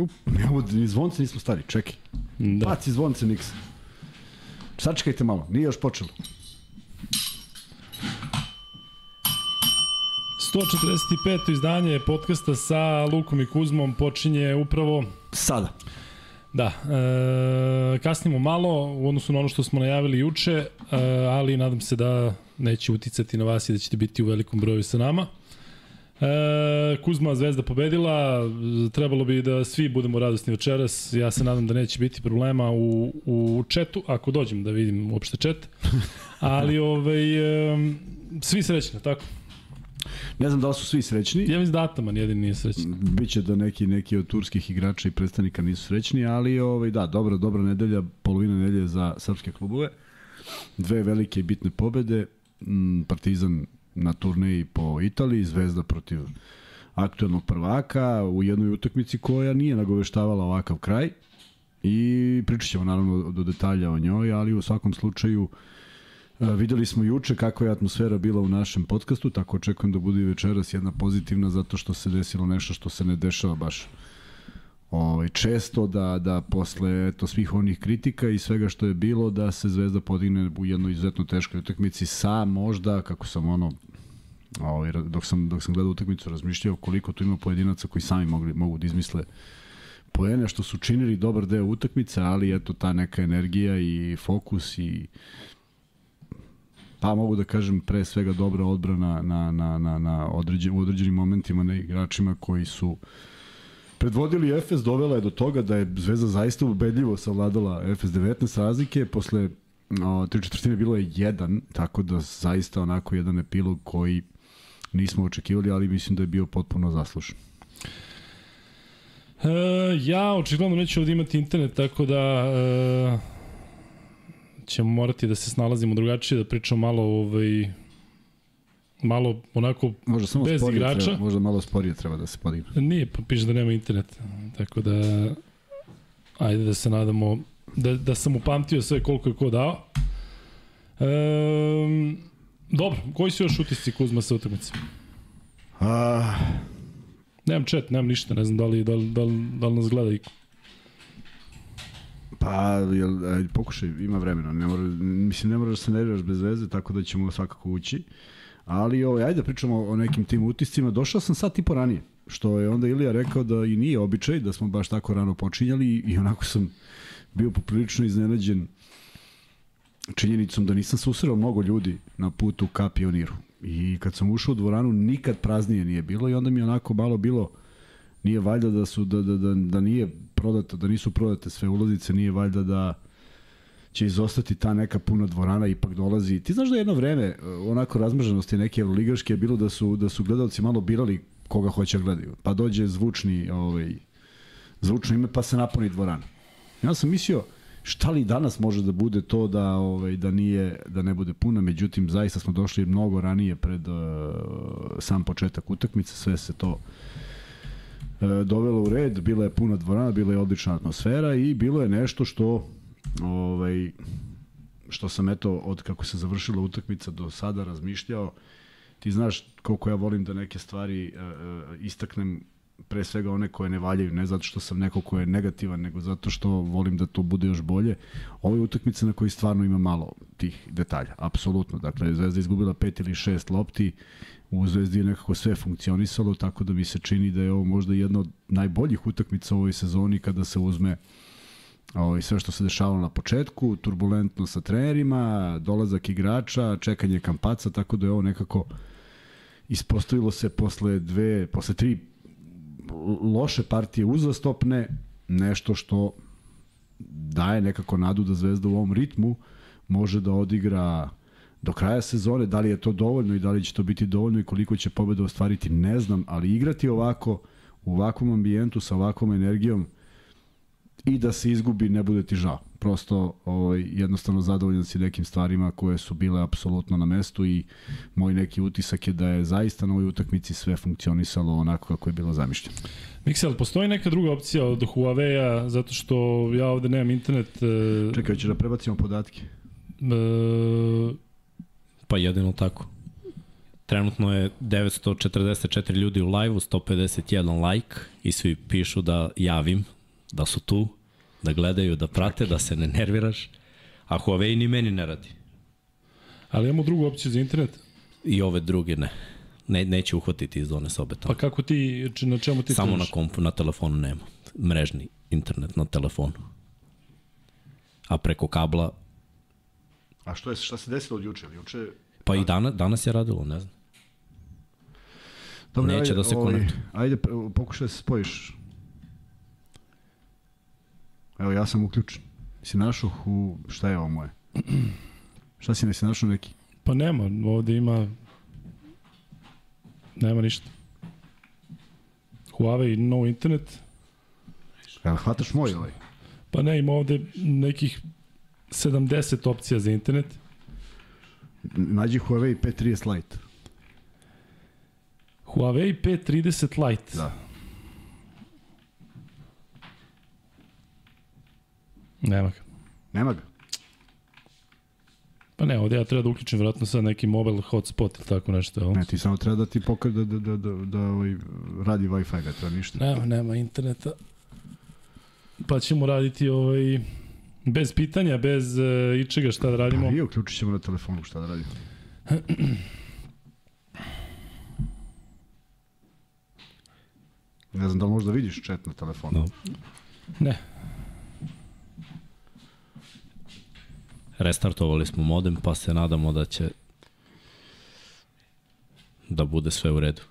Up, nemamo, ni zvonce nismo stari, čekaj. Da. Paci zvonce, Niks. Sačekajte malo, nije još počelo. 145. izdanje podcasta sa Lukom i Kuzmom počinje upravo Sada. Da, e, kasnimo malo u odnosu na ono što smo najavili juče, e, ali nadam se da neće uticati na vas i da ćete biti u velikom broju sa nama. E, Kuzma Zvezda pobedila, trebalo bi da svi budemo radosni večeras, ja se nadam da neće biti problema u, u četu, ako dođem da vidim uopšte čet, ali ovaj, e, svi srećni, tako? Ne znam da li su svi srećni. Ja mislim da Ataman jedin nije srećan. Biće da neki neki od turskih igrača i predstavnika nisu srećni, ali ovaj da, dobra dobra nedelja, polovina nedelje za srpske klubove. Dve velike i bitne pobede. Partizan na turneji po Italiji, Zvezda protiv aktuelnog prvaka u jednoj utakmici koja nije nagoveštavala ovakav kraj. I pričat ćemo naravno do detalja o njoj, ali u svakom slučaju uh, Videli smo juče kakva je atmosfera bila u našem podcastu, tako očekujem da bude i večeras jedna pozitivna zato što se desilo nešto što se ne dešava baš ovaj, često da, da posle eto, svih onih kritika i svega što je bilo da se Zvezda podigne u jednoj izuzetno teškoj utakmici sa možda, kako sam ono ovaj, dok, sam, dok sam gledao utakmicu razmišljao koliko tu ima pojedinaca koji sami mogli, mogu da izmisle poene što su činili dobar deo utakmice, ali eto ta neka energija i fokus i pa mogu da kažem pre svega dobra odbrana na, na, na, na određen, u određenim momentima na igračima koji su predvodili Efes, dovela je do toga da je Zvezda zaista ubedljivo savladala Efes 19 razlike, posle o, tri četvrtine bilo je jedan, tako da zaista onako jedan epilog koji nismo očekivali, ali mislim da je bio potpuno zaslušan. E, ja očigledno neću ovdje imati internet, tako da e, ćemo morati da se snalazimo drugačije, da pričamo malo ovaj, malo onako možda samo bez igrača. Treba, možda malo sporije treba da se podigne. Nije, pa piše da nema interneta. Tako da, ajde da se nadamo da, da sam upamtio sve koliko je ko dao. Ehm, dobro, koji su još utisci Kuzma sa utakmice? A... Nemam chat, nemam ništa, ne znam da li, da li, da li, da li nas gleda iko. Pa, jel, ajde, pokušaj, ima vremena. Ne mora, mislim, ne moraš da se nerviraš bez veze, tako da ćemo svakako ući. Ali, ovaj, ajde da pričamo o nekim tim utiscima. Došao sam sad tipo ranije, što je onda Ilija rekao da i nije običaj, da smo baš tako rano počinjali i onako sam bio poprilično iznenađen činjenicom da nisam susreo mnogo ljudi na putu ka pioniru. I kad sam ušao u dvoranu, nikad praznije nije bilo i onda mi onako malo bilo nije valjda da su da, da, da, da nije prodata, da nisu prodate sve ulaznice, nije valjda da će izostati ta neka puna dvorana ipak dolazi. Ti znaš da jedno vreme e, onako razmrženosti neke evroligaške je bilo da su da su gledalci malo birali koga hoće da gledaju. Pa dođe zvučni ovaj zvučno ime pa se napuni dvorana. Ja sam mislio šta li danas može da bude to da ovaj da nije da ne bude puna, međutim zaista smo došli mnogo ranije pred uh, sam početak utakmice, sve se to E, dovelo u red, bila je puna dvorana, bila je odlična atmosfera i bilo je nešto što ovaj što sam eto od kako se završila utakmica do sada razmišljao ti znaš koliko ja volim da neke stvari uh, istaknem pre svega one koje ne valjaju, ne zato što sam neko ko je negativan, nego zato što volim da to bude još bolje. Ovo je utakmica na kojoj stvarno ima malo tih detalja, apsolutno. Dakle, Zvezda izgubila pet ili šest lopti, u Zvezdi je nekako sve funkcionisalo, tako da mi se čini da je ovo možda jedna od najboljih utakmica u ovoj sezoni kada se uzme ovaj, sve što se dešavalo na početku, turbulentno sa trenerima, dolazak igrača, čekanje kampaca, tako da je ovo nekako ispostavilo se posle dve, posle tri loše partije uzastopne, nešto što daje nekako nadu da Zvezda u ovom ritmu može da odigra do kraja sezone, da li je to dovoljno i da li će to biti dovoljno i koliko će pobeda ostvariti, ne znam, ali igrati ovako, u ovakvom ambijentu, sa ovakvom energijom i da se izgubi, ne bude ti žao. Prosto ovaj, jednostavno zadovoljan si nekim stvarima koje su bile apsolutno na mestu i moj neki utisak je da je zaista na ovoj utakmici sve funkcionisalo onako kako je bilo zamišljeno. Miksel, postoji neka druga opcija od Huawei-a, zato što ja ovde nemam internet. E... Čekaj, ćeš da prebacimo podatke? E Pa jedino tako. Trenutno je 944 ljudi u live-u, 151 like i svi pišu da javim, da su tu, da gledaju, da prate, da se ne nerviraš. A Huawei ni meni ne radi. Ali imamo drugu opciju za internet. I ove druge ne. ne neće uhvatiti iz one sobe tamo. Pa kako ti, na čemu ti Samo trebaš? na kompu, na telefonu nema. Mrežni internet na telefonu. A preko kabla, A što je, šta se desilo od juče? Juče pa i danas, danas je radilo, ne znam. Dobro, Neće ajde, da se ovaj, konektuje. Ajde, pre- pokušaj da se spojiš. Evo, ja sam uključen. Si našao u... Šta je ovo moje? Šta si nesi našao neki? Pa nema, ovde ima... Nema ništa. Huawei no internet. Evo, hvataš moj ovaj. Pa ne, ima ovde nekih 70 opcija za internet. Nađi Huawei P30 Lite. Huawei P30 Lite. Da. Nema ga. Nema ga. Pa ne, ovde ja treba da uključim vjerojatno sad neki mobile hotspot ili tako nešto. Jel? Ne, ti samo treba da ti pokaže da, da, da, da, da ovaj, radi Wi-Fi, ne treba ništa. Nema, nema interneta. Pa ćemo raditi ovaj, bez pitanja, bez uh, ičega šta da radimo. Pa i uključit ćemo na telefonu šta da radimo. Ne znam da li možda vidiš chat na telefonu. No. Ne. Restartovali smo modem, pa se nadamo da će da bude sve u redu.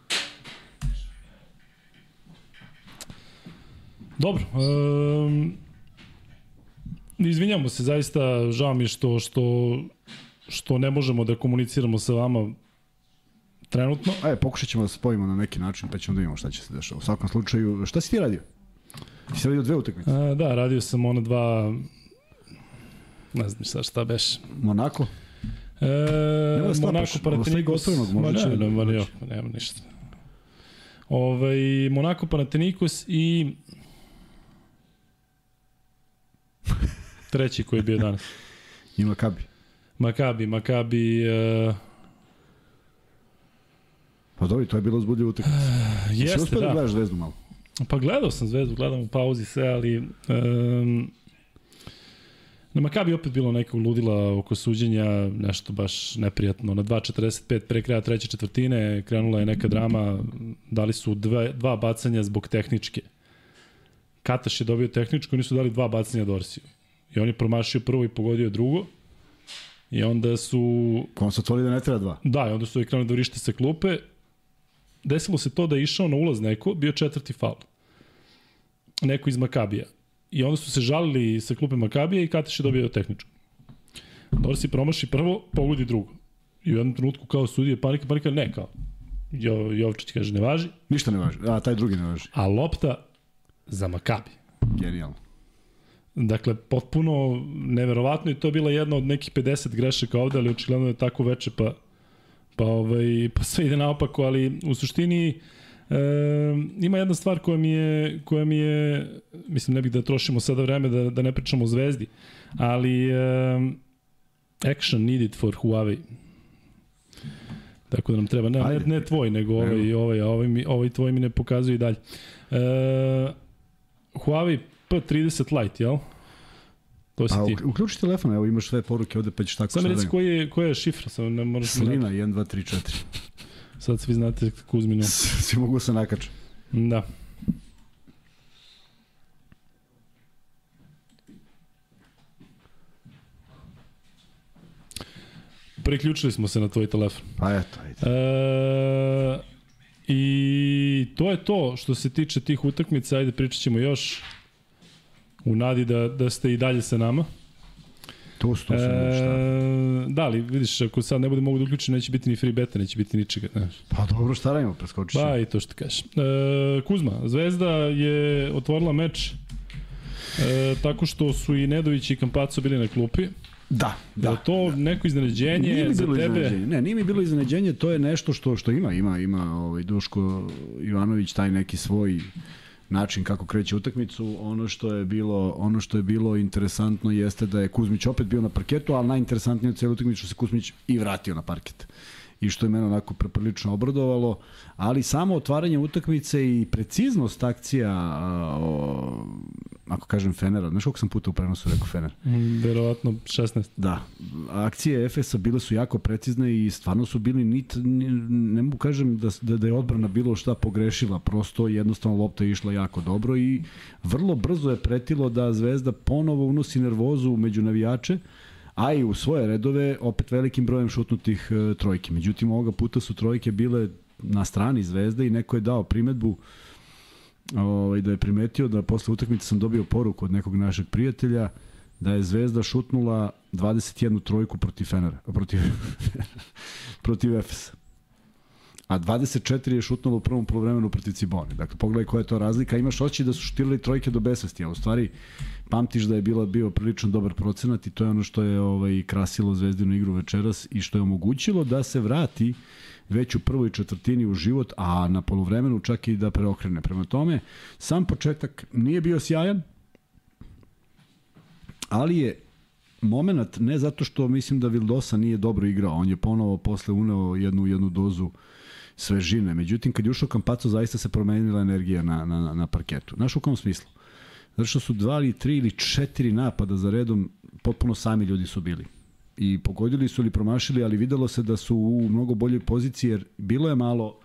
Dobro. Um, izvinjamo se, zaista žao mi što, što, što ne možemo da komuniciramo sa vama trenutno. Ajde, pokušat ćemo da se spojimo na neki način, pa ćemo da vidimo šta će se dešava. U svakom slučaju, šta si ti radio? Ti si radio dve utakmice? A, da, radio sam ona dva ne znam sad šta beš. Monako? E, da stapaš, Monako gotovanog, možda ne, ne, ne, nema ništa. Ovaj, Monako Panathinaikos i treći koji je bio danas. Ima kabi. Makabi, Makabi, uh, Pa dobro, to je bilo uzbudljivo utakmica. Jesi jeste, uspio da da. gledaš zvezdu malo? Pa gledao sam Zvezdu, gledam u pauzi sve, ali um, na Makabi opet bilo nekog ludila oko suđenja, nešto baš neprijatno. Na 2.45 pre kraja treće četvrtine krenula je neka drama, dali su dve, dva bacanja zbog tehničke. Kataš je dobio tehničku, oni su dali dva bacanja Dorsiju. I on je promašio prvo i pogodio drugo. I onda su Konstatovali da ne treba dva. Da, i onda su krenuli da vrište sa klupe. Desilo se to da je išao na ulaz neko, bio četvrti faul. Neko iz Makabija. I onda su se žalili sa klupe Makabija i Kateš je dobio tehničku. Dorsi promaši prvo, pogodi drugo. I u jednom trenutku kao sudije panika, panika ne kao. Jo, Jovčić kaže ne važi, Ništa ne važi. A, taj drugi ne važi. a lopta za Makabi. Genijalno. Dakle, potpuno neverovatno i to je bila jedna od nekih 50 grešaka ovde, ali očigledno je tako veče, pa, pa, ovaj, pa sve ide naopako, ali u suštini e, ima jedna stvar koja mi je, koja mi je, mislim ne bih da trošimo sada vreme da, da ne pričamo o zvezdi, ali e, action needed for Huawei. Tako da nam treba, ne, ne, Ajde. ne tvoj, nego ovaj, ovaj, ovaj, mi, ovaj tvoj mi ne pokazuje i dalje. E, Huawei P30 Lite, jel? To si A ti. uk- uključi telefon, evo imaš sve poruke ovde, pa ćeš tako sve reci vreme. koji je, koja je šifra, samo ne moraš Slina, 1, 2, 3, 4. Sad svi znate Kuzminu. Svi mogu se nakače. Da. Priključili smo se na tvoj telefon. Pa eto, ajde. E, I to je to što se tiče tih utakmica. Ajde, pričat ćemo još u nadi da, da ste i dalje sa nama. To su, to su, e... šta. E, da, ali vidiš, ako sad ne bude mogu da uključim, neće biti ni free beta, neće biti ničega. Znaš. Pa dobro, šta radimo, preskočit ćemo. Pa i to što kažeš. E, Kuzma, Zvezda je otvorila meč e, tako što su i Nedović i Kampaco bili na klupi. Da, Da. Je da. to neko iznenađenje Nije mi za tebe? iznenađenje. Ne, nije mi bilo iznenađenje, to je nešto što što ima, ima, ima ovaj Duško Ivanović taj neki svoj način kako kreće utakmicu. Ono što je bilo, ono što je bilo interesantno jeste da je Kuzmić opet bio na parketu, ali najinteresantnije u celoj utakmici što se Kuzmić i vratio na parket. I što je mene onako preprilično obradovalo, ali samo otvaranje utakmice i preciznost akcija, a, o, ako kažem Fenera, znaš koliko sam puta u prenosu rekao Fener? Mm, verovatno 16. Da, akcije Efesa bile su jako precizne i stvarno su bili nit, ne mogu kažem da, da, da je odbrana bilo šta pogrešila, prosto jednostavno lopta je išla jako dobro i vrlo brzo je pretilo da Zvezda ponovo unosi nervozu među navijače, a i u svoje redove opet velikim brojem šutnutih e, trojke. Međutim, ovoga puta su trojke bile na strani Zvezde i neko je dao primetbu ovaj, da je primetio da posle utakmice sam dobio poruku od nekog našeg prijatelja da je Zvezda šutnula 21 trojku protiv Fenera, protiv, protiv Efesa. A 24 je šutnulo u prvom polovremenu protiv Cibone. Dakle, pogledaj koja je to razlika. Imaš oči da su šutirali trojke do besvesti, a u stvari pamtiš da je bila bio prilično dobar procenat i to je ono što je ovaj krasilo Zvezdinu igru večeras i što je omogućilo da se vrati već u prvoj četvrtini u život, a na polovremenu čak i da preokrene. Prema tome, sam početak nije bio sjajan, ali je moment ne zato što mislim da Vildosa nije dobro igrao, on je ponovo posle uneo jednu jednu dozu svežine. Međutim, kad je ušao Kampaco, zaista se promenila energija na, na, na parketu. Znaš u kom smislu? Zato što su dva ili tri ili četiri napada za redom, potpuno sami ljudi su bili. I pogodili su ili promašili, ali videlo se da su u mnogo boljoj poziciji, jer bilo je malo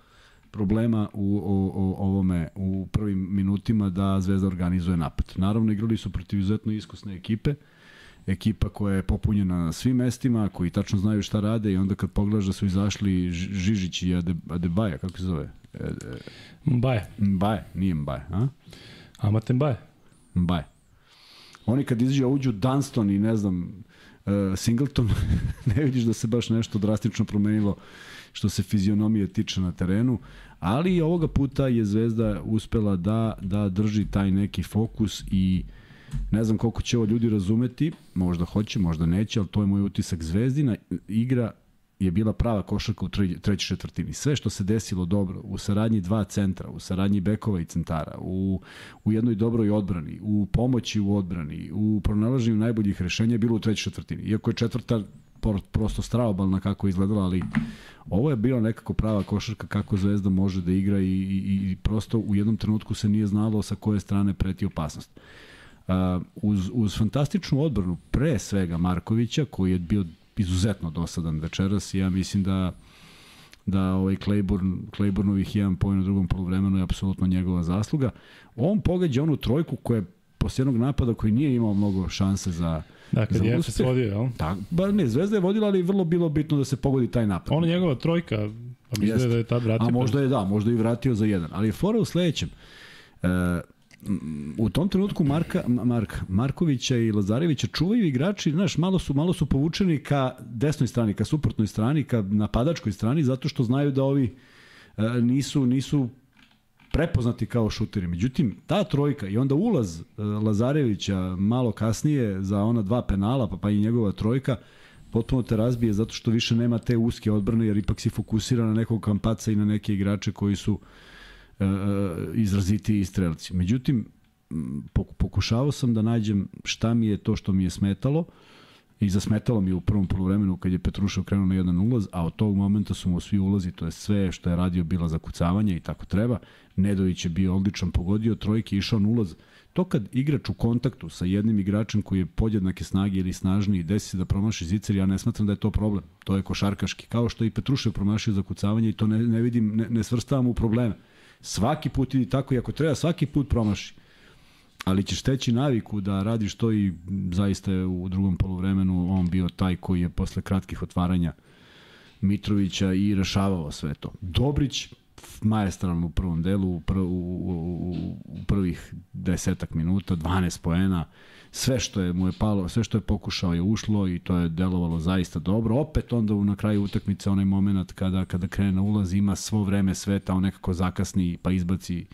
problema u o, o, ovome u prvim minutima da Zvezda organizuje napad. Naravno igrali su protiv izuzetno iskusne ekipe, ekipa koja je popunjena na svim mestima, koji tačno znaju šta rade i onda kad pogledaš da su izašli Žižić i Ade, Adebaja, kako se zove? E, e, Mbaje. Mbaje, nije Mbaje, a? Amate Mbaje. Mbaje. Oni kad izađe uđu Dunston i ne znam, uh, Singleton, ne vidiš da se baš nešto drastično promenilo što se fizionomije tiče na terenu, ali ovoga puta je Zvezda uspela da, da drži taj neki fokus i ne znam koliko će ovo ljudi razumeti, možda hoće, možda neće, ali to je moj utisak Zvezdina. Igra je bila prava košarka u trećoj četvrtini. Sve što se desilo dobro u saradnji dva centra, u saradnji bekova i centara, u, u jednoj dobroj odbrani, u pomoći u odbrani, u pronalaženju najboljih rešenja je bilo u trećoj četvrtini. Iako je četvrta prosto straobalna kako je izgledala, ali ovo je bila nekako prava košarka kako Zvezda može da igra i, i, i prosto u jednom trenutku se nije znalo sa koje strane preti opasnost. Uh, uz, uz fantastičnu odbranu pre svega Markovića koji je bio izuzetno dosadan večeras i ja mislim da da ovaj Claiborne, Claibornovih jedan pojen u drugom polovremenu je apsolutno njegova zasluga. On pogađa onu trojku koja je posle jednog napada koji nije imao mnogo šanse za Da, kad je FS vodio, jel? Tak, ba ne, Zvezda je vodila, ali vrlo bilo bitno da se pogodi taj napad. Ona njegova trojka, pa mislim da je tad vratio. A možda je da, možda i vratio za jedan. Ali je fora u sledećem. E, u tom trenutku Marka, Marka, Markovića i Lazarevića čuvaju igrači, znaš, malo su, malo su povučeni ka desnoj strani, ka suprotnoj strani, ka napadačkoj strani, zato što znaju da ovi e, nisu, nisu prepoznati kao šuteri. Međutim, ta trojka i onda ulaz e, Lazarevića malo kasnije za ona dva penala, pa, pa i njegova trojka, potpuno te razbije zato što više nema te uske odbrane, jer ipak si fokusira na nekog kampaca i na neke igrače koji su uh, izraziti strelci. Međutim, pokušavao sam da nađem šta mi je to što mi je smetalo i zasmetalo mi u prvom polovremenu kad je Petrušev krenuo na jedan ulaz, a od tog momenta su mu svi ulazi, to je sve što je radio bila zakucavanje i tako treba. Nedović je bio odličan, pogodio trojke, išao na ulaz. To kad igrač u kontaktu sa jednim igračem koji je podjednake snage ili snažniji desi se da promaši zicer, ja ne smatram da je to problem. To je košarkaški. Kao što i Petrušev promašio zakucavanje i to ne, ne vidim, ne, ne svrstavam u probleme. Svaki put idi tako i ako treba svaki put promaši. Ali ćeš teći naviku da radiš to i zaista je u drugom polovremenu on bio taj koji je posle kratkih otvaranja Mitrovića i rešavao sve to. Dobrić majestralno u prvom delu, u, pr, u, u, u prvih desetak minuta, 12 poena, sve što je mu je palo, sve što je pokušao je ušlo i to je delovalo zaista dobro. Opet onda na kraju utakmice onaj moment kada kada krene na ulaz ima svo vreme sveta, on nekako zakasni pa izbaci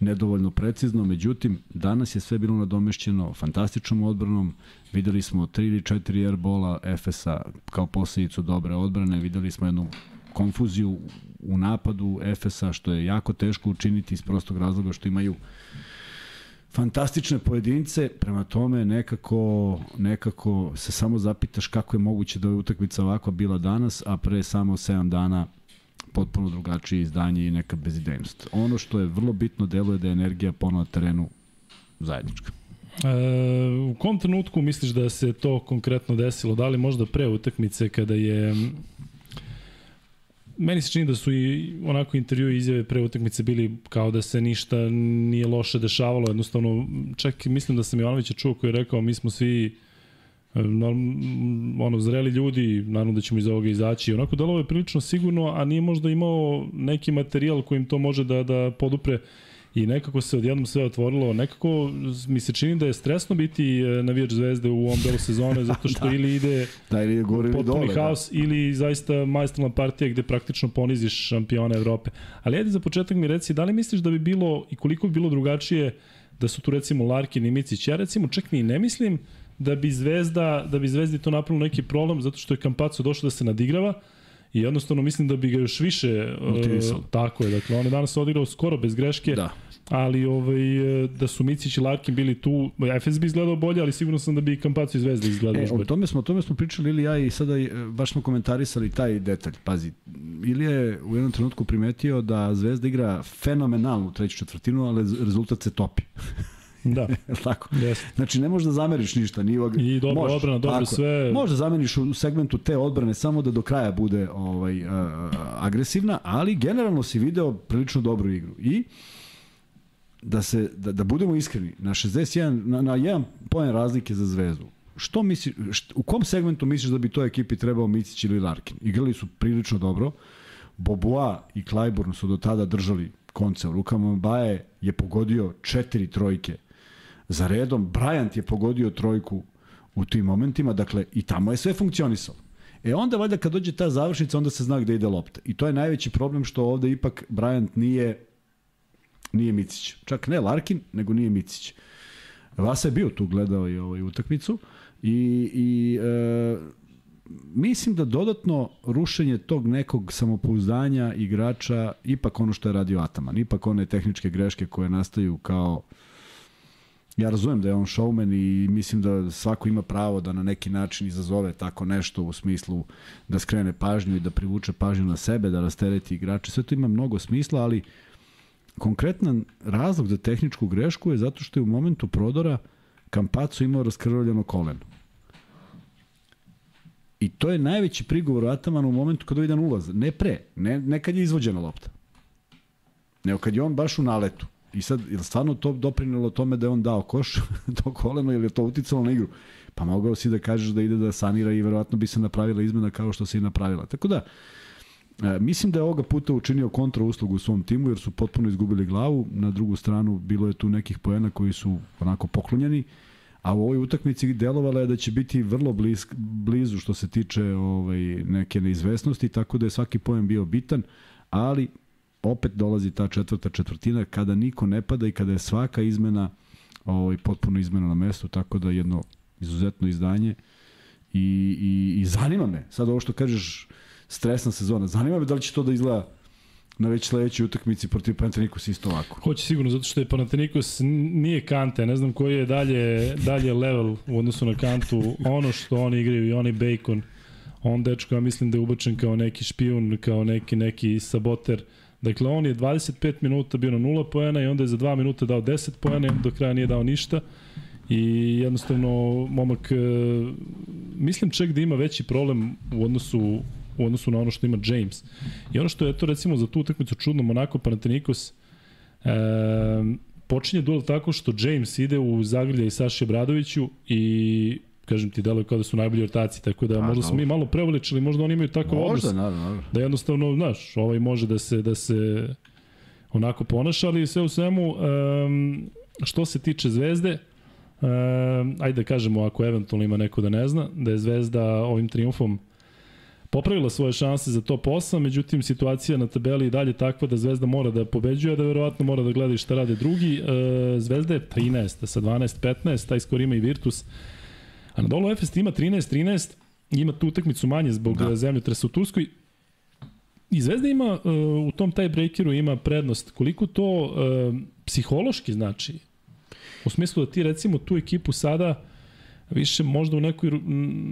nedovoljno precizno, međutim danas je sve bilo nadomešćeno fantastičnom odbranom, videli smo 3 ili 4 airbola Efesa kao posledicu dobre odbrane, videli smo jednu konfuziju u napadu Efesa što je jako teško učiniti iz prostog razloga što imaju fantastične pojedince, prema tome nekako, nekako se samo zapitaš kako je moguće da je utakmica ovakva bila danas, a pre samo 7 dana potpuno drugačije izdanje i neka bezidejnost. Ono što je vrlo bitno deluje da je energija ponovno na terenu zajednička. E, u kom trenutku misliš da se to konkretno desilo? Da li možda pre utakmice kada je meni se čini da su i onako intervju i izjave pre utakmice bili kao da se ništa nije loše dešavalo, jednostavno čak mislim da sam Jovanovića čuo koji je rekao mi smo svi e, ono zreli ljudi, naravno da ćemo iz ovoga izaći. Onako delo je prilično sigurno, a nije možda imao neki materijal kojim to može da da podupre i nekako se odjednom sve otvorilo. Nekako mi se čini da je stresno biti e, navijač zvezde u ovom delu sezone, zato što da. ili ide da, ili gore ili dole. Da. haos, da. ili zaista majstorna partija gde praktično poniziš šampiona Evrope. Ali ajde za početak mi reci, da li misliš da bi bilo i koliko bi bilo drugačije da su tu recimo Larkin i Micić? Ja recimo čak ni ne mislim da bi Zvezda, da bi Zvezdi to napravilo neki problem zato što je Kampaco došao da se nadigrava, I jednostavno mislim da bi ga još više uh, tako je. Dakle, on je danas odigrao skoro bez greške. Da ali ovaj, da su Micić i Larkin bili tu, FS bi izgledao bolje, ali sigurno sam da bi Kampacu i Zvezda izgledao e, bolje. O tome smo, o tome smo pričali ili ja i sada e, baš smo komentarisali taj detalj. Pazi, ili je u jednom trenutku primetio da Zvezda igra fenomenalnu treću četvrtinu, ali rezultat se topi. Da. tako? Yes. Znači ne možeš da zameriš ništa, ni I dobro možeš, odbrana, dobro tako, sve. Možeš da zameriš u segmentu te odbrane samo da do kraja bude ovaj uh, agresivna, ali generalno si video prilično dobru igru. I da se da, da budemo iskreni, na 61 na, na jedan poen razlike za Zvezdu. Što misliš, št, u kom segmentu misliš da bi toj ekipi trebao Micić ili Larkin? Igrali su prilično dobro. Boboa i Klajburn su do tada držali konce u rukama. Baje je pogodio četiri trojke za redom. Bryant je pogodio trojku u tim momentima, dakle i tamo je sve funkcionisalo. E onda valjda kad dođe ta završnica, onda se zna gde ide lopta. I to je najveći problem što ovde ipak Bryant nije nije Micić. Čak ne Larkin, nego nije Micić. Vasa je bio tu, gledao i ovaj utakmicu i, i e, mislim da dodatno rušenje tog nekog samopouzdanja igrača, ipak ono što je radio Ataman, ipak one tehničke greške koje nastaju kao ja razumem da je on showman i mislim da svako ima pravo da na neki način izazove tako nešto u smislu da skrene pažnju i da privuče pažnju na sebe, da rastereti igrače. Sve to ima mnogo smisla, ali konkretan razlog za tehničku grešku je zato što je u momentu prodora Kampaco imao raskrvljeno koleno. I to je najveći prigovor Atamana u momentu kada jedan ulaz. Ne pre, ne, ne kad je izvođena lopta. Nego kad je on baš u naletu. I sad, je stvarno to doprinelo tome da je on dao koš, to koleno, ili je to uticalo na igru? Pa mogao si da kažeš da ide da sanira i verovatno bi se napravila izmena kao što se i napravila. Tako da, E, mislim da je ovoga puta učinio kontra uslugu u svom timu jer su potpuno izgubili glavu. Na drugu stranu bilo je tu nekih poena koji su onako poklonjeni. A u ovoj utakmici delovala je da će biti vrlo bliz, blizu što se tiče ovaj, neke neizvesnosti, tako da je svaki poen bio bitan, ali opet dolazi ta četvrta četvrtina kada niko ne pada i kada je svaka izmena ovaj, potpuno izmena na mestu, tako da jedno izuzetno izdanje i, i, i zanima me, sad ovo što kažeš stresna sezona. Zanima me da li će to da izgleda na već sledećoj utakmici protiv Panathinaikos isto ovako. Hoće sigurno, zato što je Panathinaikos nije Kante, ne znam koji je dalje, dalje level u odnosu na Kantu. Ono što oni igraju i oni Bacon, on dečko, ja mislim da je ubačen kao neki špijun, kao neki, neki saboter. Dakle, on je 25 minuta bio na 0 poena i onda je za 2 minuta dao 10 poena i do kraja nije dao ništa. I jednostavno, momak, e, mislim čak da ima veći problem u odnosu u odnosu na ono što ima James. I ono što je to recimo za tu utakmicu čudno, Monako Panathinaikos e, počinje duel tako što James ide u zagrlja i Saši Bradoviću i kažem ti, deluje kao da su najbolji ortaci, tako da A, možda smo mi malo prevoličili, možda oni imaju tako možda, odnos. Naravno, naravno. Da jednostavno, znaš, ovaj može da se, da se onako ponaša, ali sve u svemu, um, što se tiče Zvezde, um, ajde da kažemo, ako eventualno ima neko da ne zna, da je Zvezda ovim triumfom popravila svoje šanse za top 8, međutim situacija na tabeli je dalje takva da Zvezda mora da pobeđuje, da verovatno mora da gleda šta rade drugi. E, Zvezda je 13, sa 12-15, taj skor ima i Virtus. A na dolu Efes ima 13-13, ima tu utakmicu manje zbog da. zemljotresa u Turskoj. I Zvezda ima uh, u tom taj breakeru ima prednost. Koliko to uh, psihološki znači U smislu da ti recimo tu ekipu sada više možda u nekoj,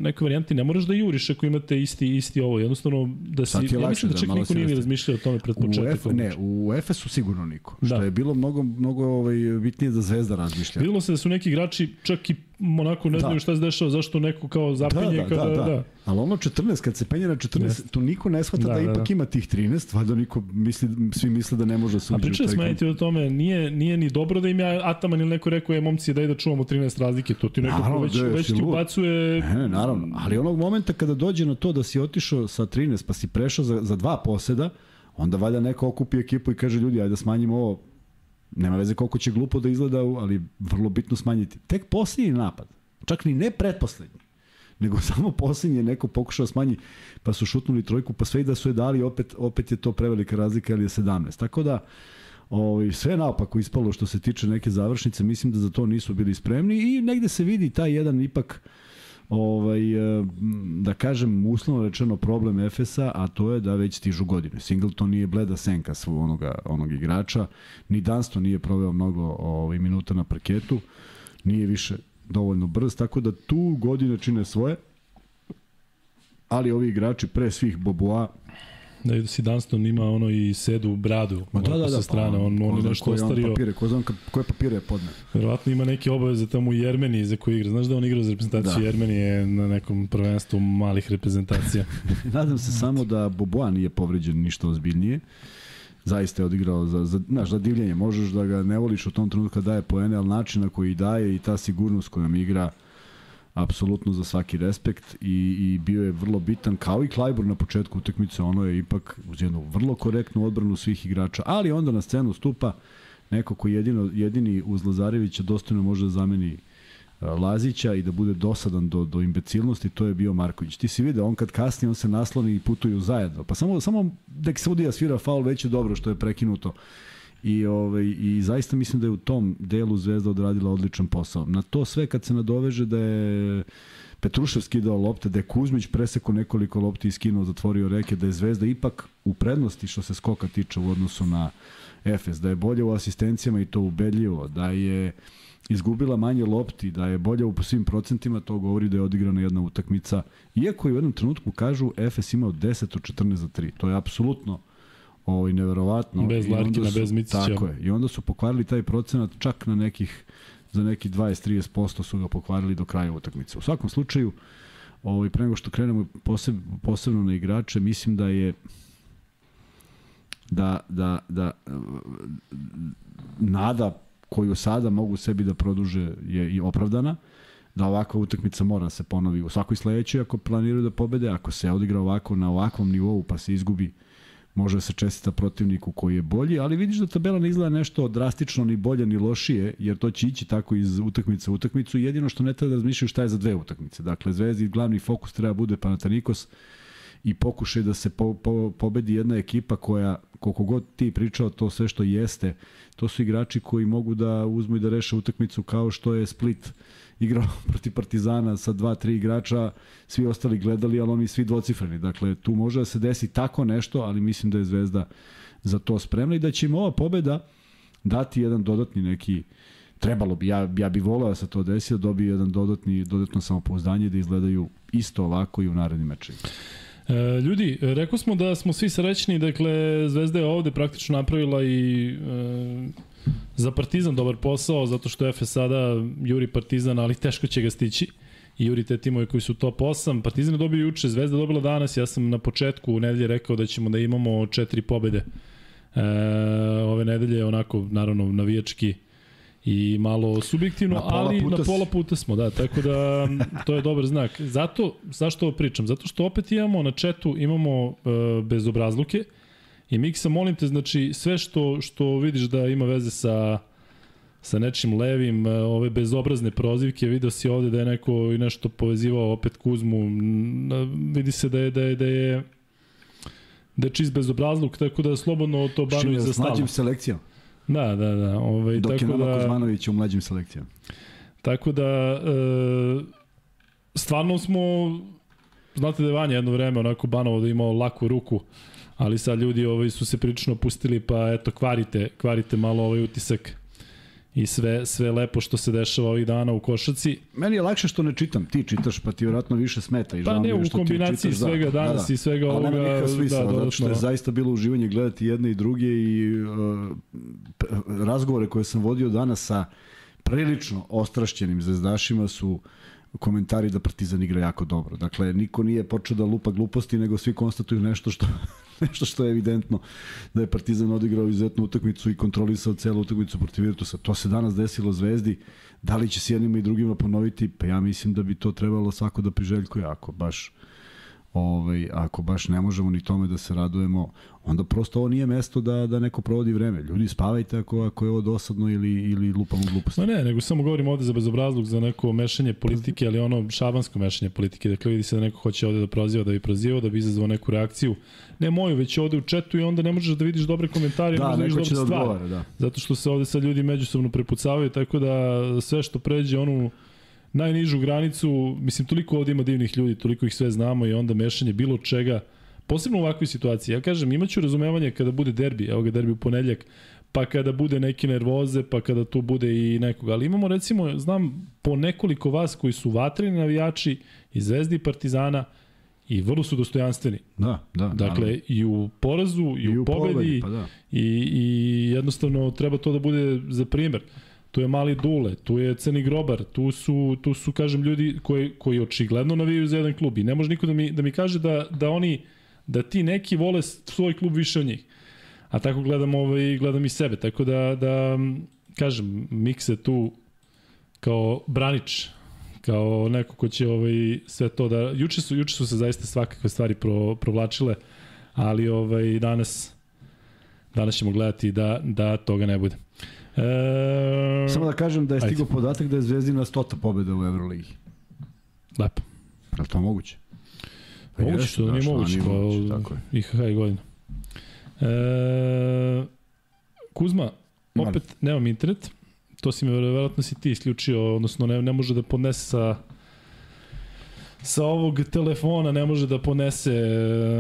nekoj varijanti ne moraš da juriš ako imate isti, isti ovo. Jednostavno da si, ja mislim da, da čak niko nije razmišljao o tome pred početak. U F, ne, u Efesu sigurno niko. Da. Što je bilo mnogo, mnogo ovaj, bitnije da Zvezda razmišlja. Bilo se da su neki igrači čak i onako ne da. znaju šta se dešava, zašto neko kao zapinje da, da, kada... Da, da. da. Ali ono 14, kad se penje na 14, yes. tu niko ne shvata da, da, da ipak da. ima tih 13, valjda niko misli, svi misle da ne može da se uđe. A pričali smo o tome, nije, nije ni dobro da im ja Ataman ili neko rekao je momci daj da čuvamo 13 razlike, to ti neko naravno, već, da, već ti ubacuje... Ne, ne, naravno, ali onog momenta kada dođe na to da si otišao sa 13 pa si prešao za, za dva poseda, onda valja neko okupi ekipu i kaže ljudi, ajde da smanjimo ovo, nema veze koliko će glupo da izgleda, ali vrlo bitno smanjiti. Tek posljednji napad, čak ni ne pretposlednji, nego samo poslednji je neko pokušao smanji, pa su šutnuli trojku, pa sve i da su je dali, opet, opet je to prevelika razlika, ali je 17. Tako da, Ovaj sve naopako ispalo što se tiče neke završnice, mislim da za to nisu bili spremni i negde se vidi taj jedan ipak ovaj, eh, da kažem, uslovno rečeno problem Efesa, a to je da već stižu godine. Singleton nije bleda senka svog onoga, onog igrača, ni Dunston nije proveo mnogo ovaj, minuta na parketu, nije više dovoljno brz, tako da tu godine čine svoje, ali ovi igrači pre svih Boboa Da je si Dunston ima ono i sedu u bradu Ma da, da, da, sa strane, pa, on, on je nešto ostario. Papire, ko znam koje papire je podne. Verovatno ima neke obaveze tamo u Jermeniji za koje igra. Znaš da on igra za reprezentaciju da. Jermenije na nekom prvenstvu malih reprezentacija. Nadam se samo da Boboa nije povređen ništa ozbiljnije zaista je odigrao za, za, znaš, za divljenje. Možeš da ga ne voliš u tom trenutku kad daje poene, ali način na koji daje i ta sigurnost kojom igra apsolutno za svaki respekt i, i bio je vrlo bitan, kao i Klajbor na početku utakmice, ono je ipak uz jednu vrlo korektnu odbranu svih igrača, ali onda na scenu stupa neko koji jedino, jedini uz Lazarevića dostojno može da zameni Lazića i da bude dosadan do, do imbecilnosti, to je bio Marković. Ti si vidio, on kad kasni, on se nasloni i putuju zajedno. Pa samo, samo nek se udija svira faul, već je dobro što je prekinuto. I, ovaj, I zaista mislim da je u tom delu Zvezda odradila odličan posao. Na to sve kad se nadoveže da je Petrušev skidao lopte, da je Kuzmić preseko nekoliko lopti i skinuo, zatvorio reke, da je Zvezda ipak u prednosti što se skoka tiče u odnosu na Efes, da je bolje u asistencijama i to ubedljivo, da je izgubila manje lopti, da je bolja u svim procentima, to govori da je odigrana jedna utakmica. Iako je u jednom trenutku kažu Efes imao 10 od 14 za 3. To je apsolutno ovaj, neverovatno. Bez Larkina, bez Micića. Tako je. I onda su pokvarili taj procenat čak na nekih za neki 20-30% su ga pokvarili do kraja utakmice. U svakom slučaju, ovaj, pre nego što krenemo poseb, posebno na igrače, mislim da je da, da, da nada koju sada mogu sebi da produže je i opravdana, da ovakva utakmica mora da se ponovi u svakoj sledećoj ako planiraju da pobede, ako se odigra ovako na ovakvom nivou pa se izgubi može se čestita protivniku koji je bolji, ali vidiš da tabela ne izgleda nešto drastično ni bolje ni lošije, jer to će ići tako iz utakmice u utakmicu. Jedino što ne treba da razmišljaju šta je za dve utakmice. Dakle, Zvezdi glavni fokus treba bude Panathinaikos i pokušaj da se po, po, pobedi jedna ekipa koja, koliko god ti pričao to sve što jeste, to su igrači koji mogu da uzmu i da reše utakmicu kao što je Split igrao protiv Partizana sa dva, tri igrača, svi ostali gledali, ali oni svi dvocifreni. Dakle, tu može da se desi tako nešto, ali mislim da je Zvezda za to spremna i da će im ova pobeda dati jedan dodatni neki trebalo bi, ja, ja bi voleo da se to desi, da dobije jedan dodatni, dodatno samopouzdanje da izgledaju isto ovako i u narednim mečima. E, ljudi, rekao smo da smo svi srećni, dakle Zvezda je ovde praktično napravila i e, za Partizan dobar posao, zato što FS sada juri Partizan, ali teško će ga stići i juri te timove koji su top 8. Partizan je dobio juče, Zvezda je dobila danas, ja sam na početku u nedelje rekao da ćemo da imamo četiri pobede. E, ove nedelje onako, naravno, navijački i malo subjektivno, na ali na pola puta smo, da, tako da to je dobar znak. Zato, zašto ovo pričam? Zato što opet imamo na četu, imamo uh, bezobrazluke i Miksa, molim te, znači sve što, što vidiš da ima veze sa sa nečim levim, uh, ove bezobrazne prozivke, video si ovde da je neko i nešto povezivao opet Kuzmu, vidi se da je, da je, da je da je čist bezobrazluk, tako da slobodno to Banović za stalno. Selekcijom. Da, da, da. Ovaj, Dok tako je Novak da, Kuzmanović u mlađim selekcijama. Tako da, e, stvarno smo, znate da je Vanja jedno vreme onako banovo da imao laku ruku, ali sad ljudi ovaj, su se prilično pustili, pa eto, kvarite, kvarite malo ovaj utisak i sve, sve lepo što se dešava ovih dana u košaci. Meni je lakše što ne čitam, ti čitaš, pa ti vjerojatno više smeta. I Pa ne, u kombinaciji čitaš, svega danas i svega Ali nema ovoga, nikakva smisla, da, zato što je zaista bilo uživanje gledati jedne i druge i uh, razgovore koje sam vodio danas sa prilično ostrašćenim zvezdašima su komentari da Partizan igra jako dobro. Dakle, niko nije počeo da lupa gluposti, nego svi konstatuju nešto što, nešto što je evidentno da je Partizan odigrao izuzetnu utakmicu i kontrolisao celu utakmicu protiv Virtusa. To se danas desilo Zvezdi. Da li će s jednima i drugima ponoviti? Pa ja mislim da bi to trebalo svako da priželjkuje ako baš ovaj, ako baš ne možemo ni tome da se radujemo, onda prosto ovo nije mesto da, da neko provodi vreme. Ljudi, spavajte ako, ako je ovo dosadno ili, ili lupamo gluposti. Ma ne, nego samo govorim ovde za bezobrazluk, za neko mešanje politike, ali ono šabansko mešanje politike. Dakle, vidi se da neko hoće ovde da proziva, da bi prozivao, da bi izazvao neku reakciju. Ne moju, već ovde u četu i onda ne možeš da vidiš dobre komentare, Da, možeš da vidiš da dobre stvari. odgovara, da. Zato što se ovde sad ljudi međusobno prepucavaju, tako da sve što pređe onu najnižu granicu, mislim, toliko ovde ima divnih ljudi, toliko ih sve znamo i onda mešanje bilo čega, posebno u ovakvoj situaciji. Ja kažem, imaću razumevanje kada bude derbi, evo ga derbi u ponedljak, pa kada bude neke nervoze, pa kada tu bude i nekoga. Ali imamo, recimo, znam po nekoliko vas koji su vatreni navijači i Zvezdi i Partizana i vrlo su dostojanstveni. Da, da. Dakle, naravno. i u porazu, i, I u u pobedi, pobedi, pa da. i, i jednostavno treba to da bude za primer. Tu je Mali Dule, tu je Crni Grobar, tu su, tu su kažem, ljudi koji, koji očigledno navijaju za jedan klub i ne može niko da mi, da mi kaže da, da oni, da ti neki vole svoj klub više od njih. A tako gledam, ovaj, gledam i sebe, tako da, da kažem, Mikse tu kao branič, kao neko ko će ovaj, sve to da... Juče su, juče su se zaista svakakve stvari pro, provlačile, ali ovaj, danas, danas ćemo gledati da, da toga ne bude. E, Samo da kažem da je Ajde. stigao podatak da je Zvezdina stota pobeda u Euroligi. Lepo. Je li to moguće? Pa Moguće jeste, što da da, nije moguće, nije moguće, tako je. IHH godina. E, Kuzma, opet nemam internet, to si me verovatno si ti isključio, odnosno ne, ne može da podnese sa sa ovog telefona ne može da ponese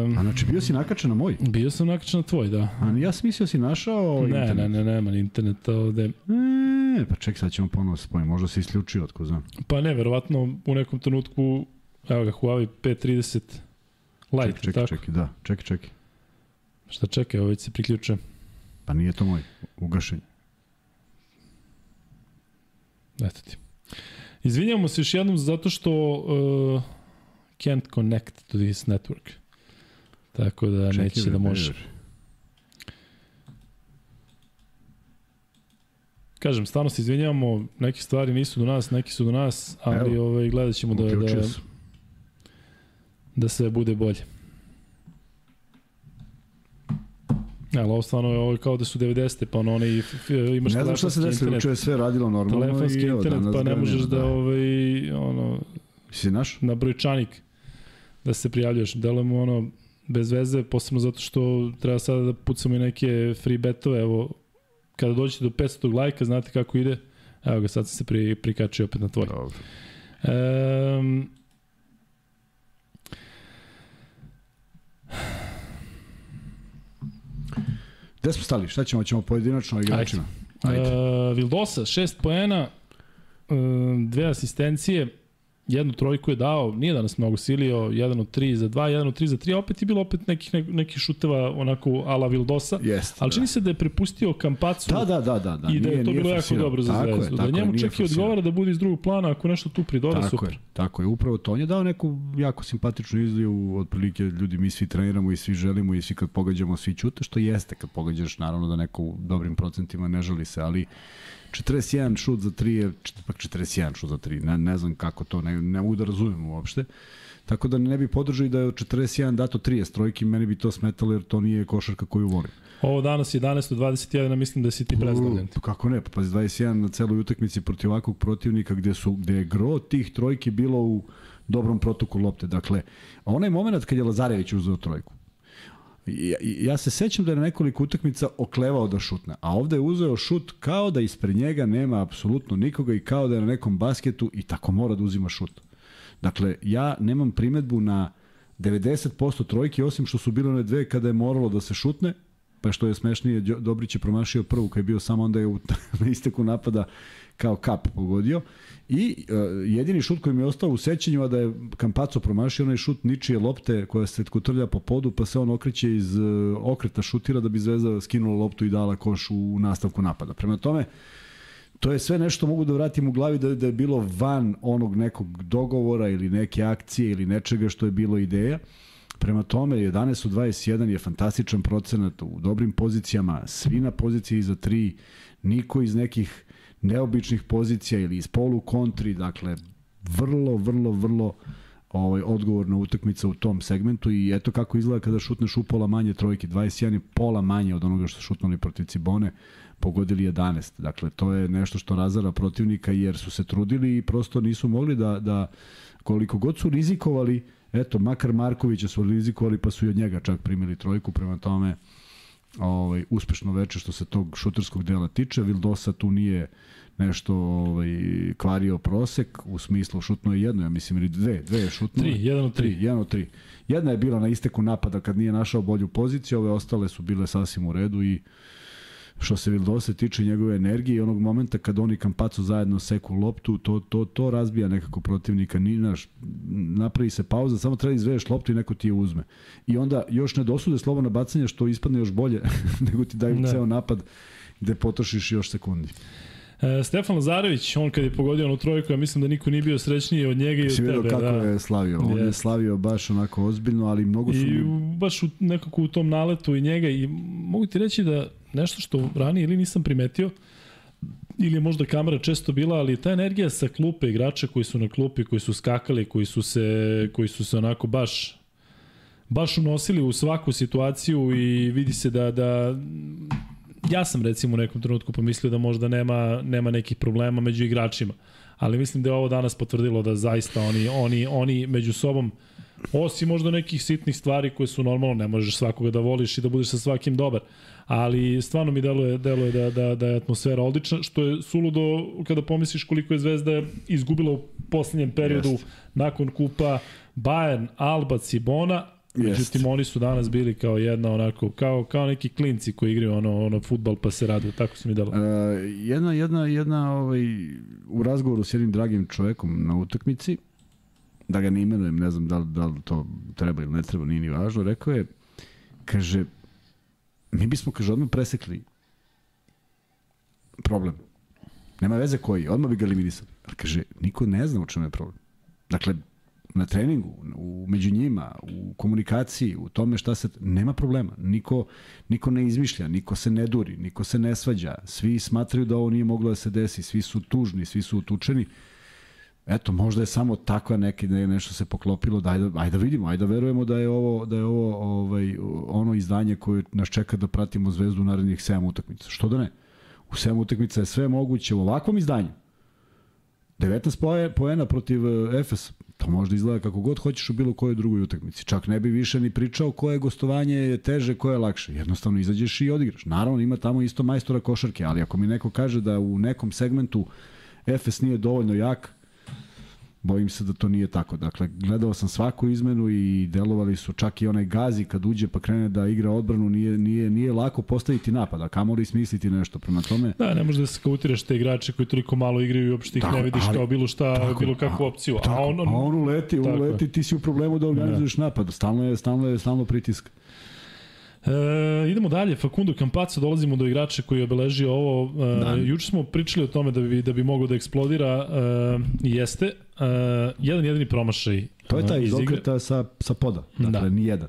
A znači bio si nakačen na moj? bio sam nakačen na tvoj, da. A ja sam mislio si našao Ne, internet. ne, ne, nema ni interneta ovde. E, pa ček, sad ćemo ponovo spojiti. Možda se isključio, otko znam. Pa ne, verovatno u nekom trenutku, evo ga, Huawei P30 Lite, Čekaj, čekaj, tako? čekaj, da, čekaj, čekaj. Šta čekaj, već se priključe. Pa nije to moj, ugašenje. Eto ti. Izvinjamo se još jednom zato što uh, can't connect to this network. Tako da Čekaj, neće da može. Kažem, stvarno se izvinjavamo, neke stvari nisu do nas, neki su do nas, ali Evo. ovaj, gledat ćemo da, da, da sve bude bolje. Ali ovo stvarno je ovo kao da su 90. pa ono onaj, f- imaš Ne znam šta se desilo, juče je sve radilo normalno telefonski i evo, internet, pa ne možeš nema, da, ovaj, ono, Si naš? na brojčanik da se prijavljaš. Delujemo ono bez veze, posebno zato što treba sada da pucamo i neke free betove. Evo, kada dođete do 500 lajka, znate kako ide. Evo ga, sad sam se pri, prikačio opet na tvoj. Dobro. Um, Gde smo stali? Šta ćemo? Ćemo pojedinačno o igračima. Ajde. Uh, Vildosa, šest poena, uh, dve asistencije, jednu trojku je dao, nije danas mnogo silio, jedan od tri za dva, jedan od tri za tri, a opet je bilo opet nekih, ne, nekih šuteva onako ala Vildosa, Jeste. ali čini se da je prepustio Kampacu Da, da, da, da. da. i da je Nije- to nije bilo jako dobro za Tako je, Zvezdu. Da je, njemu nije čak i odgovara da bude iz drugog plana, ako nešto tu pridoda, Tako super. je, tako je, upravo to. On je dao neku jako simpatičnu izliju, otprilike ljudi mi svi treniramo i svi želimo i svi kad pogađamo svi ćute, što jeste kad pogađaš, naravno da neko u dobrim procentima ne želi se, ali 41 šut za 3 je, pak 41 šut za 3, ne, ne znam kako to, ne, ne mogu da razumem uopšte. Tako da ne bi podržao i da je od 41 dato 30 trojki, meni bi to smetalo jer to nije košarka koju volim. Ovo danas 11 od 21, a mislim da si ti predstavljen. Pa kako ne, pa pazi 21 na celoj utakmici protiv ovakvog protivnika gde su gde je gro tih trojki bilo u dobrom protoku lopte. Dakle, onaj moment kad je Lazarević uzeo trojku. Ja, ja se sećam da je na nekoliko utakmica oklevao da šutne, a ovde je uzeo šut kao da ispred njega nema apsolutno nikoga i kao da je na nekom basketu i tako mora da uzima šut. Dakle, ja nemam primetbu na 90% trojke, osim što su bile one dve kada je moralo da se šutne, pa što je smešnije, Dobrić je promašio prvu kad je bio samo onda je u, na isteku napada kao kap pogodio. I uh, jedini šut koji mi je ostao u sećanju, a da je Kampaco promašio onaj šut ničije lopte koja se kutrlja po podu, pa se on okreće iz uh, okreta šutira da bi Zvezda skinula loptu i dala koš u nastavku napada. Prema tome, to je sve nešto mogu da vratim u glavi da, da je bilo van onog nekog dogovora ili neke akcije ili nečega što je bilo ideja. Prema tome, 11 u 21 je fantastičan procenat u dobrim pozicijama, svi na poziciji za 3, niko iz nekih neobičnih pozicija ili iz polu kontri, dakle, vrlo, vrlo, vrlo ovaj, odgovorna utakmica u tom segmentu i eto kako izgleda kada šutneš u pola manje trojke, 21 je pola manje od onoga što šutnuli protiv Cibone, pogodili 11. Dakle, to je nešto što razara protivnika jer su se trudili i prosto nisu mogli da, da koliko god su rizikovali, eto, makar Markovića su rizikovali pa su i od njega čak primili trojku, prema tome ovaj, uspešno veče što se tog šuterskog dela tiče. Vildosa tu nije nešto ovaj, kvario prosek, u smislu šutno je jedno, ja mislim, ili dve, dve je šutno. Tri, jedan od tri. tri. Jedan od tri. Jedna je bila na isteku napada kad nije našao bolju poziciju, ove ostale su bile sasvim u redu i što se Vildose tiče njegove energije i onog momenta kad oni Kampacu zajedno seku loptu, to, to, to razbija nekako protivnika. Ni, naš, napravi se pauza, samo treba da izvedeš loptu i neko ti je uzme. I onda još ne dosude slobodno bacanje što ispadne još bolje nego ti daju ne. ceo napad gde potrošiš još sekundi. E, Stefan Lazarević, on kad je pogodio onu trojku, ja mislim da niko nije bio srećniji od njega i od tebe. Kako da. je slavio. On yes. je slavio baš onako ozbiljno, ali mnogo su... I baš u, nekako u tom naletu i njega i mogu ti reći da nešto što ranije ili nisam primetio, ili je možda kamera često bila, ali ta energija sa klupe igrača koji su na klupi, koji su skakali, koji su se, koji su se onako baš baš unosili u svaku situaciju i vidi se da, da ja sam recimo u nekom trenutku pomislio da možda nema, nema nekih problema među igračima, ali mislim da je ovo danas potvrdilo da zaista oni, oni, oni među sobom osim možda nekih sitnih stvari koje su normalno, ne možeš svakoga da voliš i da budeš sa svakim dobar, ali stvarno mi deluje, deluje da, da, da je atmosfera odlična, što je suludo kada pomisliš koliko je Zvezda izgubila u poslednjem periodu Jest. nakon kupa Bayern, Alba, Cibona, Međutim, oni su danas bili kao jedna onako, kao, kao neki klinci koji igraju ono, ono futbal pa se radu, tako su mi dalo. Uh, jedna, jedna, jedna ovaj, u razgovoru s jednim dragim čovekom na utakmici, da ga ne imenujem, ne znam da li, da li to treba ili ne treba, nije ni važno, rekao je, kaže, mi bismo, kaže, odmah presekli problem. Nema veze koji, odmah bi ga eliminisali. Ali kaže, niko ne zna u čemu je problem. Dakle, na treningu, u, među njima, u komunikaciji, u tome šta se... Nema problema. Niko, niko ne izmišlja, niko se ne duri, niko se ne svađa. Svi smatraju da ovo nije moglo da se desi, svi su tužni, svi su utučeni. Eto, možda je samo takva neki je nešto se poklopilo, da ajde, ajde da vidimo, ajde da verujemo da je ovo da je ovo ovaj ono izdanje koje nas čeka da pratimo Zvezdu u narednih 7 utakmica. Što da ne? U 7 utakmica je sve moguće u ovakvom izdanju. 19 poena protiv eh, Efes, to možda izgleda kako god hoćeš u bilo kojoj drugoj utakmici. Čak ne bi više ni pričao koje gostovanje je teže, koje je lakše. Jednostavno izađeš i odigraš. Naravno ima tamo isto majstora košarke, ali ako mi neko kaže da u nekom segmentu Efes nije dovoljno jak, bojim se da to nije tako. Dakle, gledao sam svaku izmenu i delovali su čak i onaj Gazi kad uđe pa krene da igra odbranu, nije, nije, nije lako postaviti napad, a kamoli smisliti nešto prema tome. Da, ne možeš da se kautiraš te igrače koji toliko malo igraju i uopšte ih tako, ne vidiš ali, kao bilo šta, tako, bilo kakvu opciju. Tako, a on, on, a on uleti, uleti, ti si u problemu da organizuješ da. napad, stalno je, stalno je, stalno pritiska. E, idemo dalje, Facundo Campazzo, dolazimo do igrača koji je obeležio ovo. E, juče smo pričali o tome da bi, da bi moglo da eksplodira, e, jeste. E, jedan jedini promašaj To je taj iz okreta sa, sa poda, dakle, da. ni jedan.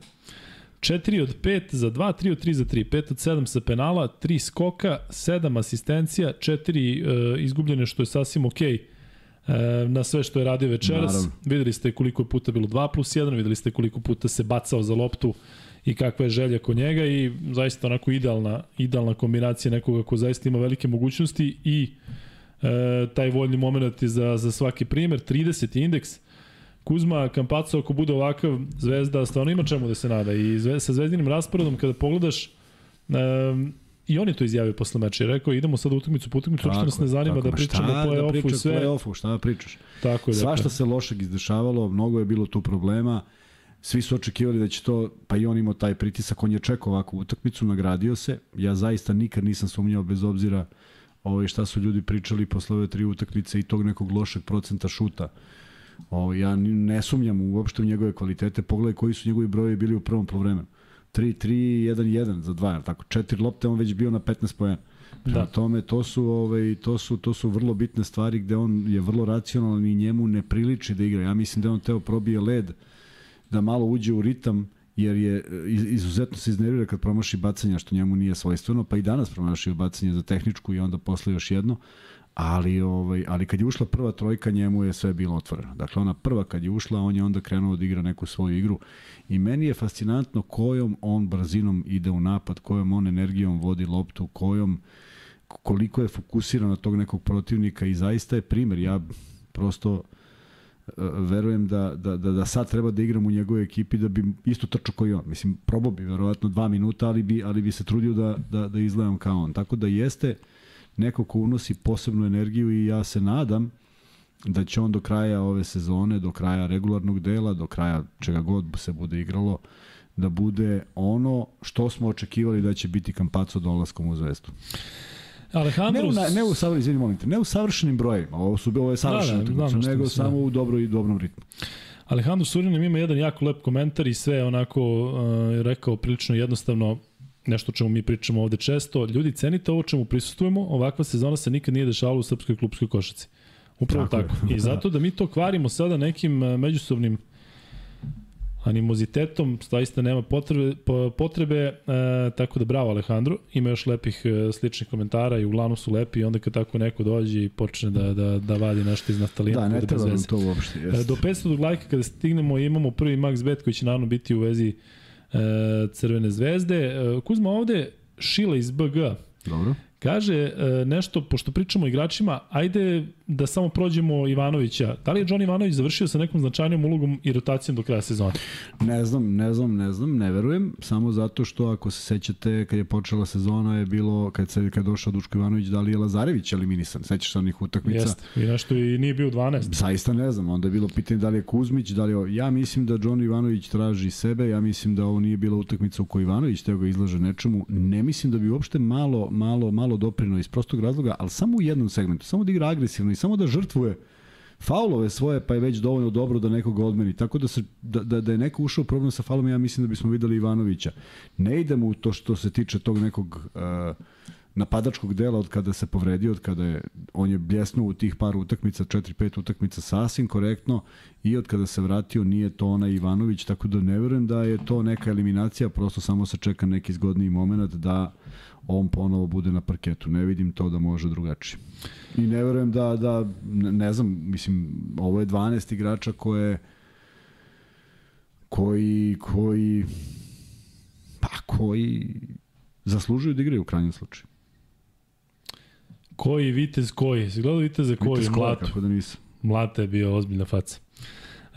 4 od 5 za 2, 3 od 3 za 3, 5 od 7 sa penala, 3 skoka, 7 asistencija, 4 e, izgubljene što je sasvim okej okay e, na sve što je radio večeras. Naravno. Videli ste koliko je puta bilo 2 plus 1, videli ste koliko puta se bacao za loptu i kakva je želja kod njega i zaista onako idealna, idealna kombinacija nekoga ko zaista ima velike mogućnosti i e, taj voljni moment je za, za svaki primer. 30 indeks, Kuzma Kampaco ako bude ovakav Zvezda stvarno ima čemu da se nada i zve, sa zvezdinim rasporedom kada pogledaš um, I on je to izjavio posle meča i rekao idemo sad u utakmicu po utakmicu, uopšte nas ne zanima tako, da pričamo o play-offu da i sve. Šta da pričaš? Tako je. Svašta dakle. se lošeg izdešavalo, mnogo je bilo tu problema. Svi su očekivali da će to, pa i on imao taj pritisak, on je čekao ovakvu utakmicu, nagradio se. Ja zaista nikad nisam sumnjao bez obzira ovaj, šta su ljudi pričali posle ove tri utakmice i tog nekog lošeg procenta šuta. O, ja ne sumnjam uopšte u njegove kvalitete. Pogledaj koji su njegovi brojevi bili u prvom polovremenu. 3, 3, 1, 1 za dva, tako. Četiri lopte, on već bio na 15 pojena. Prema da. tome, to su, ovaj, to, su, to su vrlo bitne stvari gde on je vrlo racionalan i njemu ne priliči da igra. Ja mislim da on teo probije led, da malo uđe u ritam, jer je izuzetno se iznervira kad promaši bacanja, što njemu nije svojstveno, pa i danas promašio bacanje za tehničku i onda posle još jedno, ali, ovaj, ali kad je ušla prva trojka, njemu je sve bilo otvoreno. Dakle, ona prva kad je ušla, on je onda krenuo da igra neku svoju igru i meni je fascinantno kojom on brzinom ide u napad, kojom on energijom vodi loptu, kojom koliko je fokusiran na tog nekog protivnika i zaista je primer. Ja prosto verujem da, da, da, da sad treba da igram u njegovoj ekipi da bi isto trčao koji on. Mislim, probao bi verovatno dva minuta, ali bi, ali bi se trudio da, da, da izgledam kao on. Tako da jeste neko ko unosi posebnu energiju i ja se nadam da će on do kraja ove sezone, do kraja regularnog dela, do kraja čega god se bude igralo, da bude ono što smo očekivali da će biti Kampaco dolaskom u zvezdu. Alejandro... Ne u, ne u, savršenim, izvini, molim te, ne u savršenim brojima, ovo su ovo je savršeno, da, da, nego mislim, samo u dobro i dobrom ritmu. Alejandro Surinin ima jedan jako lep komentar i sve onako uh, rekao prilično jednostavno nešto o čemu mi pričamo ovde često. Ljudi, cenite ovo čemu prisustujemo, ovakva sezona se nikad nije dešavala u srpskoj klubskoj košaci. Upravo tako. tako. I zato da mi to kvarimo sada nekim uh, međusobnim animozitetom, zaista nema potrebe, potrebe e, tako da bravo Alejandro, ima još lepih e, sličnih komentara i uglavnom su lepi i onda kad tako neko dođe i počne da, da, da vadi nešto iz naftalina. Da, ne treba nam to uopšte. Jest. E, do 500 lajka kada stignemo imamo prvi max bet koji će naravno biti u vezi e, Crvene zvezde. E, Kuzma ovde Šila iz BG. Dobro. Kaže e, nešto, pošto pričamo o igračima, ajde da samo prođemo Ivanovića. Da li je John Ivanović završio sa nekom značajnijom ulogom i rotacijom do kraja sezona? Ne znam, ne znam, ne znam, ne verujem. Samo zato što ako se sećate kad je počela sezona je bilo, kad, se, kad došao Duško Ivanović, da li je Lazarević eliminisan? Sećaš se onih utakmica? Jeste, i nešto i nije bio 12. Zaista ne znam, onda je bilo pitanje da li je Kuzmić, da li je... Ja mislim da John Ivanović traži sebe, ja mislim da ovo nije bila utakmica u kojoj Ivanović teo ga izlaže nečemu. Ne mislim da bi uopšte malo, malo, malo doprino iz prostog razloga, ali samo u jednom segmentu, samo da igra agresivno i samo da žrtvuje faulove svoje, pa je već dovoljno dobro da nekoga odmeni. Tako da, se, da, da, da je neko ušao problem sa faulom, ja mislim da bismo videli Ivanovića. Ne idemo u to što se tiče tog nekog uh, napadačkog dela od kada se povredio, od kada je, on je bljesnuo u tih par utakmica, 4-5 utakmica sasvim korektno i od kada se vratio nije to ona Ivanović, tako da ne verujem da je to neka eliminacija, prosto samo se čeka neki zgodniji moment da on ponovo bude na parketu. Ne vidim to da može drugačije. I ne verujem da, da ne znam, mislim, ovo je 12 igrača koje koji, koji pa koji zaslužuju da igraju u krajnjem slučaju. Koji Vitez koji? Si gledao Viteze koji? Vitez koji, kako da nisam. Mlata je bio ozbiljna faca.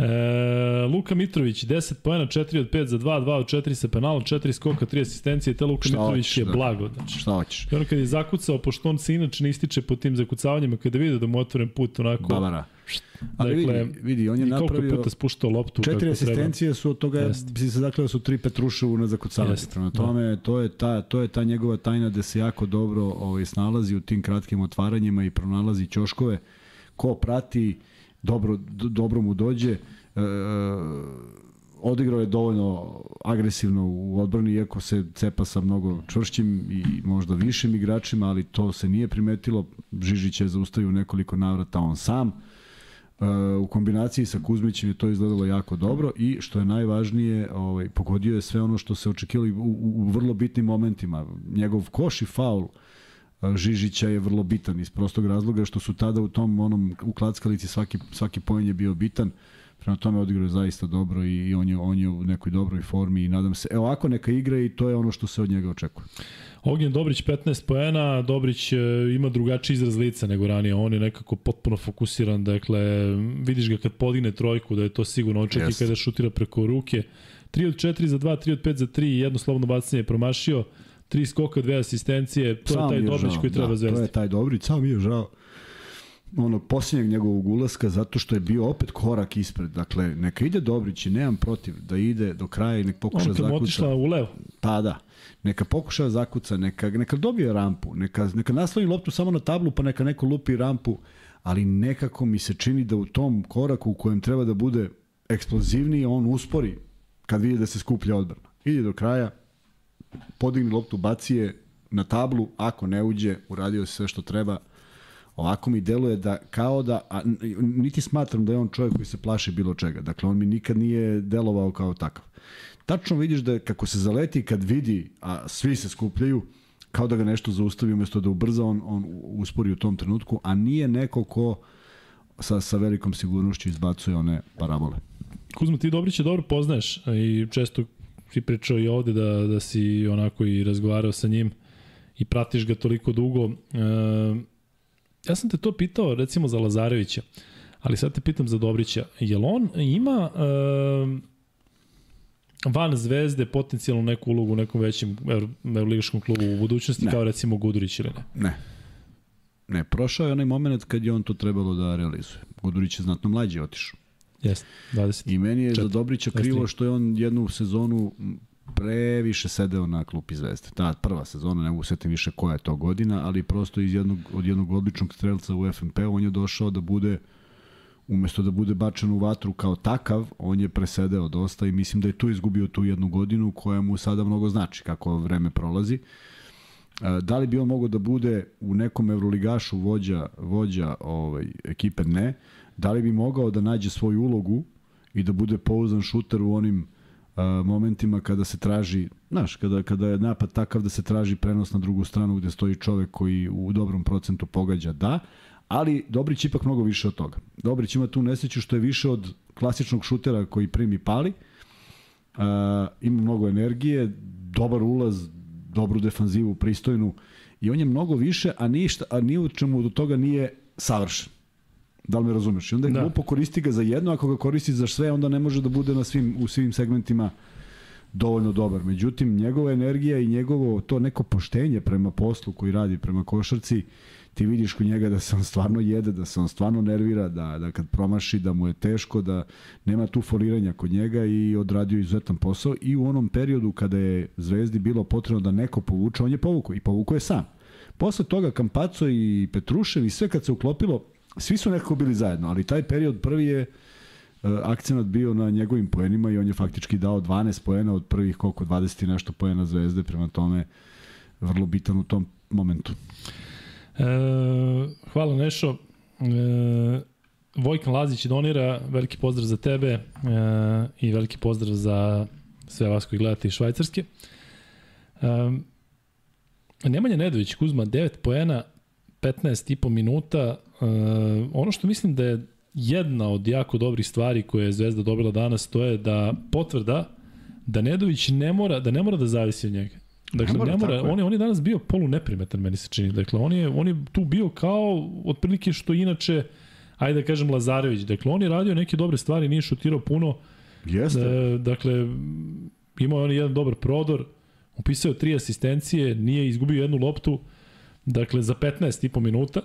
E, Luka Mitrović, 10 pojena, 4 od 5 za 2, 2 od 4 sa penalom, 4 skoka, 3 asistencije, te Luka Šta Mitrović hoćeš, je da. blago. Znači. Šta hoćeš? I ono kad je zakucao, pošto on se inače ne ističe po tim zakucavanjima, kada vidi da mu otvoren put onako... Babara. Ali dakle, vidi, vidi, on je napravio... koliko puta spuštao loptu. Četiri asistencije treba. su od toga, bi se dakle da su tri Petruševu na zakucavanje. Prema da. tome, da. to, je ta, to je ta njegova tajna da se jako dobro ovaj, snalazi u tim kratkim otvaranjima i pronalazi ćoškove. Ko prati, dobro, dobro mu dođe e, odigrao je dovoljno agresivno u odbrani, iako se cepa sa mnogo čvršćim i možda višim igračima, ali to se nije primetilo. Žižić je zaustavio nekoliko navrata on sam. E, u kombinaciji sa Kuzmićem je to izgledalo jako dobro i što je najvažnije, ovaj, pogodio je sve ono što se očekivali u, u, u vrlo bitnim momentima. Njegov koš i faul e, Žižića je vrlo bitan iz prostog razloga što su tada u tom onom u klackalici svaki, svaki poen je bio bitan. Prema tome odigrao je zaista dobro i on je, on je u nekoj dobroj formi i nadam se, evo ovako neka igra i to je ono što se od njega očekuje. Ognjen Dobrić 15 poena, Dobrić e, ima drugačiji izraz lica nego ranije, on je nekako potpuno fokusiran, dakle vidiš ga kad podigne trojku da je to sigurno, čak yes. i kada šutira preko ruke. 3 od 4 za 2, 3 od 5 za 3, jedno slobodno bacanje je promašio, 3 skoka, dve asistencije, to sam je taj Dobrić žao. koji treba da, zvezdi. To je taj Dobrić, sam je žao onog posljednjeg njegovog ulaska zato što je bio opet korak ispred. Dakle, neka ide Dobrić i nemam protiv da ide do kraja i nek pokuša kad zakuca. otišla u levo. Pa da. Neka pokuša zakuca, neka, neka dobije rampu, neka, neka nasloni loptu samo na tablu pa neka neko lupi rampu, ali nekako mi se čini da u tom koraku u kojem treba da bude eksplozivniji, on uspori kad vidi da se skuplja odbrana. Ide do kraja, podigni loptu, baci je na tablu, ako ne uđe, uradio sve što treba, Ovako mi deluje da kao da, a, niti smatram da je on čovjek koji se plaši bilo čega. Dakle, on mi nikad nije delovao kao takav. Tačno vidiš da kako se zaleti kad vidi, a svi se skupljaju, kao da ga nešto zaustavi umesto da ubrza, on, on uspori u tom trenutku, a nije neko ko sa, sa velikom sigurnošću izbacuje one parabole. Kuzma, ti Dobrića dobro poznaješ i često si pričao i ovde da, da si onako i razgovarao sa njim i pratiš ga toliko dugo. E, ja sam te to pitao recimo za Lazarevića, ali sad te pitam za Dobrića. Jel on ima e, van zvezde potencijalno neku ulogu u nekom većem euroligaškom klubu u budućnosti Ne. kao recimo Gudurić ili ne? Ne. Ne, prošao je onaj moment kad je on to trebalo da realizuje. Gudurić je znatno mlađi otišao. Jeste, 20. I meni je za. Dobrića krivo što je on jednu sezonu previše sedeo na klupi Zvezde. Ta prva sezona, ne mogu setim više koja je to godina, ali prosto iz jednog, od jednog odličnog strelca u FNP on je došao da bude umesto da bude bačen u vatru kao takav, on je presedeo dosta i mislim da je tu izgubio tu jednu godinu koja mu sada mnogo znači kako vreme prolazi. Da li bi on mogao da bude u nekom evroligašu vođa, vođa ovaj, ekipe? Ne. Da li bi mogao da nađe svoju ulogu i da bude pouzan šuter u onim a, momentima kada se traži, znaš, kada, kada je napad takav da se traži prenos na drugu stranu gde stoji čovek koji u dobrom procentu pogađa, da, ali Dobrić ipak mnogo više od toga. Dobrić ima tu nesreću što je više od klasičnog šutera koji primi pali, Uh, ima mnogo energije, dobar ulaz, dobru defanzivu, pristojnu i on je mnogo više, a ništa, a ni u čemu do toga nije savršen. Da li me razumeš? I onda je Da. glupo koristi ga za jedno, ako ga koristi za sve, onda ne može da bude na svim, u svim segmentima dovoljno dobar. Međutim, njegova energija i njegovo to neko poštenje prema poslu koji radi, prema košarci, ti vidiš kod njega da se on stvarno jede, da se on stvarno nervira, da, da kad promaši da mu je teško, da nema tu foliranja kod njega i odradio izuzetan posao i u onom periodu kada je Zvezdi bilo potrebno da neko povuče, on je povukao i povukao je sam. Posle toga Kampaco i Petrušev i sve kad se uklopilo, svi su nekako bili zajedno, ali taj period prvi je uh, akcenat bio na njegovim poenima i on je faktički dao 12 poena od prvih koliko 20 i nešto poena Zvezde, prema tome vrlo bitan u tom momentu. E, hvala Nešo. E, Vojkan Lazić donira, veliki pozdrav za tebe e, i veliki pozdrav za sve vas koji gledate iz Švajcarske. E, Nemanja Nedović, Kuzma, 9 poena, 15 i po minuta. E, ono što mislim da je jedna od jako dobrih stvari koje je Zvezda dobila danas, to je da potvrda da Nedović ne mora da ne mora da zavisi od njega. Dakle, Ne mora, ne mora, on je, on je danas bio polu neprimetan, meni se čini. Dakle, on je, on je tu bio kao, otprilike što inače, ajde da kažem, Lazarević. Dakle, on je radio neke dobre stvari, nije šutirao puno. Jeste. E, dakle, imao je on jedan dobar prodor, upisao tri asistencije, nije izgubio jednu loptu, dakle, za 15 i po minuta.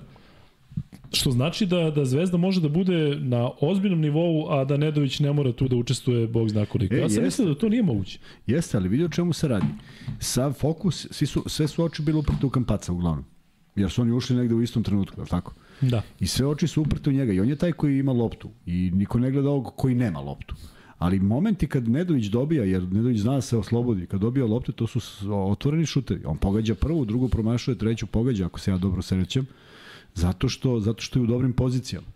Što znači da, da Zvezda može da bude na ozbiljnom nivou, a da Nedović ne mora tu da učestvuje, bog zna koliko. E, ja sam mislio da to nije moguće. Jeste, ali vidi o čemu se radi. Sav fokus, svi su, sve su oči bile uprte u Kampaca uglavnom. Jer su oni ušli negde u istom trenutku, je li tako? Da. I sve oči su uprte u njega. I on je taj koji ima loptu. I niko ne gleda ovog koji nema loptu. Ali momenti kad Nedović dobija, jer Nedović zna da se oslobodi, kad dobija lopte, to su otvoreni šuteri. On pogađa prvu, drugu promašuje, treću pogađa, ako se ja dobro sećam, zato što, zato što je u dobrim pozicijama.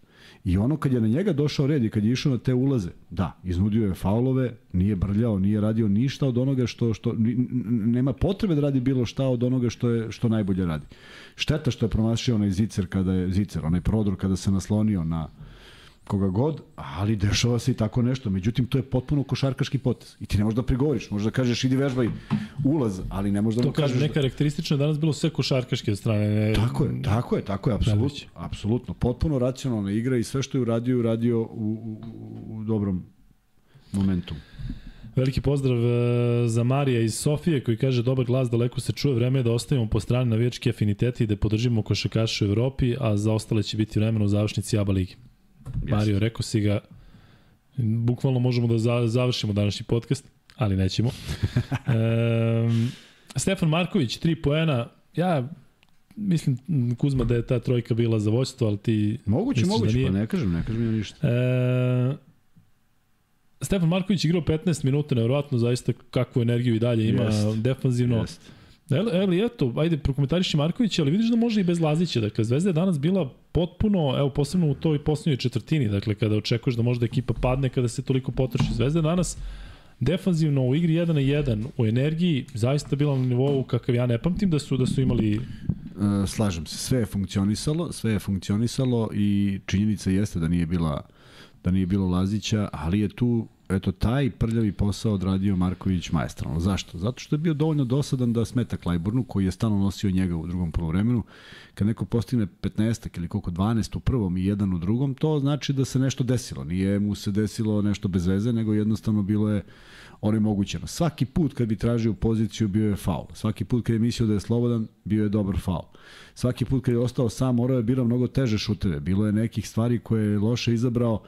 I ono kad je na njega došao red i kad je išao na te ulaze, da, iznudio je faulove, nije brljao, nije radio ništa od onoga što, što nema potrebe da radi bilo šta od onoga što je što najbolje radi. Šteta što je promašio onaj zicer kada je zicer, onaj prodor kada se naslonio na koga god, ali dešava se i tako nešto. Međutim, to je potpuno košarkaški potez. I ti ne možeš da prigovoriš. Možeš da kažeš idi vežbaj ulaz, ali ne možeš da To mu kažeš... da- nekarakteristično je danas bilo sve košarkaške od strane. Ne, Tako je, tako je, tako je, apsolutno. Apsolutno, potpuno racionalna igra i sve što je uradio, uradio u, u, u dobrom momentu. Veliki pozdrav e, za Marija iz Sofije koji kaže dobar glas, daleko se čuje vreme da ostavimo po strani navijački afiniteti i da podržimo košakaše u Evropi, a za ostale će biti vremena u završnici ABA ligi. Yes. Mario, rekao si ga, bukvalno možemo da za, završimo današnji podcast, ali nećemo. e, Stefan Marković, 3 poena, ja mislim Kuzma da je ta trojka bila za voćstvo, ali ti Moguće, moguće, da pa ne kažem, ne kažem ja ništa. E, Stefan Marković igrao 15 minuta, nevjerojatno zaista kakvu energiju i dalje ima jest, defanzivno. Jest. Eli, eto, ajde, prokomentariši Marković, ali vidiš da može i bez Lazića. Dakle, Zvezda je danas bila potpuno, evo, posebno u toj posljednjoj četvrtini, dakle, kada očekuješ da možda ekipa padne, kada se toliko potroši. Zvezda je danas defanzivno u igri 1 na 1, u energiji, zaista bila na nivou kakav ja ne pamtim da su, da su imali... E, slažem se, sve je funkcionisalo, sve je funkcionisalo i činjenica jeste da nije bila da nije bilo Lazića, ali je tu eto taj prljavi posao odradio Marković maestralno. Zašto? Zato što je bio dovoljno dosadan da smeta Klajburnu, koji je stalno nosio njega u drugom polovremenu. Kad neko postigne 15 ili koliko 12 u prvom i jedan u drugom, to znači da se nešto desilo. Nije mu se desilo nešto bez veze, nego jednostavno bilo je onemogućeno. Svaki put kad bi tražio poziciju bio je faul. Svaki put kad je mislio da je slobodan, bio je dobar faul. Svaki put kad je ostao sam, morao je birao mnogo teže šuteve. Bilo je nekih stvari koje je loše izabrao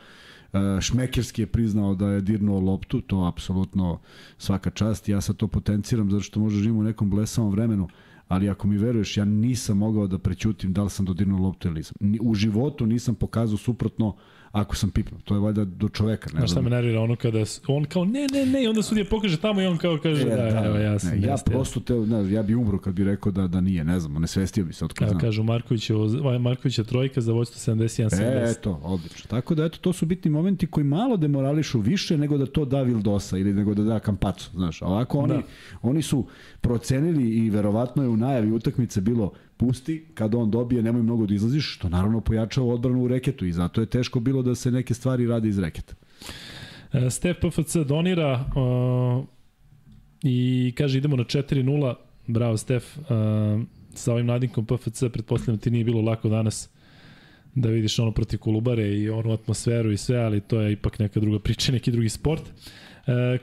Šmekerski je priznao da je dirnuo loptu, to apsolutno svaka čast. Ja sad to potenciram zato što možda živimo u nekom blesavom vremenu, ali ako mi veruješ, ja nisam mogao da prećutim da li sam dodirnuo loptu ili nisam. U životu nisam pokazao suprotno ako sam pipnuo. To je valjda do čoveka. Ne Znaš šta me nervira ono kada on kao ne, ne, ne, onda sudija pokaže tamo i on kao kaže e, da, da, evo ja sam. Ne, ja prosto te, ne, ja bi umro kad bi rekao da da nije, ne znam, ne svestio bi se otkud znam. Kažu Marković, Markovića trojka za vojstvo 71 70. E, eto, odlično. Tako da eto to su bitni momenti koji malo demorališu više nego da to da Vildosa ili nego da da Kampacu, znaš. Ovako oni da. oni su procenili i verovatno je u najavi utakmice bilo pusti, kada on dobije, nemoj mnogo da izlaziš, što naravno pojačava odbranu u reketu i zato je teško bilo da se neke stvari radi iz reketa. E, Stef PFC donira uh, i kaže idemo na 4-0. Bravo Stef. Uh, sa ovim nadinkom PFC pretpostavljam ti nije bilo lako danas da vidiš ono protiv Kolubare i onu atmosferu i sve, ali to je ipak neka druga priča, neki drugi sport.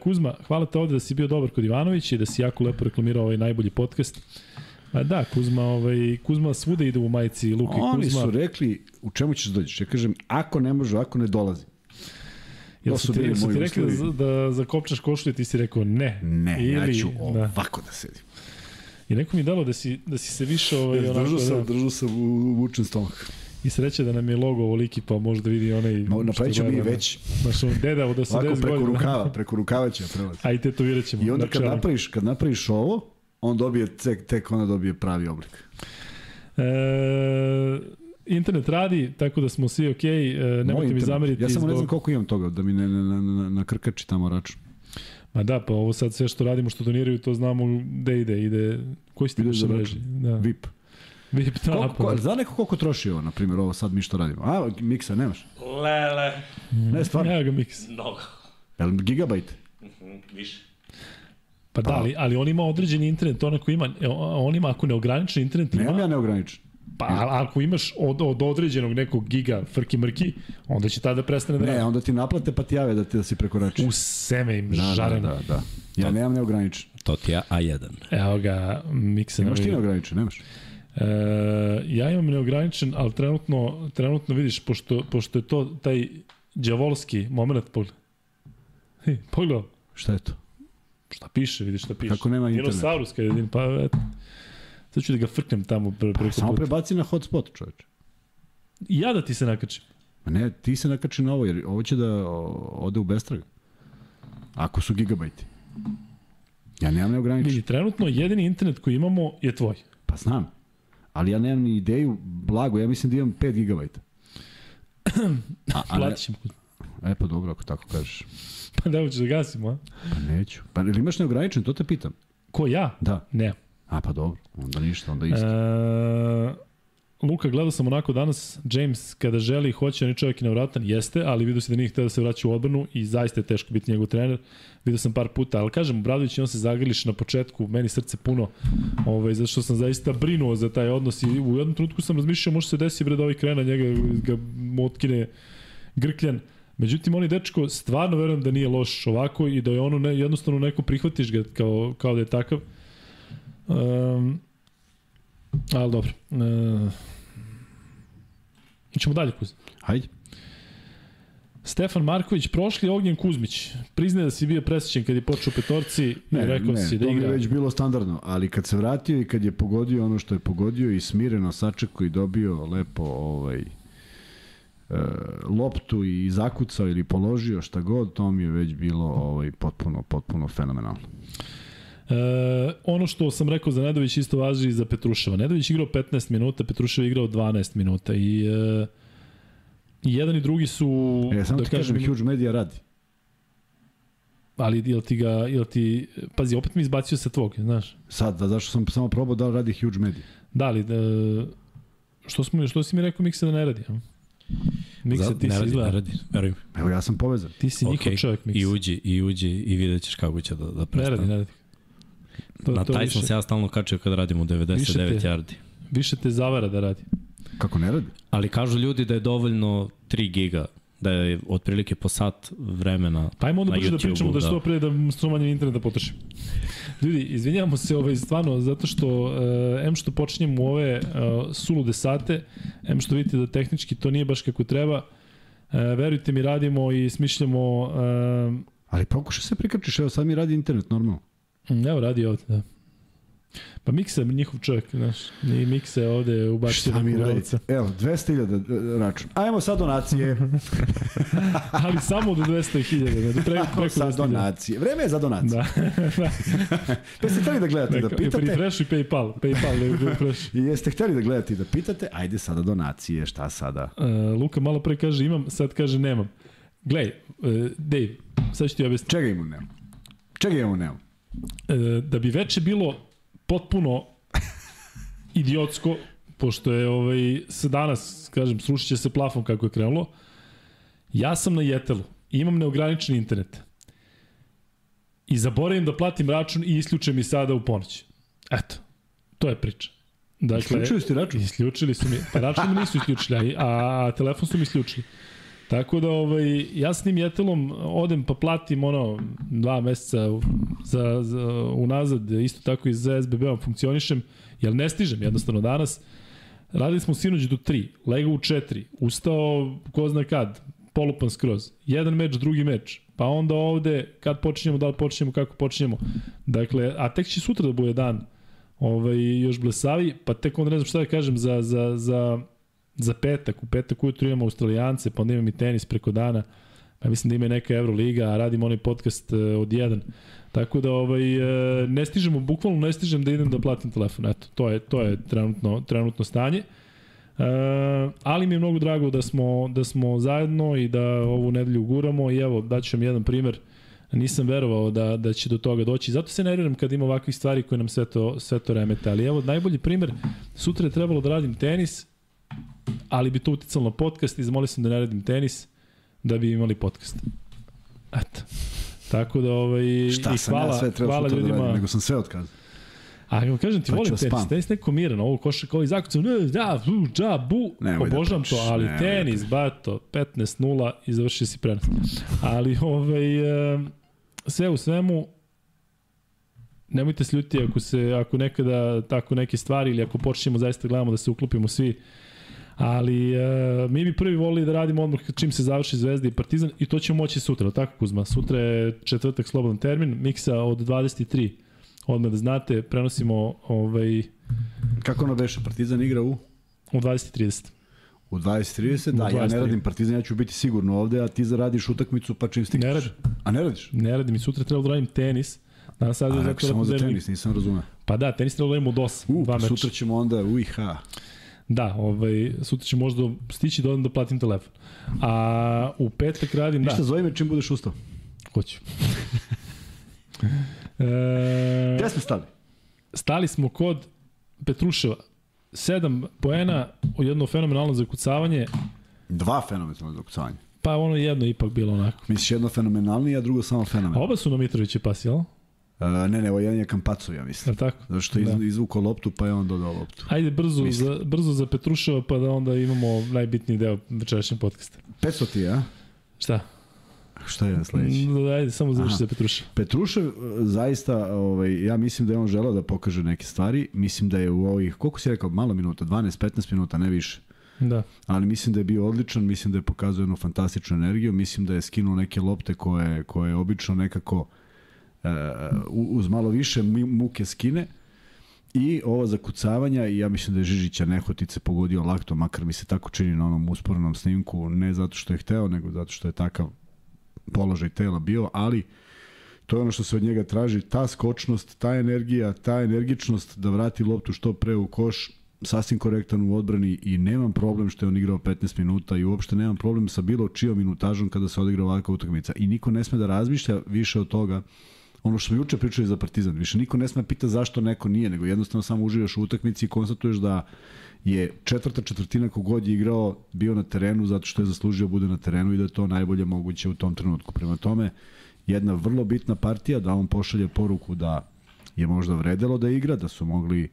Kuzma, hvala te ovde da si bio dobar kod Ivanovića i da si jako lepo reklamirao ovaj najbolji podcast. A da, Kuzma, ovaj, Kuzma svuda ide u majici Luka i Kuzma. Oni su rekli u čemu ćeš da dođeš. Ja kažem, ako ne može, ako ne dolazi. Jel su ti, su ti rekli da, da zakopčaš košulje, ti si rekao ne. Ne, Ili, ja ću da. ovako da sedim. I neko mi dalo da si, da si se više... Ovaj, ja, držao sam, da, držao sam u vučen stomak. I sreće da nam je logo ovoliki, pa možda vidi onaj... No, napravit ćemo mi već. Znaš, on deda da se 10 godina. preko rukava, preko rukava će prelaz. A i tetovirat ćemo. I onda kad napraviš, kad napraviš ovo, on dobije, tek, tek onda dobije pravi oblik. E, internet radi, tako da smo svi okay, e, nemojte mi zameriti. Ja samo zbog... ne znam koliko imam toga, da mi ne, ne, ne, ne, na krkači tamo račun. Ma da, pa ovo sad sve što radimo, što doniraju, to znamo gde ide, ide, koji ste naše mreži? Da. VIP. VIP, da. Koliko, ko, za neko koliko troši ovo, na primjer, ovo sad mi što radimo? A, miksa nemaš? Lele. Ne, stvarno. Nema ga miks. Mnogo. Jel gigabajt? Mm -hmm, više. Pa, pa da, ali, ali on ima određeni internet, on ako ima, on ima ako neograničen internet ima... Nemam ja neograničen. Pa ako imaš od, od određenog nekog giga frki mrki, onda će tada prestane da Ne, radi. onda ti naplate pa ti jave da ti da si prekorači. U seme im da, žareno. Da, da, da. Ja to, nemam neograničen. To ti je A1. Evo ga, mikse. Imaš ti neograničen, nemaš? E, ja imam neograničen, ali trenutno, trenutno vidiš, pošto, pošto je to taj djavolski moment, pogled. Pogledaj. Šta je to? Šta piše, vidi šta piše. Kako nema internet? Dinosaurus kad jedin, pa eto. Sad ću da ga frknem tamo pre, preko Samo prebaci na hotspot, čoveče. Ja da ti se nakačim. Ma ne, ti se nakači na ovo, jer ovo će da ode u bestraga. Ako su gigabajti. Ja nemam neograničen. Vidi, trenutno jedini internet koji imamo je tvoj. Pa znam. Ali ja nemam ni ideju, blago, ja mislim da imam 5 gigabajta. A, a Platit ćemo. E pa dobro, ako tako kažeš. Pa da hoćeš da gasimo, a? Pa neću. Pa ili imaš neograničen, to te pitam. Ko ja? Da. Ne. A pa dobro, onda ništa, onda isto. E, Luka, gledao sam onako danas, James kada želi i hoće, on je čovjek nevratan, jeste, ali vidio se da nije htio da se vraća u odbranu i zaista je teško biti njegov trener. Vidio sam par puta, ali kažem, Bradović on se zagrliš na početku, meni srce puno, ovaj, zato što sam zaista brinuo za taj odnos i u jednom trenutku sam razmišljao, može se desi bre da ovaj krena njega ga motkine grkljan Međutim, on je dečko, stvarno verujem da nije loš ovako i da je ono ne, jednostavno neko prihvatiš ga kao, kao da je takav. Um, ali dobro. Uh, Ićemo dalje, Kuz. Hajde. Stefan Marković, prošli Ognjen Kuzmić. Priznaje da si bio presjećen kad je počeo petorci i rekao si da to igra. je već bilo standardno, ali kad se vratio i kad je pogodio ono što je pogodio i smireno sačekao i dobio lepo ovaj, loptu i zakucao ili položio šta god, to mi je već bilo ovaj, potpuno, potpuno fenomenalno. E, ono što sam rekao za Nedović isto važi i za Petruševa. Nedović igrao 15 minuta, Petrušev igrao 12 minuta i e, i jedan i drugi su E, samo da ti kažem, Huge Media radi. ali jel ti ga jel ti pazi opet mi izbacio sa tvog, znaš. Sad, da, zašto sam samo probao da radi Huge Media? Da li da što smo što si mi rekao Miksa da ne radi, a? Miksa ti ne si radi, izgleda. ne radi, verujem. Evo, ja sam povezan. Ti si njihov Okej, čovjek Miksa. I uđi, i uđi, i vidjet ćeš kako će da, da Ne prestane. radi, ne radi. To, Na to taj više, sam se ja stalno kačio kad radimo 99 Više te- yardi. više te zavara da radi. Kako ne radi? Ali kažu ljudi da je dovoljno 3 giga, da je otprilike po sat vremena Pa ajmo onda na brže da pričamo da, da. što pre da što manje internet da potrošim. Ljudi, izvinjavamo se ovaj, stvarno zato što uh, em što počinjemo u ove uh, sulude sate, em što vidite da tehnički to nije baš kako treba, uh, verujte mi radimo i smišljamo uh, Ali pokušaj se prikačiš, evo sad mi radi internet normalno. evo radi ovde, da. Pa Miksa je njihov čovjek, znaš, i Miksa je ovde ubacio Šta mi radite? Evo, 200.000 račun. Ajmo sad donacije. Ali samo do 200.000, ne, do preko, preko sad 200.000. donacije. Vreme je za donacije. Da. Pa jeste hteli da gledate da Neka, pitate? Refresh i PayPal. PayPal je refresh. I jeste hteli da gledate i da pitate? Ajde sada donacije, šta sada? Uh, Luka malo pre kaže imam, sad kaže nemam. Glej, uh, Dave, sad ću ti objasniti. Čega imamo nemo? Čega imamo nemo? Uh, da bi veče bilo potpuno idiotsko, pošto je ovaj, se danas, kažem, srušit će se plafon kako je krenulo, ja sam na Jetelu, imam neograničen internet i zaboravim da platim račun i isključe mi sada u ponoć. Eto, to je priča. Dakle, Isključili ste račun? Isključili su mi, pa račun mi nisu isključili, a, a telefon su mi isključili. Tako da ovaj, ja s tim jetelom odem pa platim ono dva meseca za, za, unazad, isto tako i za SBB-om funkcionišem, jer ne stižem jednostavno danas. Radili smo sinoć do 3, legao u 4, ustao ko zna kad, polupan skroz. Jedan meč, drugi meč. Pa onda ovde, kad počinjemo, da li počinjemo, kako počinjemo. Dakle, a tek će sutra da bude dan ovaj, još blesavi, pa tek onda ne znam šta da kažem za, za, za, za petak. U petak ujutru imamo Australijance, pa onda imam i tenis preko dana. Pa mislim da ima neka Euroliga, a radim onaj podcast e, od 1. Tako da ovaj, e, ne stižemo, bukvalno ne stižem da idem da platim telefon. Eto, to je, to je trenutno, trenutno stanje. E, ali mi je mnogo drago da smo, da smo zajedno i da ovu nedelju guramo i evo, daću vam jedan primer. Nisam verovao da, da će do toga doći. Zato se nerviram kad ima ovakvih stvari koje nam sve to, sve to remete. Ali evo, najbolji primer, sutra je trebalo da radim tenis, ali bi to uticalo na podcast i zamolio sam da ne radim tenis da bi imali podcast. Eto. Tako da ovaj Šta i hvala, ja sve hvala da ljudima. radim, nego sam sve otkazao. A kako kažem ti, Pa volim tenis. spam. Tenis neko miran, ovo koša kao i zakucam, ne, da, bu, dža, bu. Nemoj da Obožavam to, pričaš, ali nemoj da tenis, bato, 15-0 i završio si prenos. Ali, ovaj, e, sve u svemu, nemojte se ljuti ako se ako nekada tako neke stvari ili ako počnemo zaista gledamo da se uklopimo svi ali e, mi bi prvi volili da radimo odmah čim se završi Zvezda i Partizan i to ćemo moći sutra, tako Kuzma? Sutra je četvrtak slobodan termin, miksa od 23 odmah da znate, prenosimo ovaj, Kako ono beše? Partizan igra u? u 20.30. U 20.30, U da, ja 23. ne radim Partizan, ja ću biti sigurno ovde, a ti zaradiš utakmicu pa čim stigneš. Ne radim. A ne radiš? Ne radim i sutra treba da radim tenis. Danas sad A je rekao samo za tenis, nisam razumeo. Pa da, tenis treba da radimo od 8, U, dva pa meča. sutra ćemo onda u IH. Da, ovaj, sutra ću možda stići da odem da platim telefon. A u petak radim, da, Ništa, zove me čim budeš ustao. hoću. e, Gde smo stali? stali smo kod Petruševa. 7 poena u jedno fenomenalno zakucavanje, Dva fenomenalna dokucavanja. pa ono jedno ipak bilo onako. Misliš jedno fenomenalnije, a drugo samo A fenomenalno. oba su na Mitroviće pas, jel? Uh, ne, ne, ovo jedan je Kampaco, ja Je mislim. li tako? Zato što je Da. iz, izvukao loptu, pa je on dodao loptu. Ajde brzo Mislim. za, brzo za Petruševa, pa da onda imamo najbitniji deo večerašnjeg podcasta. 500 ti je, a? Šta? Šta je sledeći? Mm, Ajde, samo završi za Petruša. Petrušev e, zaista, ovaj, ja mislim da je on želeo da pokaže neke stvari. Mislim da je u ovih, koliko si rekao, malo minuta, 12-15 minuta, ne više. Da. Ali mislim da je bio odličan, mislim da je pokazao jednu fantastičnu energiju, mislim da je skinuo neke lopte koje, koje obično nekako e, uz malo više muke skine. I ova zakucavanja, i ja mislim da je Žižića nehotice pogodio lakto, makar mi se tako čini na onom usporenom snimku, ne zato što je hteo, nego zato što je takav položaj tela bio, ali to je ono što se od njega traži, ta skočnost, ta energija, ta energičnost da vrati loptu što pre u koš, sasvim korektan u odbrani i nemam problem što je on igrao 15 minuta i uopšte nemam problem sa bilo čijom minutažom kada se odigra ovakva utakmica. I niko ne sme da razmišlja više od toga ono što smo juče pričali za Partizan, više niko ne sme pita zašto neko nije, nego jednostavno samo uživaš u utakmici i konstatuješ da je četvrta četvrtina kogod je igrao bio na terenu zato što je zaslužio bude na terenu i da je to najbolje moguće u tom trenutku. Prema tome, jedna vrlo bitna partija da on pošalje poruku da je možda vredelo da igra, da su mogli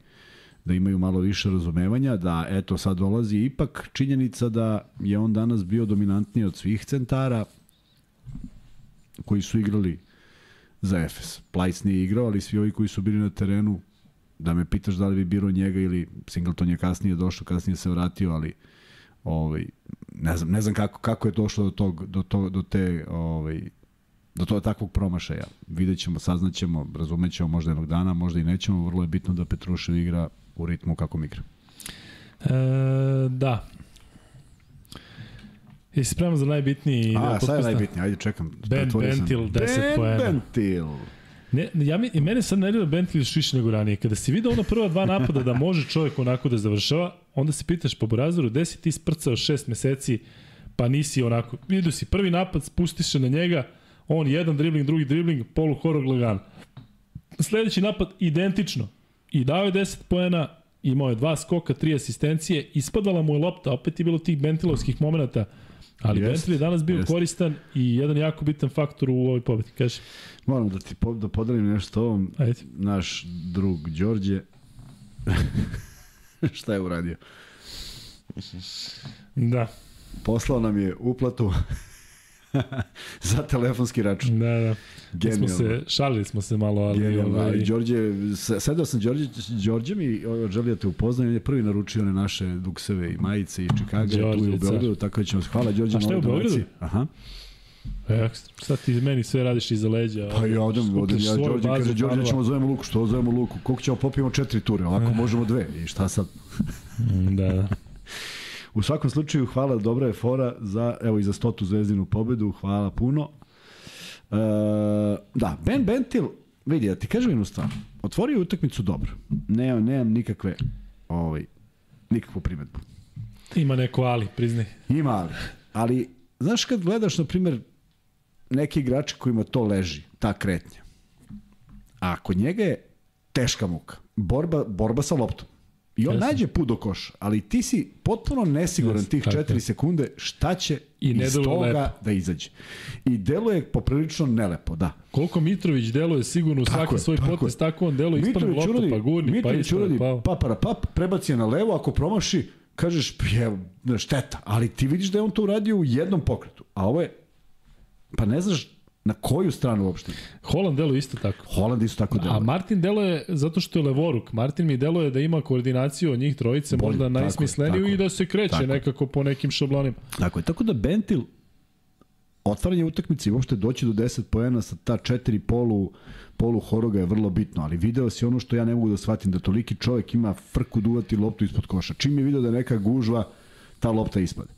da imaju malo više razumevanja, da eto sad dolazi ipak činjenica da je on danas bio dominantniji od svih centara koji su igrali za Efes. Plajc nije igrao, ali svi ovi koji su bili na terenu, da me pitaš da li bi birao njega ili Singleton je kasnije došao, kasnije se vratio, ali ovaj, ne znam, ne znam kako, kako je došlo do, tog, do, to, do te ovaj, do toga takvog promašaja. Vidjet ćemo, saznaćemo, razumećemo možda jednog dana, možda i nećemo. Vrlo je bitno da Petrušev igra u ritmu kako igra. E, da. Jesi spreman za najbitniji A, sad je podcasta? najbitnije, ajde čekam. Ben. Bentil, 10 ben poena. Bentil. Ne, ja mi, i mene sad nervira Bentley još više nego ranije. Kada si vidio ona prva dva napada da može čovjek onako da završava, onda se pitaš po Burazeru, gde si ti sprcao šest meseci, pa nisi onako, vidio si prvi napad, spustiš se na njega, on jedan dribling, drugi dribling, polu horog lagan. Sledeći napad identično. I dao je 10 poena, imao je dva skoka, tri asistencije, ispadala mu je lopta, opet je bilo tih Bentilovskih momenta, ali Jest, Bentley je danas bio jest. koristan i jedan jako bitan faktor u ovoj pobedi. Kaži, Moram da ti po, da podelim nešto ovom. ajde. Naš drug Đorđe. Šta je uradio? Da. Poslao nam je uplatu za telefonski račun. Da, da. Mi Smo Genijalno. se, šalili smo se malo, ali... Genijalno. ovaj, Đorđe, se- sedao sam Đorđe, Đorđem i o, želio da te upoznam. On je prvi naručio one naše dukseve i majice i Čikaga. Tu je Đorđe, u Beogradu, tako da ćemo... Hvala Đorđe. A šta je u donaciji. Beogradu? Aha. E, sad ti meni sve radiš iza leđa. Pa ja odem, odem ja Đorđe, kaže Đorđe ćemo zovemo Luku, što zovemo Luku? Koliko ćemo popijemo četiri ture, ovako možemo dve. I šta sad? Mm, Da, da. U svakom slučaju, hvala, dobra je fora za, evo i za stotu zvezdinu pobedu, hvala puno. E, da, Ben Bentil, vidi, ja ti kažem jednu stvar, otvorio je utakmicu dobro. Nemam, nemam nikakve, ovaj, nikakvu primetbu. Ima neko ali, priznaj. Ima ali, ali, znaš kad gledaš, na primjer, neki igrači kojima to leži, ta kretnja, a kod njega je teška muka, borba, borba sa loptom. I on Jasno. nađe put do koša, ali ti si potpuno nesiguran Jasno, tih tako 4 je. sekunde šta će I iz toga lepo. da izađe. I deluje poprilično nelepo, da. Koliko Mitrović deluje sigurno u Tako svaki je, svoj tako potez, je. tako on deluje, Mitrović lopta, pa gurni, pa Mitrović ispane, uradi pa... papara pap, prebaci je na levo, ako promaši, kažeš, je, šteta, ali ti vidiš da je on to uradio u jednom pokretu, a ovo je, pa ne znaš na koju stranu uopšte. Holland deluje isto tako. Holand isto tako A deluje. Martin deluje zato što je levoruk. Martin mi deluje da ima koordinaciju od njih trojice, Bolje, možda je, najsmisleniju i da se kreće tako je. nekako po nekim šablonima. Tako je, tako da Bentil otvaranje utakmice i uopšte doći do 10 poena sa ta četiri polu, polu horoga je vrlo bitno, ali video si ono što ja ne mogu da shvatim, da toliki čovjek ima frku duvati loptu ispod koša. Čim je video da je neka gužva, ta lopta ispade.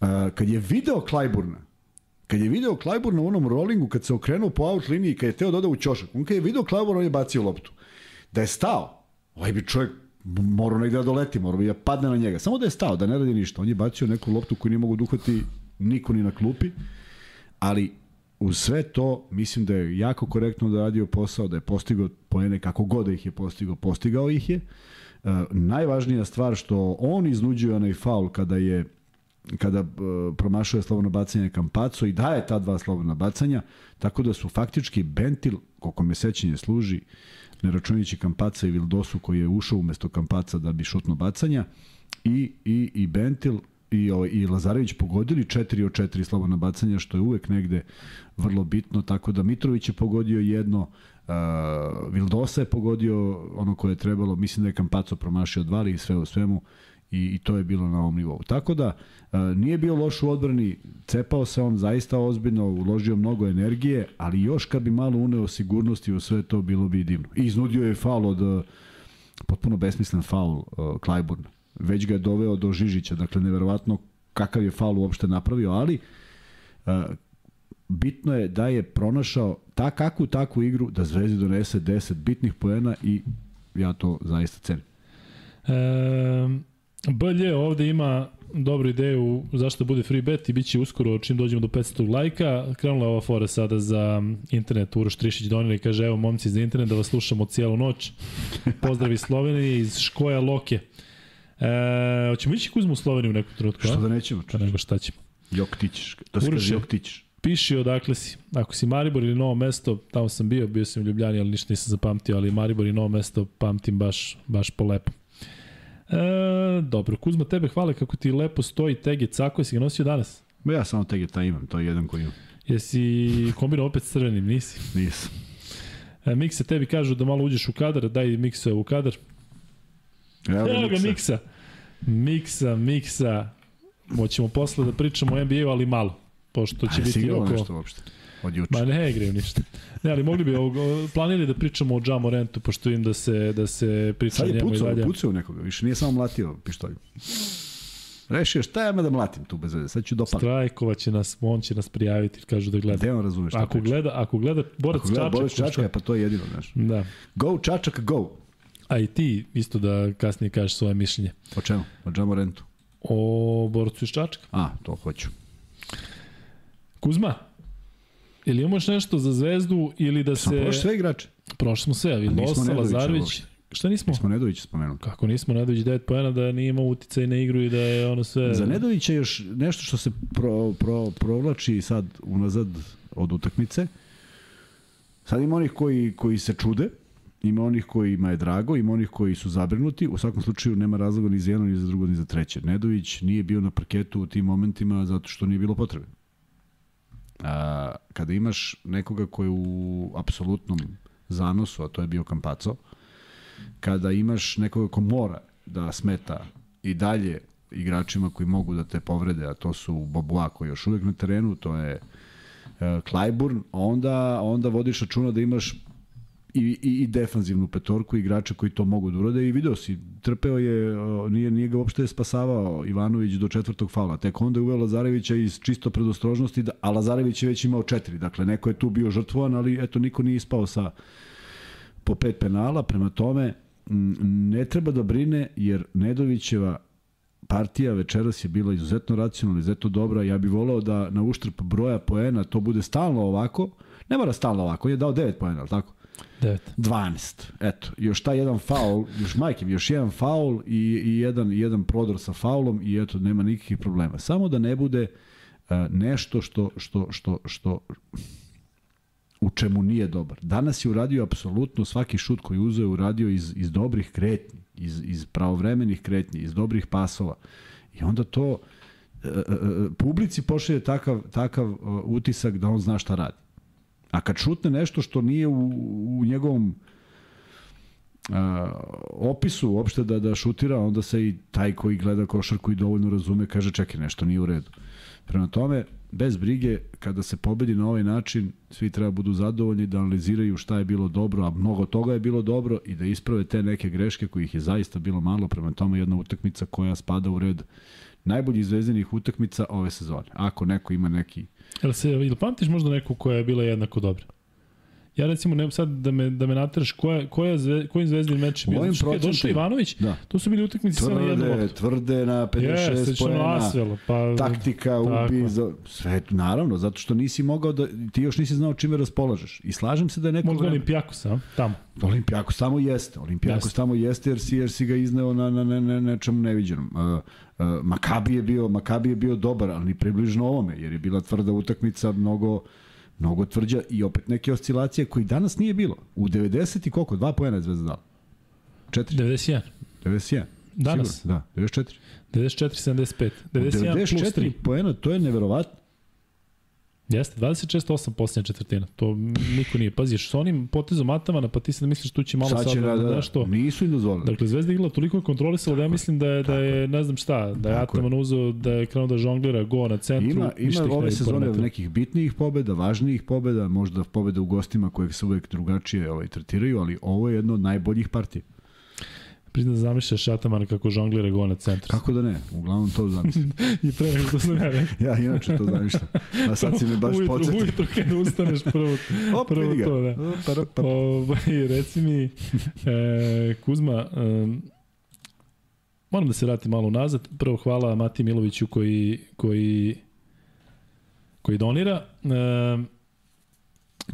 Uh, kad je video Klajburna, kad je video Klajburna u onom rollingu, kad se okrenuo po out liniji, kad je teo doda u ćošak, on kad je video Klajburna, on je bacio loptu. Da je stao, ovaj bi čovjek morao negde da doleti, morao bi da padne na njega. Samo da je stao, da ne radi ništa. On je bacio neku loptu koju nije mogu da uhvati niko ni na klupi, ali uz sve to mislim da je jako korektno da radio posao, da je postigao poene kako god da ih je postigao, postigao ih je. Uh, najvažnija stvar što on iznuđuje onaj faul kada je kada uh, promašuje slobodno bacanje Kampaco i daje ta dva slobodna bacanja, tako da su faktički Bentil, koliko me sećanje služi, ne računajući Kampaca i Vildosu koji je ušao umesto Kampaca da bi šutno bacanja, i, i, i Bentil i, ovaj, i Lazarević pogodili 4 od 4 slobodna bacanja, što je uvek negde vrlo bitno, tako da Mitrović je pogodio jedno, uh, Vildosa je pogodio ono koje je trebalo, mislim da je Kampaco promašio dva, ali sve u svemu i, i to je bilo na ovom nivou. Tako da, uh, nije bio loš u odbrani, cepao se on zaista ozbiljno, uložio mnogo energije, ali još kad bi malo uneo sigurnosti u sve to, bilo bi divno. I iznudio je faul od, uh, potpuno besmislen faul uh, Clyburn. Već ga je doveo do Žižića, dakle, neverovatno kakav je faul uopšte napravio, ali uh, bitno je da je pronašao ta kakvu takvu igru da Zvezdi donese 10 bitnih poena i ja to zaista cenim. E, BLJ ovde ima dobru ideju zašto bude free bet i bit će uskoro čim dođemo do 500 lajka. Krenula je ova fora sada za internet. Uroš Trišić doneli kaže evo momci za internet da vas slušamo cijelu noć. Pozdrav iz Slovenije iz Škoja Loke. E, hoćemo ići Kuzmu u Sloveniju u nekom trenutku? Što da nećemo? Pa nego šta ćemo. Joktić. To se kaže je- Joktić. Piši odakle si. Ako si Maribor ili Novo mesto, tamo sam bio, bio sam u Ljubljani, ali ništa nisam zapamtio, ali Maribor i Novo mesto pamtim baš, baš po lepo. E, dobro, Kuzma, tebe hvale kako ti lepo stoji tege cako, jesi ga nosio danas? Ja samo tegeta imam, to je jedan koji imam. Jesi kombinao opet s crvenim, nisi? Nisam. E, Mikse, tebi kažu da malo uđeš u kadar, daj Mikse u kadar. Evo Evo ga Miksa. Miksa. Miksa. Moćemo posle da pričamo o NBA-u, ali malo. Pošto će A, biti oko... nešto uopšte? Od juče. Ma ne igraju ništa. Ne, ali mogli bi planirali da pričamo o Jamu Rentu, pošto vidim da se, da se priča Sad o je njemu i pucao, dalje. pucao nekoga, više nije samo mlatio pištoljem. Rešio šta ja me da mlatim tu bez veze, sad ću dopati. Strajkova će nas, on će nas prijaviti, kažu da gleda. Gde on razume šta Ako gleda, ako gleda Borac Ako gleda Čačak, Boris Čačka, pa to je jedino, znaš. Da. Go Čačak, go! A i ti isto da kasnije kažeš svoje mišljenje. O čemu? O Džamo Rentu. O Borcu iz Čačka. A, to hoću. Kuzma, ili imamo još nešto za zvezdu ili da se... prošli sve igrače. Prošli smo sve, nismo Nedovića Lazarević. Šta nismo? Smo Nedović spomenuli. Kako nismo Nedović 9 poena da nije imao uticaj na igru i da je ono sve... Za Nedovića još nešto što se pro, pro, provlači sad unazad od utakmice. Sad ima onih koji, koji se čude, ima onih kojima je drago, ima onih koji su zabrinuti. U svakom slučaju nema razloga ni za jedno, ni za drugo, ni za treće. Nedović nije bio na parketu u tim momentima zato što nije bilo potrebe. A, kada imaš nekoga koji je u apsolutnom zanosu, a to je bio Kampaco, kada imaš nekoga ko mora da smeta i dalje igračima koji mogu da te povrede, a to su Boboa koji još uvek na terenu, to je uh, Clyburn, onda, onda vodiš računa da imaš i, i, i defanzivnu petorku igrača koji to mogu da urade i video si, trpeo je, nije, nije ga uopšte spasavao Ivanović do četvrtog faula, tek onda je uveo Lazarevića iz čisto predostrožnosti, da, a Lazarević je već imao četiri, dakle neko je tu bio žrtvovan, ali eto niko nije ispao sa po pet penala, prema tome ne treba da brine jer Nedovićeva partija večeras je bila izuzetno racionalna, izuzetno dobra. Ja bih voleo da na uštrb broja poena to bude stalno ovako. Ne mora stalno ovako, on je dao 9 poena, ali tako? 9. 12. Eto, još taj jedan faul, još majke, još jedan faul i, i jedan, jedan prodor sa faulom i eto, nema nikakvih problema. Samo da ne bude uh, nešto što, što, što, što u čemu nije dobar. Danas je uradio apsolutno svaki šut koji uzeo je uradio iz, iz dobrih kretnji, iz, iz pravovremenih kretnji, iz dobrih pasova. I onda to e, e, publici pošalje takav, takav utisak da on zna šta radi. A kad šutne nešto što nije u, u njegovom a, opisu uopšte da, da šutira, onda se i taj koji gleda košarku i dovoljno razume, kaže čekaj, nešto nije u redu. Prema tome, bez brige, kada se pobedi na ovaj način, svi treba budu zadovoljni da analiziraju šta je bilo dobro, a mnogo toga je bilo dobro i da isprave te neke greške kojih je zaista bilo malo, prema tome jedna utakmica koja spada u red najboljih zvezdenih utakmica ove sezone. Ako neko ima neki Jel se, jel pamtiš možda neku koja je bila jednako dobra? Ja recimo, ne sad da me, da me nateraš, koja, koja zve, kojim zvezdin meč je bio? je došao. Ivanović, Da. to su bili utakmice sve na jednu tvrde, loptu. tvrde na 56 Jeste, što poena. na Asvel, pa... taktika, ubi, za, sve, naravno, zato što nisi mogao da, ti još nisi znao čime raspolažeš. I slažem se da je neko Možda vreme- Olimpijakos, a? Tamo. Olimpijakos tamo jeste. Olimpijakos Jeste. tamo jeste jer si, jer si ga izneo na, na, na, na nečemu neviđenom. Uh, uh, Makabi je bio, Makabi je bio dobar, ali ni približno ovome, jer je bila tvrda utakmica mnogo mnogo tvrđa i opet neke oscilacije koji danas nije bilo. U 90 i koliko? Dva poena je Zvezda dala. 4, 91. 91. Danas? Sigurno, da, 94. 94-75. 91 plus 94 3. poena, to je neverovatno. Jeste, 26-8 posljednja četvrtina. To niko nije. Paziš, s onim potezom Atamana, pa ti se da misliš tu će malo sad, Sad će, da, da, nešto... nisu im dozvolili. Dakle, Zvezda igrala toliko je kontrolisala da ja mislim da je, da je ne znam šta, da je. Ataman uzeo, da je krenuo da žonglira go na centru. Ima, ima ove sezone nekih bitnijih pobeda, važnijih pobeda, možda pobeda u gostima koje se uvek drugačije ovaj, tretiraju, ali ovo je jedno od najboljih partija. Priznam da zamišljaš Atamana kako žonglira go na centru. Kako da ne? Uglavnom to zamislim. I pre nego što sam ja rekao. ja inače to zamišljam. A sad si me baš ujutru, podsjetio. ujutru kad ustaneš prvo, Op, prvo to, da. Opa, opa. Ovaj, reci mi, e, Kuzma, e, moram da se vratim malo nazad. Prvo hvala Mati Miloviću koji, koji, koji donira. E,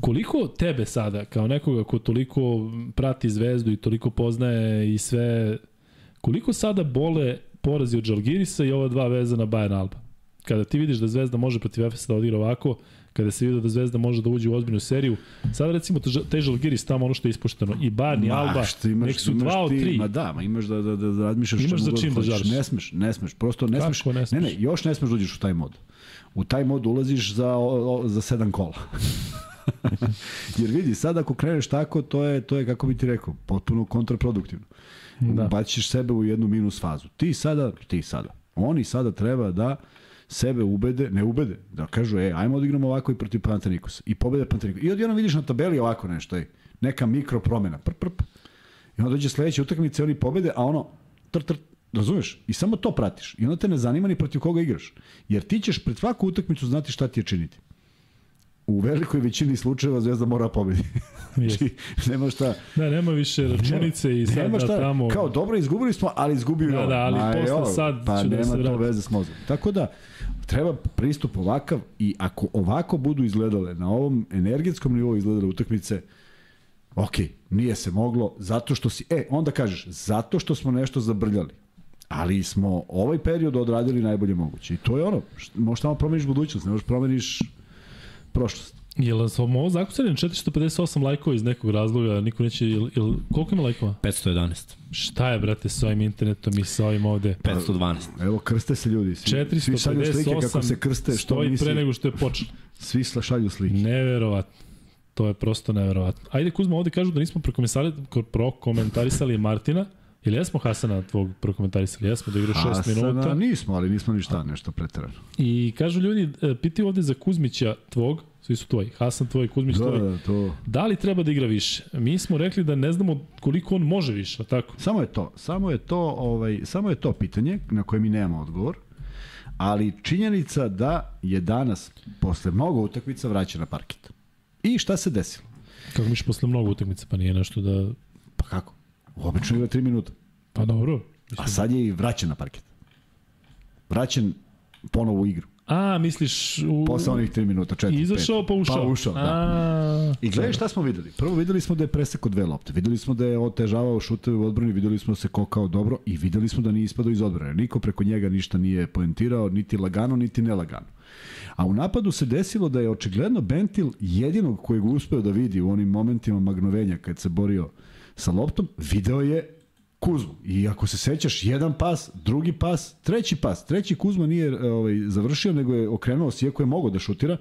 koliko tebe sada, kao nekoga ko toliko prati zvezdu i toliko poznaje i sve, koliko sada bole porazi od Žalgirisa i ova dva vezana Bayern Alba? Kada ti vidiš da Zvezda može protiv Efesa da odigra ovako, kada se vidi da Zvezda može da uđe u ozbiljnu seriju, sad recimo taj Žalgiris tamo ono što je ispošteno, i Bayern i Alba, što imaš, nek su imaš dva od tri. Ma da, ma imaš da, da, da, da razmišljaš Imaš za god čim da žariš. Ne smeš, ne smeš, prosto ne Kako smeš. ne smeš? Ne, ne, još ne smeš da uđeš u taj mod. U taj mod ulaziš za, o, o, za sedam kola. Jer vidi, sad ako kreneš tako, to je, to je kako bi ti rekao, potpuno kontraproduktivno. Da. Da. Baciš sebe u jednu minus fazu. Ti sada, ti sada, oni sada treba da sebe ubede, ne ubede, da kažu, e, ajmo da igramo ovako i protiv Pantanikosa. I pobede Pantanikosa. I odjednom vidiš na tabeli ovako nešto, ej, neka mikro promena, prp, prp. I onda dođe sledeća utakmica oni pobede, a ono, tr, tr, razumeš? I samo to pratiš. I onda te ne zanima ni protiv koga igraš. Jer ti ćeš pred svaku utakmicu znati šta ti je činiti. U velikoj većini slučajeva Zvezda mora pobedi. znači, nema šta. Da, nema više računice i sad Nema da šta, tamo... kao dobro izgubili smo, ali izgubio Da, da, ali posle evo, sad pa ću da nema se to vratim. veze s mozom. Tako da, treba pristup ovakav i ako ovako budu izgledale, na ovom energetskom nivou izgledale utakmice, ok, nije se moglo, zato što si, e, onda kažeš, zato što smo nešto zabrljali. Ali smo ovaj period odradili najbolje moguće. I to je ono, možeš tamo promeniš budućnost, ne možeš promeniš prošlost. Jel sam ovo zakucali na 458 lajkova iz nekog razloga, niko neće, jel, jel, koliko ima lajkova? 511. Šta je, brate, sa ovim internetom i sa ovim ovde? 512. Evo, krste se ljudi. Svi, svi šalju slike kako se 458 krste, što stoji nisi, pre nego što je počelo. svi šalju slike. Neverovatno. To je prosto neverovatno. Ajde, Kuzma, ovde kažu da nismo prokomentarisali Martina. Ili jesmo Hasana tvog prokomentarisali? Jesmo da igra 6 Hasana minuta. nismo, ali nismo ništa nešto preterano. I kažu ljudi, e, pitaju ovde za Kuzmića tvog, svi su tvoji, Hasan tvoj, Kuzmić Da, tvoj. da, to... Da li treba da igra više? Mi smo rekli da ne znamo koliko on može više, tako? Samo je to, samo je to, ovaj, samo je to pitanje na koje mi nemamo odgovor. Ali činjenica da je danas posle mnogo utakmica vraćen na parket. I šta se desilo? Kako miš posle mnogo utakmica, pa nije nešto da... Pa kako? Obično igra 3 minuta. Pa dobro. A sad je i vraćen na parket. Vraćen ponovo u igru. A, misliš... U... Posle onih 3 minuta, 4, 5. Izašao pa ušao. Pa ušao, da. A, I gledaj šta smo videli. Prvo videli smo da je presekao dve lopte. Videli smo da je otežavao šuteve u odbrani, videli smo da se kokao dobro i videli smo da nije ispadao iz odbrane. Niko preko njega ništa nije poentirao, niti lagano, niti nelagano. A u napadu se desilo da je očigledno Bentil jedinog kojeg uspeo da vidi u onim momentima magnovenja kad se borio sa loptom, video je Kuzmu. I ako se sećaš, jedan pas, drugi pas, treći pas. Treći Kuzma nije ovaj, završio, nego je okrenuo se, iako je mogao da šutira.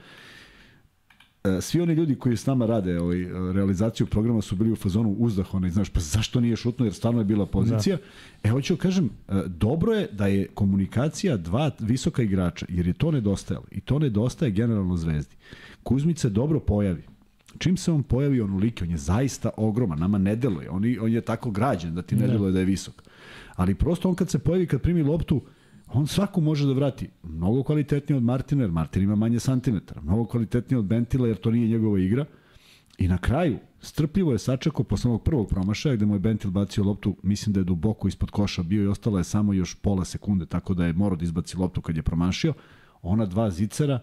E, svi oni ljudi koji s nama rade ovaj, realizaciju programa su bili u fazonu uzdah, onaj, znaš, pa zašto nije šutno, jer stvarno je bila pozicija. Da. E, hoću da kažem, e, dobro je da je komunikacija dva visoka igrača, jer je to nedostajalo. I to nedostaje generalno zvezdi. Kuzmić se dobro pojavi. Čim se on pojavi onoliki, on je zaista ogroman, nama ne deluje. On, on je tako građen da ti ne deluje da je visok. Ali prosto on kad se pojavi, kad primi loptu, on svaku može da vrati. Mnogo kvalitetnije od Martina, jer Martin ima manje santimetara. Mnogo kvalitetnije od Bentila, jer to nije njegova igra. I na kraju, strpljivo je sačekao posle onog prvog promašaja, gde mu je Bentil bacio loptu, mislim da je duboko ispod koša bio i ostala je samo još pola sekunde, tako da je morao da izbaci loptu kad je promašio. Ona dva zicera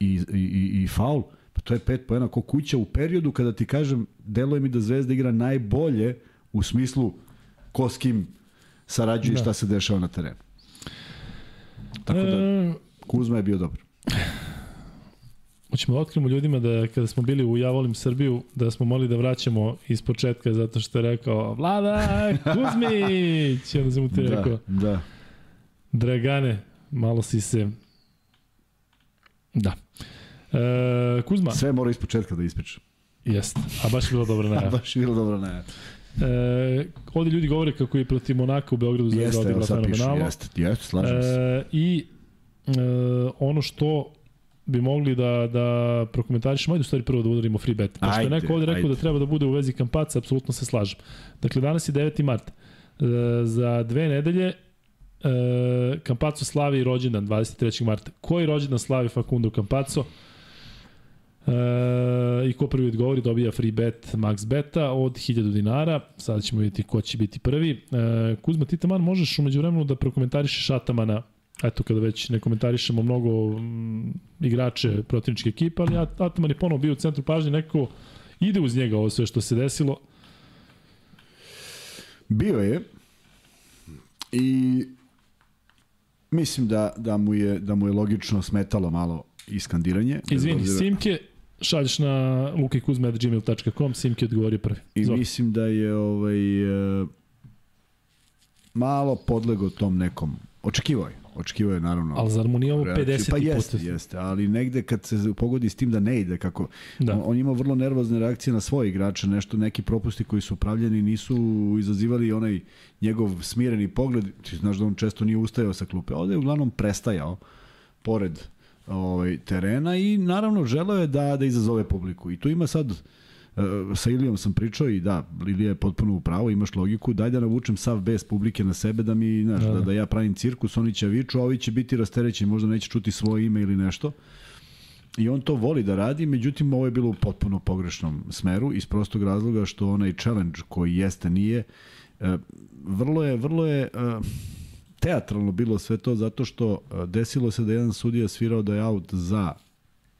i, i, i, i faul, to je pet poena ko kuća u periodu kada ti kažem, deluje mi da Zvezda igra najbolje u smislu ko s kim sarađuje da. šta se dešava na terenu. Tako da, E, Kuzma je bio dobar. Hoćemo da otkrimo ljudima da kada smo bili u Ja volim Srbiju, da smo mogli da vraćamo iz početka zato što je rekao Vlada Kuzmić! I onda sam mu ti Da, rekao, da. Dragane, malo si se... Da. E, Kuzma, Sve mora iz početka da ispričam. jest, a baš je bilo dobro najava. Baš je bilo dobro ne. E, ovde ljudi govore kako je protiv Monaka u Beogradu Zvezda Jeste, piše, fenomenalno. jeste, jeste, slažem se. E, I e, ono što bi mogli da, da prokomentarišemo, ajde u stvari prvo da udarimo free bet. Pošto je Ajde, neko ovde rekao ajde. da treba da bude u vezi kampaca, apsolutno se slažem. Dakle, danas je 9. mart. E, za dve nedelje e, Kampaco slavi rođendan 23. marta. Koji rođendan slavi Facundo Kampaco? E, I ko prvi odgovori dobija free bet max beta od 1000 dinara. Sada ćemo vidjeti ko će biti prvi. E, Kuzma, ti taman možeš umeđu vremenu da prokomentarišeš Atamana eto kada već ne komentarišemo mnogo m, igrače protivničke ekipe, ali At- Ataman je ponovo bio u centru pažnje, neko ide uz njega ovo sve što se desilo. Bio je i mislim da, da, mu je, da mu je logično smetalo malo iskandiranje. Izvini, obzira- Simke, šalješ na lukajkuzme.gmail.com, Simke odgovori prvi. I Izvoli. mislim da je ovaj, e, malo podlego tom nekom. Očekivao je. Očekivao je naravno. Ali zar mu nije ovo reakciju. 50 Pa put? jeste, jeste, ali negde kad se pogodi s tim da ne ide kako Da. on, on ima vrlo nervozne reakcije na svoje igrače, nešto neki propusti koji su pravljeni nisu izazivali onaj njegov smireni pogled, ti znaš da on često nije ustajao sa klupe, ovde je uglavnom prestajao pored ovaj terena i naravno želeo je da da izazove publiku. I tu ima sad e, sa Ilijom sam pričao i da, Ilija je potpuno u pravu, imaš logiku, daj da navučem sav bez publike na sebe da mi, znaš, Da, da, da. da ja pravim cirkus, oni će viču, a ovi će biti rasterećeni, možda neće čuti svoje ime ili nešto. I on to voli da radi, međutim ovo je bilo u potpuno pogrešnom smeru iz prostog razloga što onaj challenge koji jeste nije e, vrlo je vrlo je e, teatralno bilo sve to zato što e, desilo se da jedan sudija svirao da je out za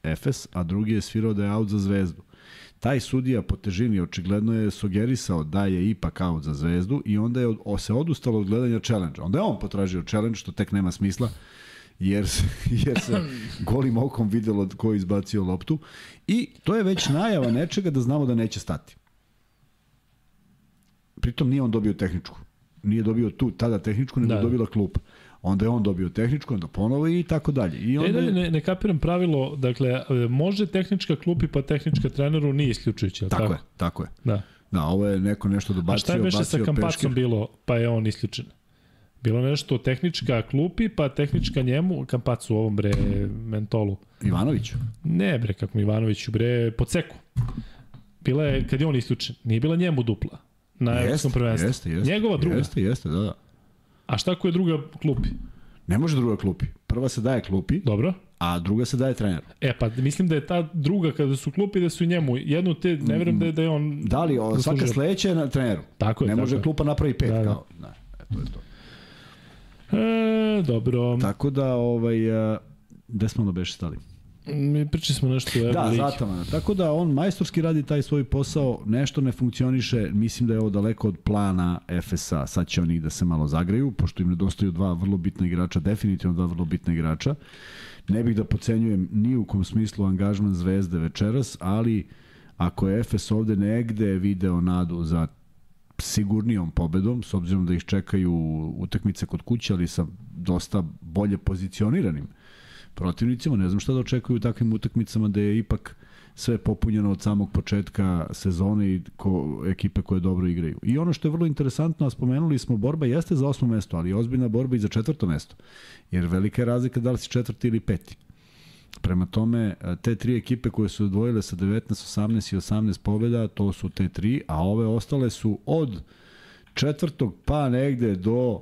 Efes, a drugi je svirao da je out za Zvezdu. Taj sudija po težini očigledno je sugerisao da je ipak out za Zvezdu i onda je se odustalo od gledanja challenge. Onda je on potražio challenge, što tek nema smisla, jer se, jer se golim okom videlo ko je izbacio loptu i to je već najava nečega da znamo da neće stati. Pritom nije on dobio tehničku. Nije dobio tu tada tehničku, nego Da, da, da. dobila klupa. Onda je on dobio tehničku, onda ponovo i tako dalje. I E, onda dalje, je, ne, ne kapiram pravilo, dakle, e, može tehnička klupi pa tehnička treneru nije isključujuće, jel tako, tako? je, tako je. Da. Da, ovo je neko nešto A dobacio, šta je beše sa bacio kampacom peškir. bilo, pa je on isključen? Bilo nešto tehnička klupi, pa tehnička njemu, kampacu ovom bre, mentolu. Ivanović. Ne bre, kako mi Ivanoviću bre, po ceku. Bila je, kad je on isključen, nije bila njemu dupla na evropskom prvenstvu. jeste, jeste. Njegova druga. Jeste, jeste, da, da. A šta ako je druga klupi? Ne može druga klupi. Prva se daje klupi, Dobro. a druga se daje treneru. E pa mislim da je ta druga kada su klupi da su njemu jednu te ne verujem da je da je on Da li, o, svaka sledeća na treneru. Tako je, Ne tako može je. klupa napravi pet, Da, da, da. kao. Da, e, to je to. E, dobro. Tako da, ovaj, a, gde smo da beše stali? Mi pričali smo nešto o Da, Euroligi. Zatamana. Tako da on majstorski radi taj svoj posao, nešto ne funkcioniše, mislim da je ovo daleko od plana FSA, sad će oni da se malo zagreju, pošto im nedostaju dva vrlo bitna igrača, definitivno dva vrlo bitna igrača. Ne bih da pocenjujem ni u kom smislu angažman Zvezde večeras, ali ako je FS ovde negde video nadu za sigurnijom pobedom, s obzirom da ih čekaju utakmice kod kuće, ali sa dosta bolje pozicioniranim protivnicima. Ne znam šta da očekuju u takvim utakmicama da je ipak sve popunjeno od samog početka sezone i ko, ekipe koje dobro igraju. I ono što je vrlo interesantno, a spomenuli smo, borba jeste za osmo mesto, ali je ozbiljna borba i za četvrto mesto. Jer velika je razlika da li si četvrti ili peti. Prema tome, te tri ekipe koje su odvojile sa 19, 18 i 18 pobjeda, to su te tri, a ove ostale su od četvrtog pa negde do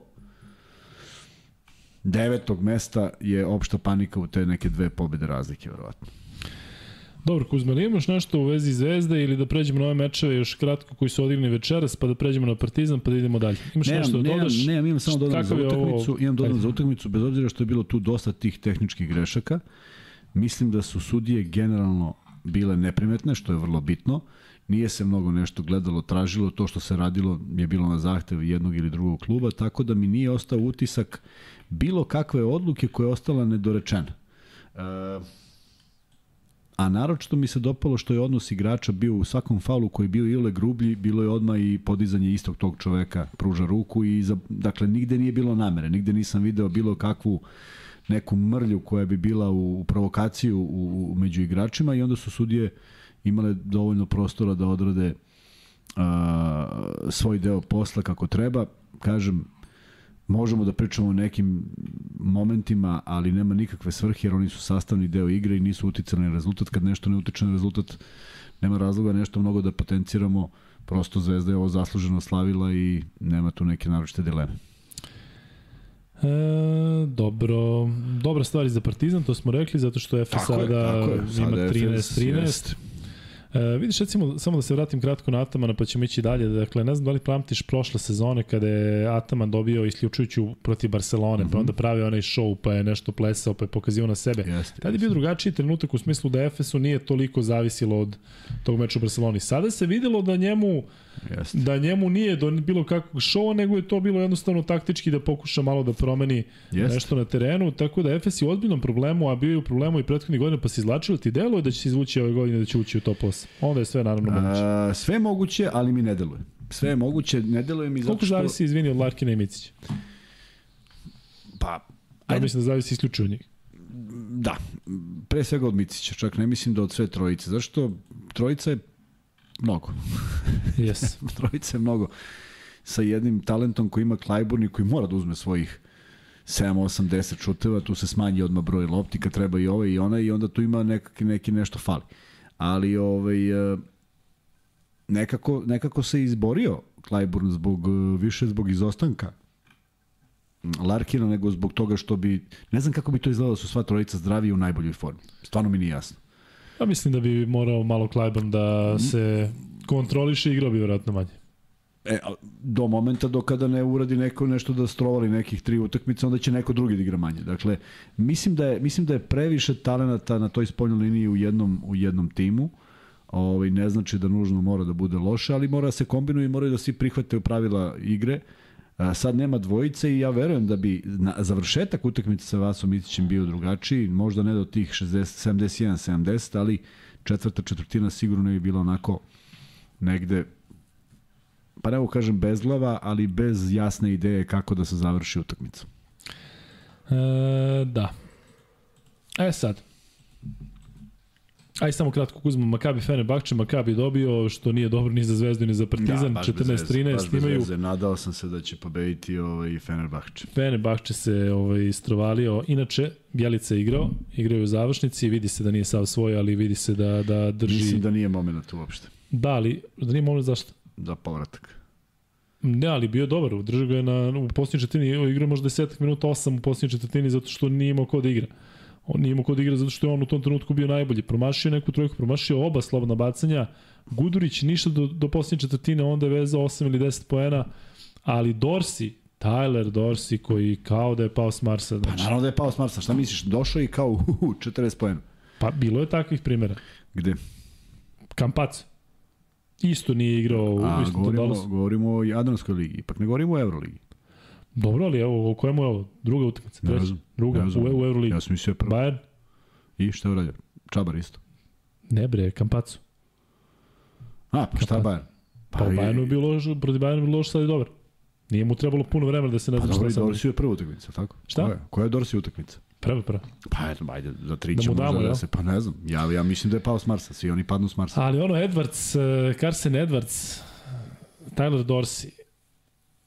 devetog mesta je opšta panika u te neke dve pobjede razlike, verovatno. Dobro, Kuzma, ali imaš nešto u vezi Zvezde ili da pređemo na ove mečeve još kratko koji su odigrani večeras, pa da pređemo na Partizan, pa da idemo dalje. Imaš Nemam, nešto da nemam, dodaš? nemam, imam samo dodam za je ovo- utakmicu, imam dodam Ajde. za utakmicu, bez obzira što je bilo tu dosta tih tehničkih grešaka. Mislim da su sudije generalno bile neprimetne, što je vrlo bitno. Nije se mnogo nešto gledalo, tražilo, to što se radilo je bilo na zahtev jednog ili drugog kluba, tako da mi nije ostao utisak bilo kakve odluke koja je ostala nedorečena. E, a naročito mi se dopalo što je odnos igrača bio u svakom faulu koji je bio ile grublji, bilo je odmah i podizanje istog tog čoveka, pruža ruku i za, dakle nigde nije bilo namere, nigde nisam video bilo kakvu neku mrlju koja bi bila u, u provokaciju u, u, među igračima i onda su sudije imale dovoljno prostora da odrade a, svoj deo posla kako treba. Kažem, možemo da pričamo o nekim momentima, ali nema nikakve svrhe jer oni su sastavni deo igre i nisu uticali na rezultat. Kad nešto ne utiče na rezultat, nema razloga nešto mnogo da potenciramo. Prosto Zvezda je ovo zasluženo slavila i nema tu neke naročite dileme. E, dobro, dobra stvar i za Partizan, to smo rekli, zato što je FS sada ima 13-13. E, vidiš, recimo, samo da se vratim kratko na Atamana, pa ćemo ići dalje. Dakle, ne znam da li pamtiš prošle sezone kada je Ataman dobio isključujuću protiv Barcelone, mm -hmm. pa mhm. onda pravio onaj show, pa je nešto plesao, pa je pokazio na sebe. Jeste, Tad je bio drugačiji trenutak u smislu da Efesu nije toliko zavisilo od tog meča u Barceloni. Sada se videlo da njemu Jeste. da njemu nije do bilo kakvog šova, nego je to bilo jednostavno taktički da pokuša malo da promeni Jeste. nešto na terenu, tako da Efes je u ozbiljnom problemu, a bio je u problemu i prethodnih godina, pa se izlačilo, ti deluje da će se izvući ove godine da će ući u top 8. Onda je sve naravno moguće. A, sve moguće, ali mi ne deluje. Sve je moguće, ne deluje mi zato što... Koliko zavisi, izvini, od Larkina i Micića? Pa... Ajde. Ja mislim da zavisi isključivo od njih. Da, pre svega od Micića, čak ne mislim da od sve trojice. Zašto? Trojica je mnogo. Yes. trojica je mnogo. Sa jednim talentom koji ima Klajburn i koji mora da uzme svojih 7, 8, 10 šuteva, tu se smanji odmah broj lopti, kad treba i ovaj i onaj i onda tu ima nekaki, neki nešto fali. Ali ovaj, e, nekako, nekako se izborio Klajburn zbog, e, više zbog izostanka Larkina nego zbog toga što bi, ne znam kako bi to izgledalo da su sva trojica zdravi u najboljoj formi. Stvarno mi nije jasno. Ja mislim da bi morao malo Clyburn da se kontroliše i igrao bi vjerojatno manje. E, do momenta do kada ne uradi neko nešto da strovali nekih tri utakmice, onda će neko drugi da igra manje. Dakle, mislim da je, mislim da je previše talenata na toj spoljnoj liniji u jednom, u jednom timu. Ovaj, ne znači da nužno mora da bude loše, ali mora da se kombinuje i moraju da svi prihvate pravila igre. A, sad nema dvojice i ja verujem da bi na, završetak utakmice sa Vasom Itićem bio drugačiji, možda ne do tih 60, 71-70, ali četvrta četvrtina sigurno je bila onako negde pa ne kažem bezglava, ali bez jasne ideje kako da se završi utakmica. E, da. E sad, Aj samo kratko Kuzma, Makabi Fenerbahče, Makabi dobio, što nije dobro ni za Zvezdu ni za Partizan, da, 14-13 imaju. Veze. Nadao sam se da će pobediti ovaj Fenerbahče. Fenerbahče se ovaj istrovalio. Inače, Bjelica je igrao, igrao je u završnici, vidi se da nije sav svoj, ali vidi se da da drži Mislim da nije momenat uopšte. Da, ali da nije momenat zašto? Da povratak. Ne, ali bio dobar, držao ga je na, u posljednjoj četvrtini, igrao možda 10 minuta, 8 u posljednjoj četvrtini zato što nije imao ko da igra. On nije imao kod igra zato što je on u tom trenutku bio najbolji. Promašio neku trojku, promašio oba slobodna bacanja. Gudurić ništa do, do posljednje četvrtine, onda je vezao 8 ili 10 poena, ali Dorsi, Tyler Dorsi koji kao da je pao s Marsa. Znači... Pa naravno da je pao s Marsa, šta misliš? Došao i kao uh, 40 poena. Pa bilo je takvih primjera. Gde? Kampac. Isto nije igrao A, isto govorimo, govorimo o Jadranskoj ligi, ipak ne govorimo o Euroligi. Dobro, ali evo, o kojemu je ovo? Druga utakmica? Ne znam. Druga, ne znam. u, u Euroligi. Ja sam mislio prvo. Bayern? I šta je uradio? Čabar isto. Ne bre, Kampacu. A, pa šta Bayern? Pa, pa Bayern je bilo loš, protiv Bayern je bilo loš, sad je dobar. Nije mu trebalo puno vremena da se ne zna pa, šta sam. Pa Dorsi je prva utakmica, tako? Šta? Koja je, koja je Dorsi utakmica? Prva, prva. Pa eto, ajde, za tri da ćemo damo, da se, pa ne znam. Ja, ja mislim da je pao s Marsa, svi oni padnu s Marsa. Ali ono, Edwards, uh, Carson Edwards, Tyler Dorsey,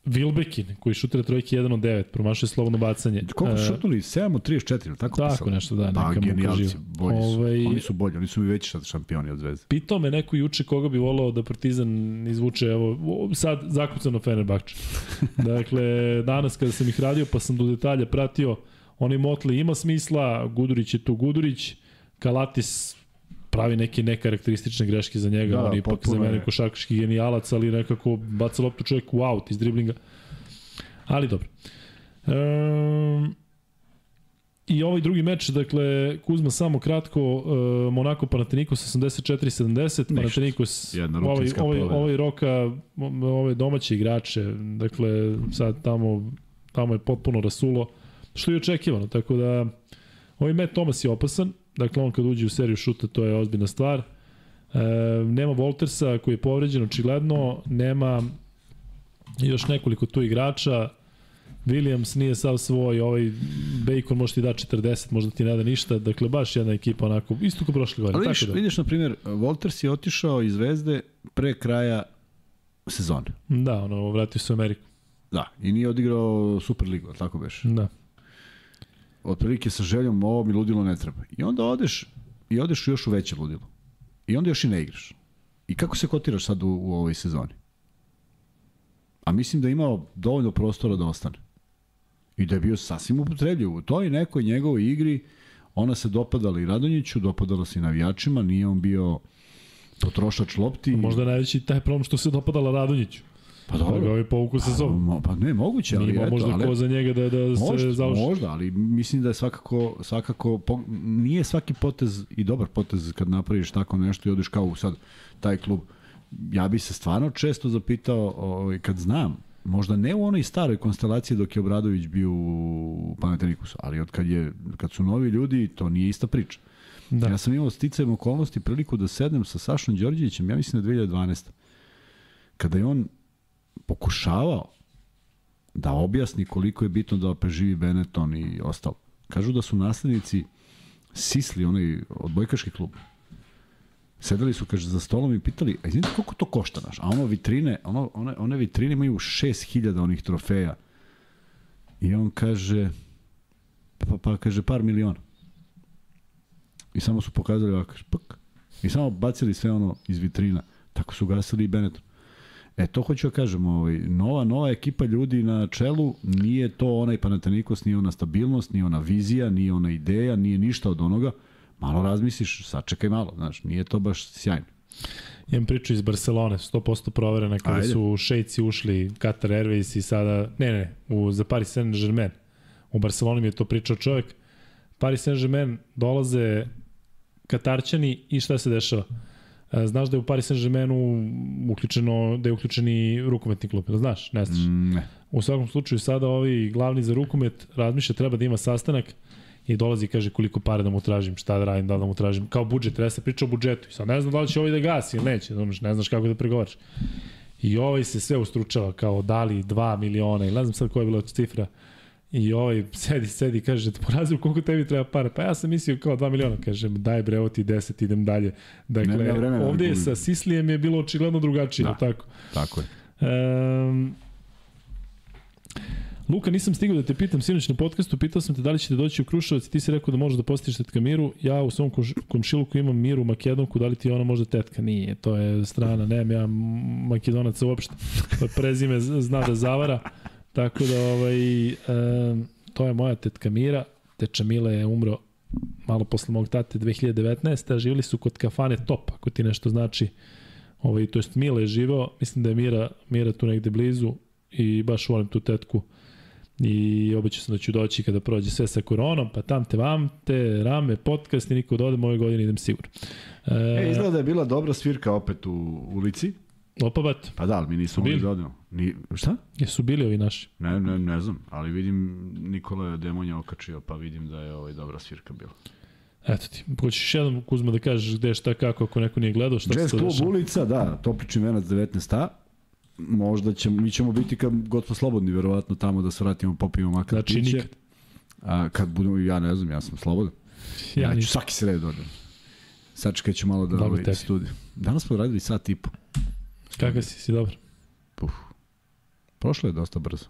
Vilbekin, koji šutira trojke 1 od 9, promašuje slobodno bacanje. Koliko su šutnuli? 7 od 34, tako Tako pisalo? nešto, da, pa, genijalci, bolji su. Ovaj, oni su bolji, oni su mi veći šampioni od Zvezde. Pitao me neko juče koga bi volao da Partizan izvuče, evo, sad zakucano Fenerbahče. dakle, danas kada sam ih radio, pa sam do detalja pratio, oni Motli ima smisla, Gudurić je tu Gudurić, Kalatis pravi neke nekarakteristične greške za njega, da, on ipak za mene košarkaški genijalac, ali nekako baca loptu čovjek u aut iz driblinga. Ali dobro. Um, I ovaj drugi meč, dakle, Kuzma samo kratko, uh, Monako Panathinaikos 84-70, Panathinaikos ovaj, ovaj, ovaj roka, ove domaće igrače, dakle, sad tamo, tamo je potpuno rasulo, što je očekivano, tako da ovaj Matt Thomas je opasan, Dakle, on kad uđe u seriju šuta, to je ozbiljna stvar. E, nema Voltersa koji je povređen očigledno, nema još nekoliko tu igrača. Williams nije sav svoj, ovaj Bacon može ti da 40, možda ti ne da ništa. Dakle, baš jedna ekipa onako, isto kao prošle godine. Ali vidiš, tako da. vidiš, na primjer, Wolters je otišao iz Zvezde pre kraja sezone. Da, ono, vratio se u Ameriku. Da, i nije odigrao Superligu, tako beš. Da. Otprilike sa željom, ovo mi ludilo ne treba. I onda odeš, i odeš još u veće ludilo. I onda još i ne igraš. I kako se kotiraš sad u, u ovoj sezoni? A mislim da je imao dovoljno prostora da ostane. I da je bio sasvim upotrebljiv. U toj nekoj njegovoj igri ona se dopadala i Radonjiću, dopadala se i navijačima, nije on bio potrošač lopti. Možda najveći taj problem što se dopadala Radonjiću. Pa Da ga dobro. ovaj povuku sa sobom. Mo- Pa ne, moguće, ali Nije imao eto, možda ali, ko za njega da, da se možda, završi. možda, ali mislim da je svakako, svakako po, nije svaki potez i dobar potez kad napraviš tako nešto i odeš kao u sad taj klub. Ja bi se stvarno često zapitao ovaj, kad znam, možda ne u onoj staroj konstelaciji dok je Obradović bio u Panatenikusu, ali od kad, je, kad su novi ljudi, to nije ista priča. Da. Ja sam imao sticajem okolnosti priliku da sednem sa Sašom Đorđevićem, ja mislim da je 2012. Kada je on pokušavao da objasni koliko je bitno da preživi Benetton i ostalo. Kažu da su naslednici Sisli, onaj odbojkaški klub, sedeli su, kaže, za stolom i pitali, a izvinite, koliko to košta naš? A ono vitrine, ono, one, one vitrine imaju 6000 onih trofeja. I on kaže, pa, pa kaže, par miliona. I samo su pokazali ovako, pk. I samo bacili sve ono iz vitrina. Tako su gasili i Benetton. E, to hoću da kažem, ovaj, nova, nova ekipa ljudi na čelu, nije to onaj Panathinaikos, nije ona stabilnost, nije ona vizija, nije ona ideja, nije ništa od onoga. Malo razmisliš, sačekaj malo, znaš, nije to baš sjajno. Imam priču iz Barcelone, 100% proverena kada Ajde. su šejci ušli Qatar Airways i sada, ne ne, u, za Paris Saint-Germain. U Barceloni mi je to pričao čovjek. Paris Saint-Germain dolaze Katarčani i šta se dešava? E, Znaš da je u Paris Saint-Germainu uključeno, da je uključeni rukometni klub, ili znaš? Ne znaš. Mm, ne. U svakom slučaju sada ovi glavni za rukomet razmišlja treba da ima sastanak i dolazi i kaže koliko para da mu tražim, šta da radim, da da mu tražim, kao budžet, treba se priča o budžetu. I sad ne znam da li će ovaj da gasi ili neće, znaš, ne znaš kako da pregovaraš. I ovaj se sve ustručava kao da li 2 miliona ili ne znam sad koja je bila cifra. I ovaj sedi, sedi, kaže, da porazim koliko tebi treba para. Pa ja sam mislio kao 2 miliona, kažem, daj bre, ovo ti 10, idem dalje. Dakle, Nema vremena da ovde je sa Sislijem je bilo očigledno drugačije, Da. tako? Tako je. Um, Luka, nisam stigao da te pitam sinoć na podcastu, pitao sam te da li ćete doći u Kruševac i ti si rekao da možeš da postiš tetka Miru. Ja u svom komš- komšiluku imam Miru Makedonku, da li ti ona možda tetka? Nije, to je strana, nemam ja Makedonaca uopšte. Prezime zna da zavara. Tako da, ovaj, um, to je moja tetka Mira. Teča Mile je umro malo posle mog tate 2019. A živjeli su kod kafane Top, ako ti nešto znači. Ovaj, to jest Mile je živeo, mislim da je Mira, Mira tu negde blizu i baš volim tu tetku i obećao sam da ću doći kada prođe sve sa koronom, pa tam te vam te, rame, podcast i niko da odem ove godine idem sigurno. E, E, izgleda da je bila dobra svirka opet u ulici. Opabat, Pa da, ali mi nismo mogli da odemo. Ni, šta? jesu bili ovi naši? Ne, ne, ne znam, ali vidim Nikola je Demonja okačio, pa vidim da je ovaj dobra svirka bila. Eto ti, hoćeš još jednom Kuzma da kažeš gde šta kako ako neko nije gledao, šta Jazz se to klub dešava? ulica, da, Toplični venac 19a. Možda ćemo, mi ćemo biti kad god smo slobodni, verovatno tamo da se vratimo, popijemo makar Znači piće. nikad. A kad budemo, ja ne znam, ja sam slobodan. Ja, Ja, ću nisam. svaki sred odem. Sačekat ću malo da Dobro ovaj, studiju. Danas smo radili sat i po. Kakav si, si dobar? Prošlo je dosta brzo.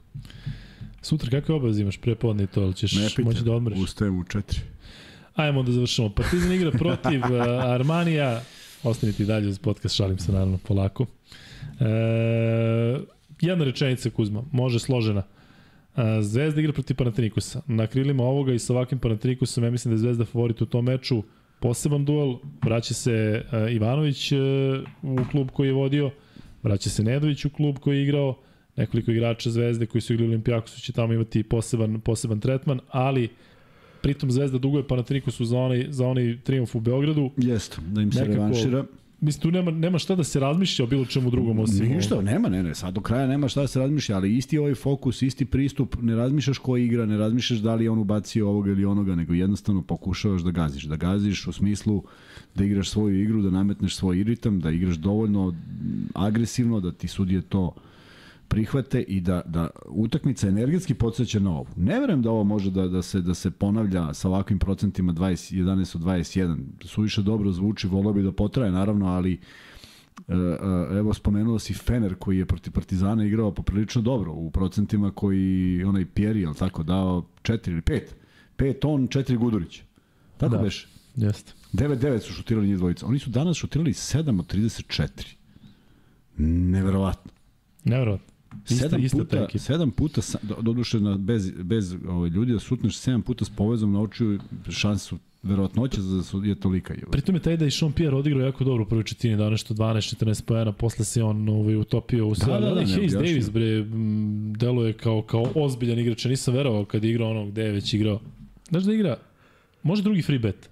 Sutra kakve obaveze imaš pre podne i to, ali ćeš Ne moći da odmoriš? Ustajem u četiri. Ajmo da završimo. Partizan igra protiv uh, Armanija. Ostanite i dalje uz podcast, šalim se naravno polako. E, jedna rečenica Kuzma, može složena. E, Zvezda igra protiv Panatinikusa. Na krilima ovoga i sa ovakvim Panatinikusom ja mislim da je Zvezda favorit u tom meču. Poseban duel, vraća se uh, Ivanović uh, u klub koji je vodio, vraća se Nedović u klub koji je igrao, nekoliko igrača Zvezde koji su igrali Olimpijakosu će tamo imati poseban, poseban tretman, ali pritom Zvezda duguje Panatinikusu za onaj, za onaj triumf u Beogradu. Jeste, da im se Nekako- revanšira. mislim, tu nema, nema šta da se razmišlja o bilo čemu drugom osim... Ništa, nema, ne, ne, sad do kraja nema šta da se razmišlja, ali isti ovaj fokus, isti pristup, ne razmišljaš ko igra, ne razmišljaš da li je on ubacio ovoga ili onoga, nego jednostavno pokušavaš da gaziš. Da gaziš u smislu da igraš svoju igru, da nametneš svoj ritam, da igraš dovoljno agresivno, da ti sudije to prihvate i da, da utakmica energetski podsjeća na ovu. Ne verujem da ovo može da, da, se, da se ponavlja sa ovakvim procentima 20, 11 od 21. Suviše dobro zvuči, volio bi da potraje naravno, ali e, e, evo spomenuo si Fener koji je protiv Partizana igrao poprilično dobro u procentima koji onaj Pjeri, jel tako, dao 4 ili 5. 5 on, 4 Gudurić. Tako Da. beše. Jeste. 9-9 su šutirali njih dvojica. Oni su danas šutirali 7 od 34. Neverovatno. Nevjerojatno. Ista, sedam ista ta puta, ekipa. sedam puta, doduše na, bez, bez ovaj, ljudi da sutneš sedam puta s povezom na očiju, šansu, verovatnoća za da su, je tolika. Je. Pritom je taj da je Sean Pierre odigrao jako dobro u prvoj četini, dao nešto 12-14 pojena, posle se on ovaj, utopio u sve. Da, da, da, ne, Hayes. Davis, bre, deluje kao, kao ozbiljan igrač. Nisam verovao kad je igrao ono gde je već igrao. Znaš da igra, može drugi free bet?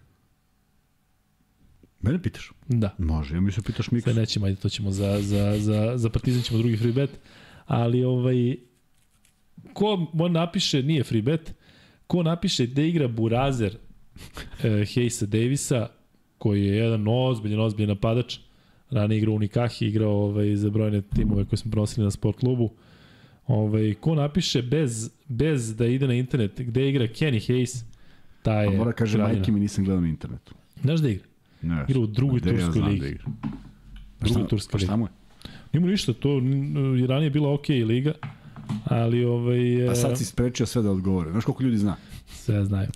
Mene pitaš? Da. Može, ja mi se pitaš Miksa. Sve nećemo, ajde, to ćemo za, za, za, za Partizan ćemo drugi free bet. Ali, ovaj, ko mo napiše, nije free bet, ko napiše da igra Burazer e, Hayesa Davisa, koji je jedan ozbiljan, ozbiljan napadač, ranije igrao u Nikahi, igrao ovaj, za brojne timove koje smo prenosili na sport klubu. Ovaj, ko napiše bez, bez da ide na internet gde igra Kenny Hayes, taj A je mora kaže, kraljina. majke mi nisam gledao na internetu. Znaš da igra? Ne, Igra u drugoj turskoj ligi. Da igra. Šta- pa šta mu je? Nima ništa, to i ranije je bila ok liga, ali ovaj... A e, sad si sprečio sve da odgovore. Znaš koliko ljudi zna? Sve znaju.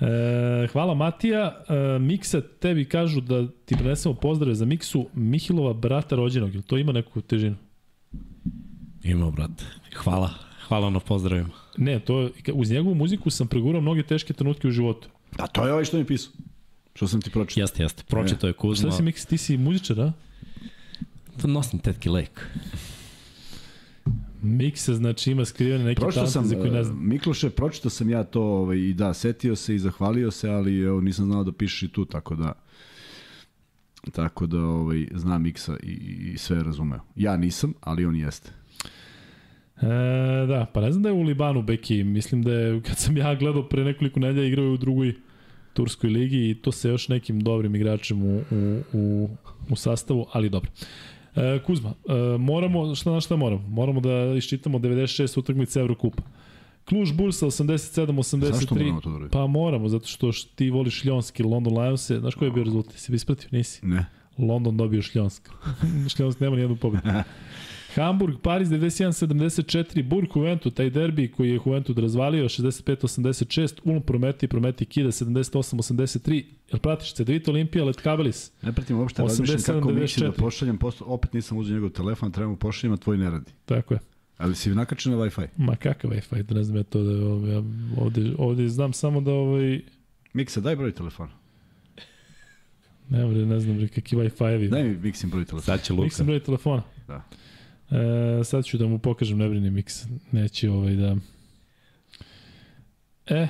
E, hvala Matija. E, Miksa, tebi kažu da ti prenesemo pozdrave za Miksu Mihilova brata rođenog. Jel to ima neku težinu? Ima, brate. Hvala. Hvala na pozdravima. Ne, to, uz njegovu muziku sam pregurao mnoge teške trenutke u životu. A to je ovaj što mi pisao. Što sam ti pročitao. Jeste, jeste. Pročito je Kuzma. Šta si Miksa, ti si muzičar, da? Nosim tetki lek. Miksa, znači, ima skrivene neke Pročitao talente sam, za koje ne uh, znam. Mikloše, pročitao sam ja to ovaj, i da, setio se i zahvalio se, ali evo, nisam znao da pišeš i tu, tako da tako da ovaj, znam Miksa i, i sve je razumeo. Ja nisam, ali on jeste. E, da, pa ne znam da je u Libanu Beki, mislim da je, kad sam ja gledao pre nekoliko nedelja, igrao je u drugoj turskoj ligi i to se još nekim dobrim igračem u, u, u, u sastavu, ali dobro. E, Kuzma, e, moramo, šta na šta moramo? Moramo da iščitamo 96 utakmice Evrokupa. Kluž Bursa 87-83. Zašto moramo to da? Pa moramo, zato što ti voliš Ljonski, London Lions, znaš koji je bio rezultat? Si bi ispratio? Nisi. Ne. London dobio Šljonsk. Šljonsk nema nijednu pobedu. Hamburg, Paris 91-74, Burg, Juventus, taj derbi koji je Juventus razvalio 65-86, Ulm, Prometi, Prometi, Kida 78-83, jel pratiš Cedevita Olimpija, Letkabelis? Ne pratim uopšte, 87, razmišljam kako Miksi da 94. pošaljem, posto, opet nisam uzeo njegov telefon, trebamo pošaljem, a tvoj ne radi. Tako je. Ali si nakačen na Wi-Fi. Ma kakav Wi-Fi, da ne znam ja to da ja ovde, ovde znam samo da ovaj, Miksa, daj broj telefona. ne, bre, ne znam bre, kakvi Wi-Fi-evi. Daj mi Miksin broj telefona. Sad će Luka. Miksa broj telefona. Da. E, sad ću da mu pokažem, ne brini Miks. Neće ovaj da... E,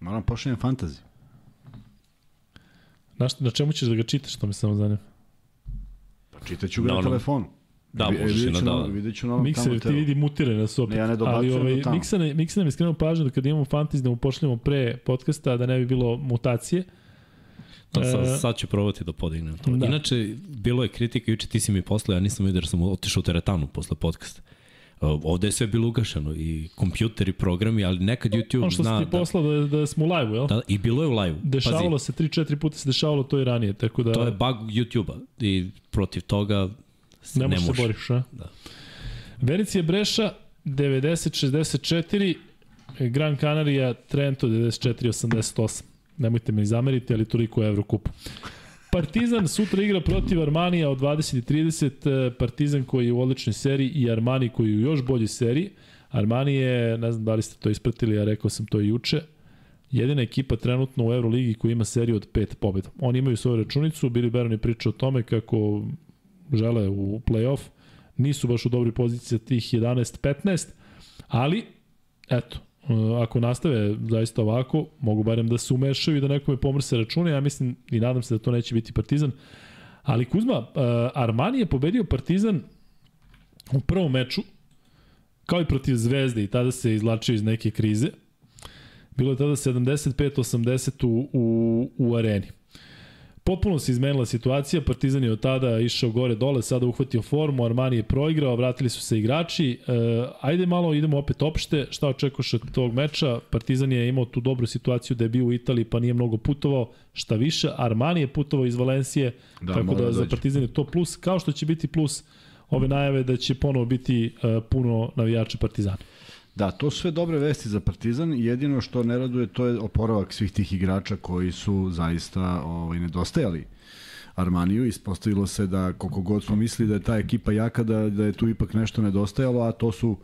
Moram pošaljem fantazi. na, šta, na čemu ćeš da ga čitaš, to me samo zanima. Pa čitaću ga Da, na telefonu. Da, možeš i na ću da. Vidjet ću na tamo ti vidi mutire nas opet. Ne, ja ne dobacujem Ali do ovaj, tamo. Miksa nam je skrenuo pažnju da kad imamo fantasy da mu pošaljemo pre podcasta da ne bi bilo mutacije. Da, E, sad, sad ću probati da podignem to. da. Da. Inače, bilo je kritika, juče ti si mi poslao, ja nisam vidio jer sam otišao u teretanu posle podcasta. Uh, Ovde je sve bilo ugašeno i kompjuter i programi, ali nekad YouTube Ono što zna si ti da, poslao da, da smo u live-u, jel? da, i bilo je u live. Dešavalo Pazi, se 3-4 puta se dešavalo to i ranije, tako da to je bug YouTube-a i protiv toga se ne ne, možeš se može. boriš, a? Da. Breša 90-64, Gran Canaria Trento 94-88. Nemojte me zameriti, ali toliko je Evrokup. Partizan sutra igra protiv Armanija od 20.30, Partizan koji je u odličnoj seriji i Armani koji je u još boljoj seriji. Armani je, ne znam da li ste to ispratili, ja rekao sam to i juče, jedina ekipa trenutno u Euroligi koja ima seriju od pet pobjeda. Oni imaju svoju računicu, Billy Baron je pričao o tome kako žele u play-off, nisu baš u dobroj poziciji tih 11-15, ali, eto, ako nastave zaista ovako, mogu barem da se umešaju i da nekome pomrse račune, ja mislim i nadam se da to neće biti Partizan. Ali Kuzma, uh, Armani je pobedio Partizan u prvom meču, kao i protiv Zvezde i tada se izlačio iz neke krize. Bilo je tada 75-80 u, u, u areni. Potpuno se izmenila situacija, Partizan je od tada išao gore dole, sada uhvatio formu, Armani je proigrao, vratili su se igrači. E, ajde malo idemo opet opšte, šta očekuješ od tog meča? Partizan je imao tu dobru situaciju da je bio u Italiji pa nije mnogo putovao, šta više, Armani je putovao iz Valencije, da, tako da, da za Partizan je to plus, kao što će biti plus ove najave da će ponovo biti uh, puno navijača Partizana. Da, to su sve dobre vesti za Partizan. Jedino što ne raduje to je oporavak svih tih igrača koji su zaista ovaj, nedostajali Armaniju. Ispostavilo se da koliko god smo mislili da je ta ekipa jaka, da, da je tu ipak nešto nedostajalo, a to su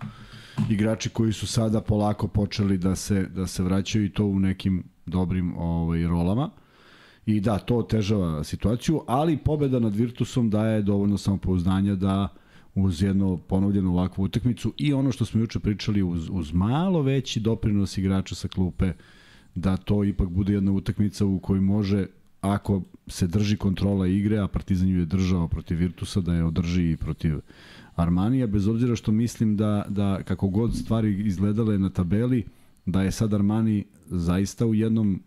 igrači koji su sada polako počeli da se, da se vraćaju i to u nekim dobrim ovaj, rolama. I da, to otežava situaciju, ali pobeda nad Virtusom daje dovoljno samopouzdanja da uz jednu ponovljenu ovakvu utakmicu i ono što smo juče pričali uz, uz malo veći doprinos igrača sa klupe da to ipak bude jedna utakmica u kojoj može ako se drži kontrola igre, a Partizan ju je držao protiv Virtusa, da je održi i protiv Armanija, bez obzira što mislim da, da kako god stvari izgledale na tabeli, da je sad Armani zaista u jednom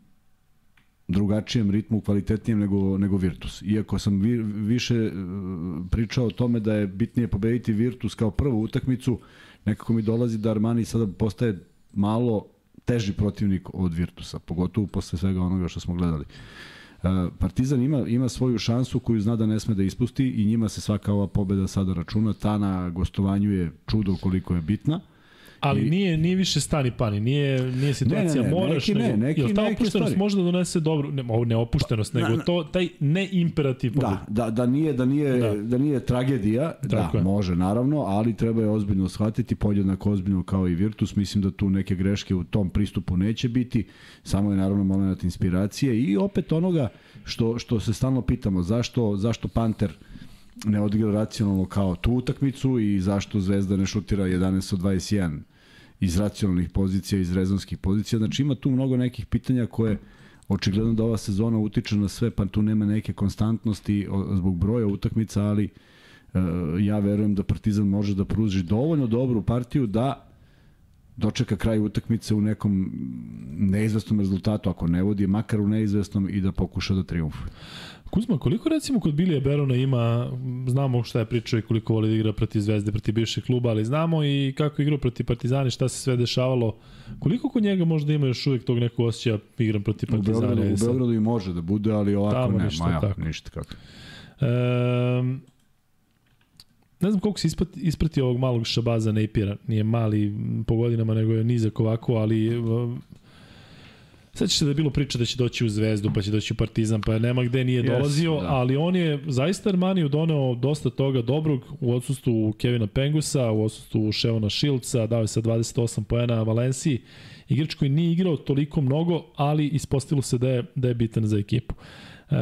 drugačijem ritmu, kvalitetnijem nego, nego Virtus. Iako sam vi, više e, pričao o tome da je bitnije pobediti Virtus kao prvu utakmicu, nekako mi dolazi da Armani sada postaje malo teži protivnik od Virtusa, pogotovo posle svega onoga što smo gledali. E, Partizan ima, ima svoju šansu koju zna da ne sme da ispusti i njima se svaka ova pobeda sada računa. Ta na gostovanju je čudo koliko je bitna. Ali I... nije nije više stani pani, nije nije situacija ne, ne, ne, moraš neki, nego, ne, neki, jel ta opuštenost stvari. može da donese dobro, ne, ne opuštenost, nego na, to taj ne imperativ Da, da, da nije da nije da, da nije tragedija, da, je. može naravno, ali treba je ozbiljno shvatiti, podjednako ozbiljno kao i Virtus, mislim da tu neke greške u tom pristupu neće biti, samo je naravno momenat inspiracije i opet onoga što što se stalno pitamo, zašto zašto Panter ne odigra racionalno kao tu utakmicu i zašto Zvezda ne šutira 11 od 21 iz racionalnih pozicija, iz rezonskih pozicija. Znači ima tu mnogo nekih pitanja koje očigledno da ova sezona utiče na sve, pa tu nema neke konstantnosti zbog broja utakmica, ali e, ja verujem da Partizan može da pruži dovoljno dobru partiju da dočeka kraj utakmice u nekom neizvestnom rezultatu, ako ne vodi, makar u neizvestnom i da pokuša da triumfuje. Kuzma, koliko recimo kod Bilija Berona ima, znamo šta je pričao i koliko voli da igra protiv Zvezde, protiv bivšeg kluba, ali znamo i kako igra protiv Partizani, šta se sve dešavalo. Koliko kod njega možda ima još uvijek tog nekog osjeća igram protiv Partizana? U Beogradu, u Beogradu i može da bude, ali ovako Tamo ne, ništa, maja, tako. ništa kako. Um, ne znam koliko se isprati, isprati ovog malog šabaza Napira, nije mali po godinama, nego je nizak ovako, ali Će se da je bilo priča da će doći u Zvezdu, pa će doći u Partizan, pa nema gde nije yes, dolazio, da. ali on je zaista Armaniju doneo dosta toga dobrog u odsustvu Kevina Pengusa, u odsustvu Ševona Šilca, dao je sa 28 poena Valenciji. Igrač koji nije igrao toliko mnogo, ali ispostavilo se da je, da je bitan za ekipu. E,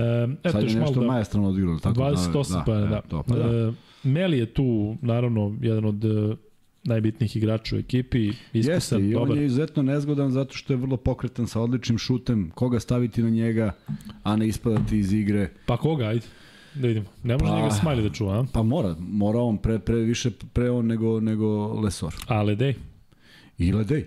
eto, Sad je nešto da, majestrano odigrao. Tako 28 da, poena, da. da. To, pa da. E, Meli je tu, naravno, jedan od najbitnijih igrača u ekipi, iskusan, Jeste, i dobar. on je izuzetno nezgodan zato što je vrlo pokretan sa odličnim šutem, koga staviti na njega, a ne ispadati iz igre. Pa koga, ajde. Da vidimo. Ne može pa, njega Smiley da čuva, a? Pa mora, mora on pre, pre više pre on nego, nego Lesor. A Ledej? I Ledej.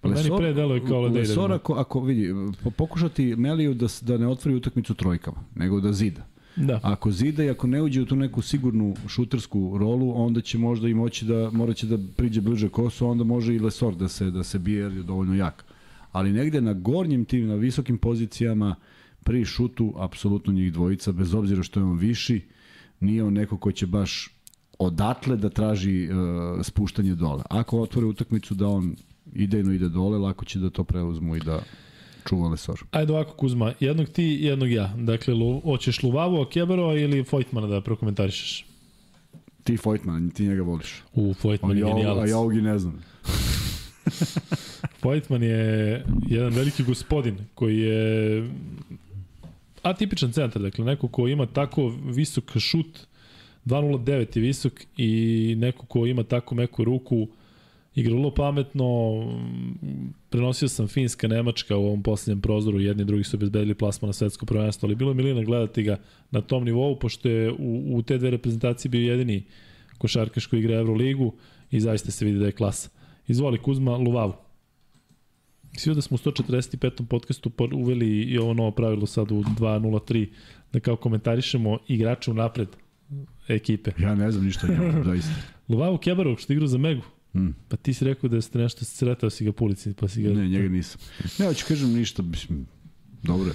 Pa Lesor, meni pre deluje kao Ledej. Da Lesor, ako, ako vidi, pokušati Meliju da, da ne otvori utakmicu trojkama, nego da zida. Da. Ako zida i ako ne uđe u tu neku sigurnu šutersku rolu, onda će možda i moći da moraće da priđe bliže kosu, onda može i Lesor da se da se bije jer je dovoljno jak. Ali negde na gornjim tim, na visokim pozicijama pri šutu apsolutno njih dvojica bez obzira što je on viši, nije on neko ko će baš odatle da traži uh, spuštanje dole. Ako otvore utakmicu da on idejno ide dole, lako će da to preuzmu i da čuva Lesor. Ajde ovako Kuzma, jednog ti, jednog ja. Dakle, lu, hoćeš Luvavu, Kebero ili Fojtmana da prokomentarišeš? Ti Fojtman, ti njega voliš. U, Fojtman je genijalac. A ja ovog i ne znam. Fojtman je jedan veliki gospodin koji je atipičan centar, dakle neko ko ima tako visok šut, 2.09 je visok i neko ko ima tako meku ruku, igra vrlo pametno, prenosio sam Finska, Nemačka u ovom posljednjem prozoru, jedni i drugi su obezbedili plasma na svetsko prvenstvo, ali bilo je milina gledati ga na tom nivou, pošto je u, u te dve reprezentacije bio jedini košarkaš koji igra Euroligu i zaista se vidi da je klasa. Izvoli Kuzma, Luvavu. Svi da smo u 145. podcastu uveli i ovo novo pravilo sad u 2.03 da kao komentarišemo igrače u napred ekipe. Ja ne znam ništa o njemu, zaista. Luvavu Kebarov, što igra za Megu. Mm. Pa ti si rekao da ste nešto sretao si ga po ulici, pa si ga... Ne, njega nisam. Ne, hoću kažem ništa, mislim, dobro.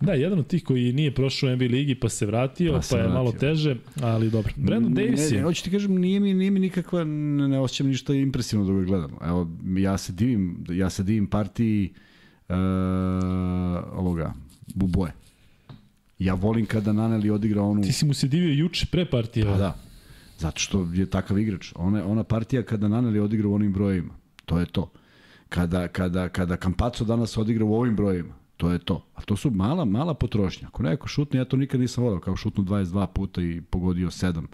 Da, jedan od tih koji nije prošao u NBA ligi pa se vratio, pa, se pa je vratio. malo teže, ali dobro. Brandon Davis je... Ne, hoću ti kažem, nije mi, nije mi nikakva, ne, ne osjećam ništa impresivno da ga gledam. Evo, ja se divim, ja se divim partiji uh, ovoga, Buboje. Ja volim kada Naneli odigra onu... Ti si mu se divio juče pre partije. Pa da. Zato što je takav igrač. Ona, ona partija kada Naneli odigra u onim brojevima. To je to. Kada, kada, kada Kampaco danas odigra u ovim brojevima. To je to. A to su mala, mala potrošnja. Ako neko šutne, ja to nikad nisam volao, kao šutnu 22 puta i pogodio 7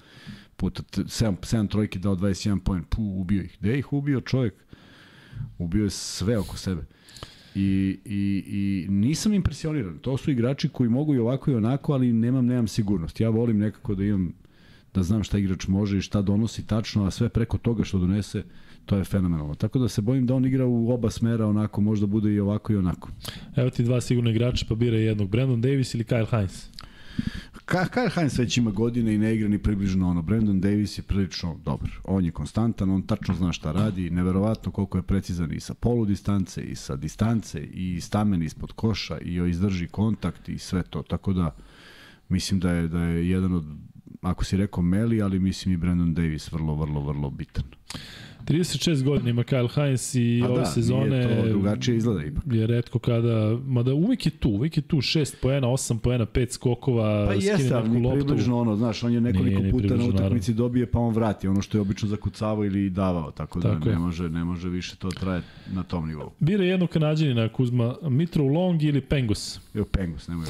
puta, 7, 7 trojki dao 21 poen, pu, ubio ih. Gde ih ubio čovjek? Ubio je sve oko sebe. I, i, i nisam impresioniran. To su igrači koji mogu i ovako i onako, ali nemam, nemam sigurnost. Ja volim nekako da imam da znam šta igrač može i šta donosi tačno, a sve preko toga što donese, to je fenomenalno. Tako da se bojim da on igra u oba smera, onako možda bude i ovako i onako. Evo ti dva sigurno igrača, pa bira jednog, Brandon Davis ili Kyle Hines? Kyle Hines već ima godine i ne igra ni približno ono. Brandon Davis je prilično dobar. On je konstantan, on tačno zna šta radi, neverovatno koliko je precizan i sa polu distance i sa distance i stamen ispod koša i izdrži kontakt i sve to. Tako da mislim da je da je jedan od ako si rekao Meli, ali mislim i Brandon Davis vrlo, vrlo, vrlo bitan. 36 godina ima Kyle Hines i A ove da, sezone to drugačije izgleda ipak. Je redko kada, mada uvek je tu, uvek je tu 6 poena, 8 poena, 5 skokova, pa jeste, ali ni približno ono, znaš, on je nekoliko nije, puta na utakmici dobije pa on vrati, ono što je obično zakucavao ili davao, tako da tako ne, može, ne može više to traje na tom nivou. Bira jednog kanadjanina Kuzma, Mitro Long ili Pengus? Evo Pengus, nemoj,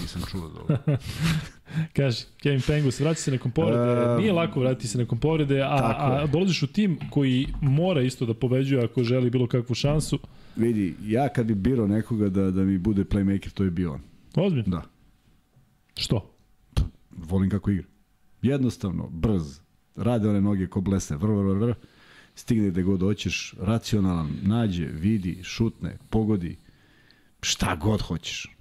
nisam čuo za ovo. Kaže, Kevin Pengus, vrati se nekom povrede, um, nije lako vratiti se nekom povrede, a, a dolaziš u tim koji mora isto da pobeđuje ako želi bilo kakvu šansu. Vidi, ja kad bi birao nekoga da, da mi bude playmaker, to je bio on. Ozbiljno? Da. Što? Volim kako igra. Jednostavno, brz, rade one noge ko blese, vr, vr, vr, stigne gde god hoćeš, racionalan, nađe, vidi, šutne, pogodi, šta god hoćeš.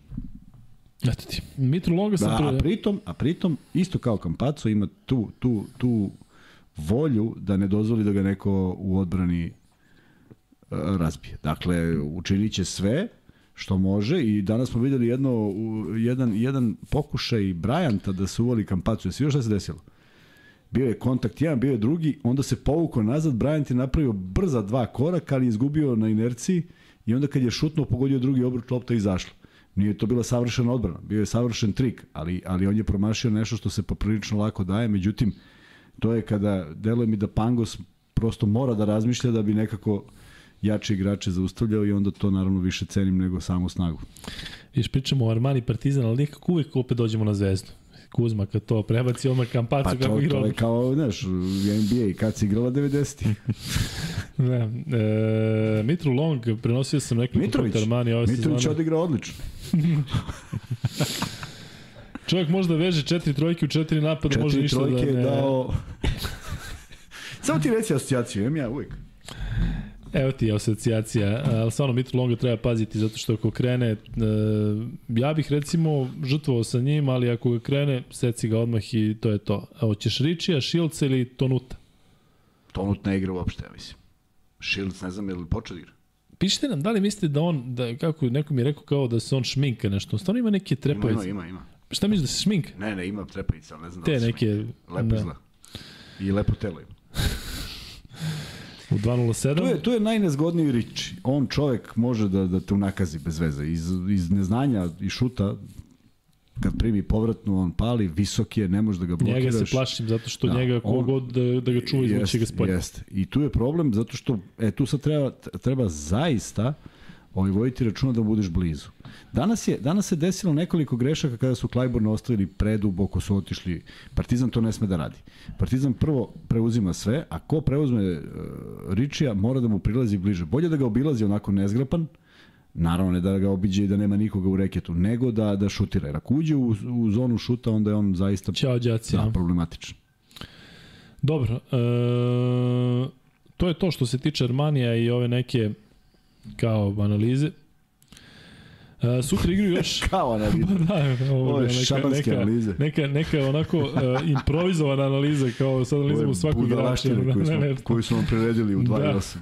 Eto ti. Mitro Longa sam da, a pritom, a pritom, isto kao Kampaco, ima tu, tu, tu volju da ne dozvoli da ga neko u odbrani uh, razbije. Dakle, učinit će sve što može i danas smo videli jedno, jedan, jedan pokušaj Bryanta da se uvoli Kampacu. Jesi još šta se desilo? Bio je kontakt jedan, bio je drugi, onda se povukao nazad, Bryant je napravio brza dva koraka, ali izgubio na inerciji i onda kad je šutno pogodio drugi obruč, lopta izašla. Nije to bila savršena odbrana, bio je savršen trik, ali, ali on je promašio nešto što se poprilično lako daje, međutim, to je kada, deluje mi da Pangos prosto mora da razmišlja da bi nekako jači igrače zaustavljao i onda to naravno više cenim nego samu snagu. Viš, pričamo o Armani Partizan, ali nekako uvek opet dođemo na zvezdu. Kuzma kad to prebaci odmah kampacu pa kako igra. Pa to je kao, znaš, NBA kad si igrala 90. ne, e, Mitru Long, prenosio sam nekoliko Mitrović, Armani ove Mitrović sezone. odigrao odlično. Čovjek može da veže četiri trojke u četiri napada, četiri može ništa da ne... Četiri trojke je dao... Samo ti reci asocijaciju, imam ja uvijek. Evo ti asocijacija, ali stvarno Mitro Longa treba paziti zato što ako krene, e, ja bih recimo žrtvovao sa njim, ali ako ga krene, seci ga odmah i to je to. A hoćeš Ričija, Šilca ili Tonuta? Tonut ne igra uopšte, ja mislim. Šilc ne znam je li počeo da igra. Pišite nam, da li mislite da on, da, kako neko mi je rekao kao da se on šminka nešto, stvarno ima neke trepavice? Ima, ima, ima. Šta misliš da se šminka? Ne, ne, ima trepavice, ali ne znam Te da li neke, Lepo da. izgleda. I lepo telo ima. U 2.07? Tu je, tu je najnezgodniji Rič. On čovek može da, da te unakazi bez veze. Iz, iz neznanja i šuta kad primi povratnu, on pali, visok je, ne može da ga blokiraš. Njega se plašim zato što da, njega kogod da, da ga čuva izvući ga spolja. Jeste. I tu je problem zato što, e, tu sad treba, treba zaista ovaj, voditi računa da budeš blizu. Danas je danas se desilo nekoliko grešaka kada su Klajborna ostavili preduboko su otišli. Partizan to ne sme da radi. Partizan prvo preuzima sve, a ko preuzme uh, Ričija mora da mu prilazi bliže. Bolje da ga obilazi onako nezgrapan, Naravno ne da ga obiđe i da nema nikoga u reketu, nego da, da šutira. Jer ako uđe u, u zonu šuta, onda je on zaista Ćao, đaci. da, problematičan. Dobro, e, to je to što se tiče Armanija i ove neke kao analize. E, sutra igraju još... Kao ne Pa da, ovo Ovo je je neka, šabanske neka, analize. neka, neka onako uh, improvizovana analiza, kao sad analizamo svakog igrača. koju smo, koju smo vam priredili u 2.8.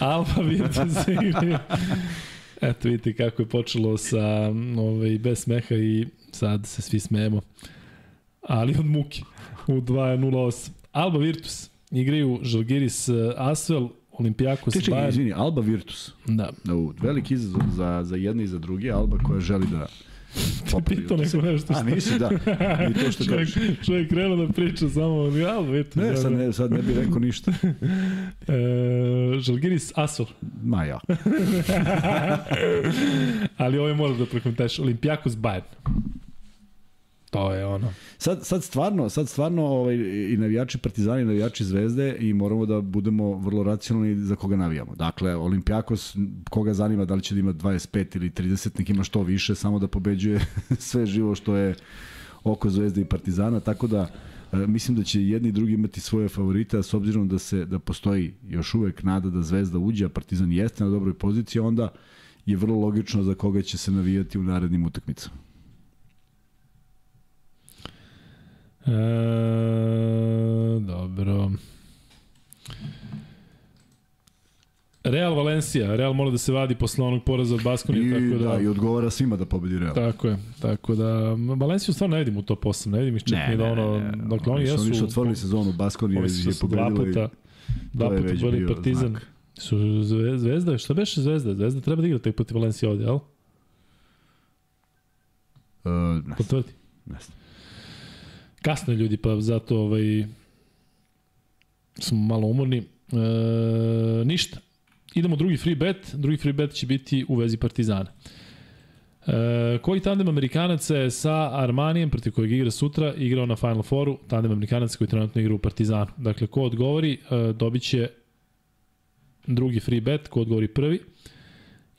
Da. Alfa Virtus igraju. Eto vidite kako je počelo sa ovaj, bez smeha i sad se svi smejemo. Ali od muke u 2.08. Alba Virtus igraju Žalgiris eh, Asvel, Olimpijakos Čekaj, Bayern. izvini, Alba Virtus. Da. Da, u, veliki izazov za, za jedne i za druge, Alba koja želi da popravi Pitao neko nešto A, nisi, da. I to što čovjek, kažeš. čovjek krenuo da priča samo ali Alba Virtus. Ne, da, sad da. ne, sad ne bih rekao ništa. E, Žalgiris Asvel. Ma ja. Ali ovo je moraš da prekomentariš. Olimpijakos Bayern. To je ono. Sad, sad stvarno, sad stvarno ovaj, i navijači Partizani, i navijači Zvezde i moramo da budemo vrlo racionalni za koga navijamo. Dakle, Olimpijakos, koga zanima da li će da ima 25 ili 30, nek ima što više, samo da pobeđuje sve živo što je oko Zvezde i Partizana, tako da e, mislim da će jedni i drugi imati svoje favorite, a s obzirom da se da postoji još uvek nada da Zvezda uđe, a Partizan jeste na dobroj poziciji, onda je vrlo logično za koga će se navijati u narednim utakmicama. E, dobro. Real Valencija. Real mora da se vadi posle onog poraza od Baskonije, I, tako da... da, i odgovara svima da pobedi Real. Tako je, tako da Valenciju stvarno ne vidim u top 8, ne vidim ih čak ni da ono, dakle oni jesu... Oni su otvorili sezonu, Baskonija Oni je su dva pobedila i puta, dva je puta bio Partizan. znak. Su Zve- Zvezda, šta beše Zvezda? Zvezda treba da igra taj protiv Valencija ovde, jel? Uh, ne, Potvrdi. ne znam. Kasno ljudi, pa zato ovaj, smo malo umorni. E, ništa. Idemo drugi free bet. Drugi free bet će biti u vezi Partizana. E, koji tandem Amerikanaca je sa Armanijem, protiv kojeg igra sutra, igrao na Final Fouru, tandem Amerikanaca koji trenutno igra u Partizanu. Dakle, ko odgovori, e, dobit će drugi free bet, ko odgovori prvi.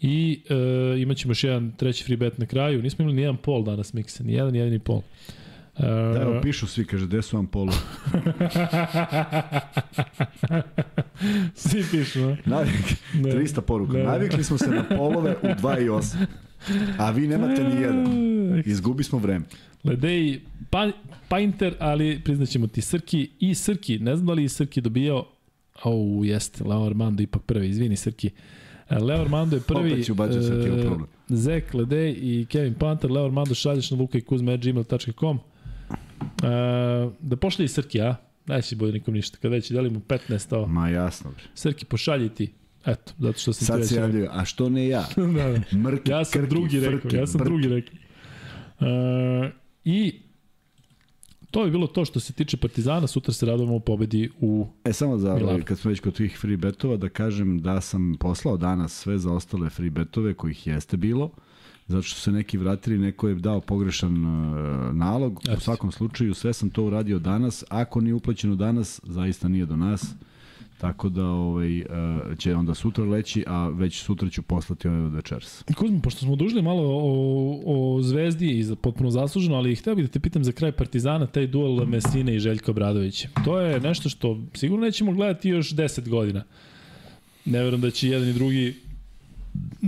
I e, imat ćemo još jedan treći free bet na kraju. Nismo imali ni jedan pol danas, Mikse, ni jedan, ni pol. E, Da, evo, pišu svi, kaže, gde su vam polo? Svi pišu, a? Navik, Ne. 300 poruka. Ne. Navikli smo se na polove u 2 i 8. A vi nemate ni jedan. Izgubi smo vreme. Ledej, pa, Painter, ali priznaćemo ti Srki i Srki, ne znam da li je Srki dobijao, au, jeste, Leo Armando ipak prvi, izvini Srki. E, Leo Armando je prvi, Opet ću ubacio Srki u problem. Zek, Ledej i Kevin Panter, Leo Armando šalješ na lukajkuzme.gmail.com e, da pošli i Srki, a? Neće bude nikom ništa, kada već delimo 15 ovo. Ma jasno. bre. Srki, pošalji ti. Eto, zato što sam Sad se javljaju, a što ne ja? da, da. Mrki, Ja sam krki, drugi rekao, ja sam brki. drugi rekao. E, I to je bilo to što se tiče Partizana, sutra se radujemo pobedi u... E, samo za, Milano. ovaj, kad smo već kod tih free betova, da kažem da sam poslao danas sve za ostale free betove, kojih jeste bilo, zato što se neki vratili, neko je dao pogrešan uh, nalog. U svakom slučaju, sve sam to uradio danas. Ako nije uplaćeno danas, zaista nije do nas. Tako da ovaj, uh, će onda sutra leći, a već sutra ću poslati ove od večeras. Kuzmo, pošto smo dužili malo o, o Zvezdi i za, potpuno zasluženo, ali hteo bih da te pitam za kraj Partizana, taj duel Mesine i Željka Obradovića. To je nešto što sigurno nećemo gledati još 10 godina. Ne verujem da će jedan i drugi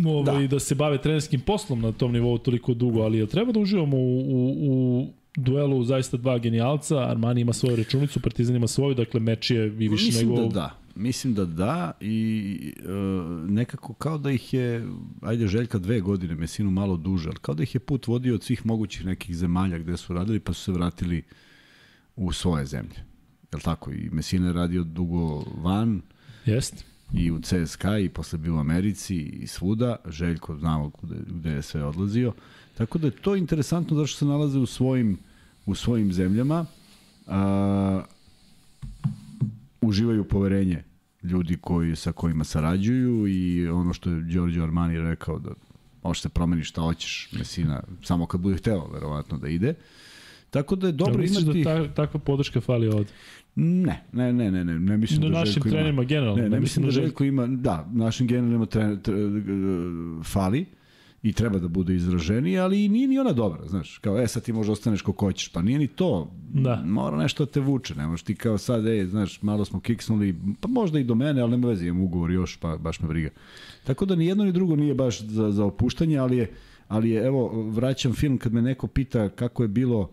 ovaj, da. da se bave trenerskim poslom na tom nivou toliko dugo, ali jel treba da uživamo u, u, u duelu zaista dva genijalca, Armani ima svoju računicu, Partizan ima svoju, dakle meč je i više Mislim nego... da da. Mislim da da i e, nekako kao da ih je, ajde Željka dve godine, Mesinu malo duže, ali kao da ih je put vodio od svih mogućih nekih zemalja gde su radili pa su se vratili u svoje zemlje. Je tako? I Mesina je radio dugo van Jest. I u CSKA i posle bio u Americi i svuda. Željko znamo gde, gde je sve odlazio. Tako da je to interesantno zašto se nalaze u svojim, u svojim zemljama. A, uživaju poverenje ljudi koji, sa kojima sarađuju i ono što je Giorgio Armani rekao da možeš se promeniš šta hoćeš, Mesina, samo kad bude hteo, verovatno da ide. Tako da je dobro Dobro, misliš imati... da ta, takva podrška fali ovde? Ne, ne, ne, ne, ne, ne mislim Na da našim Željko ima... trenerima generalno. Ne, ne mislim da Željko- Željko ima, da, našim generalima tre, tre, fali i treba da bude izraženiji, ali i nije ni ona dobra, znaš, kao, e, sad ti možda ostaneš ko hoćeš, pa nije ni to, Da. mora nešto da te vuče, ne možeš ti kao sad, ej, znaš, malo smo kiksnuli, pa možda i do mene, ali nema veze, imam ugovor još, pa baš me briga. Tako da ni jedno ni drugo nije baš za, za opuštanje, ali je, ali je, evo, vraćam film kad me neko pita kako je bilo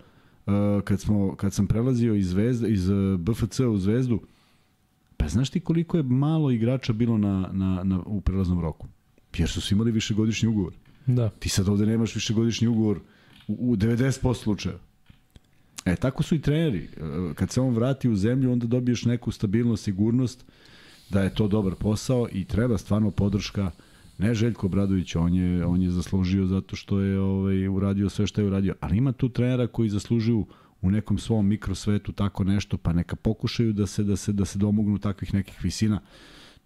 kad, smo, kad sam prelazio iz, zvezda, iz uh, BFC u Zvezdu, Pa znaš ti koliko je malo igrača bilo na, na, na, u prelaznom roku? Jer su svi imali višegodišnji ugovor. Da. Ti sad ovde nemaš višegodišnji ugovor u, u 90% slučajeva. E, tako su i treneri. E, Kad se on vrati u zemlju, onda dobiješ neku stabilnost, sigurnost da je to dobar posao i treba stvarno podrška ne Željko Obradović, on je, on je zaslužio zato što je ovaj, uradio sve što je uradio, ali ima tu trenera koji zaslužuju u nekom svom mikrosvetu tako nešto, pa neka pokušaju da se da se da se domognu takvih nekih visina.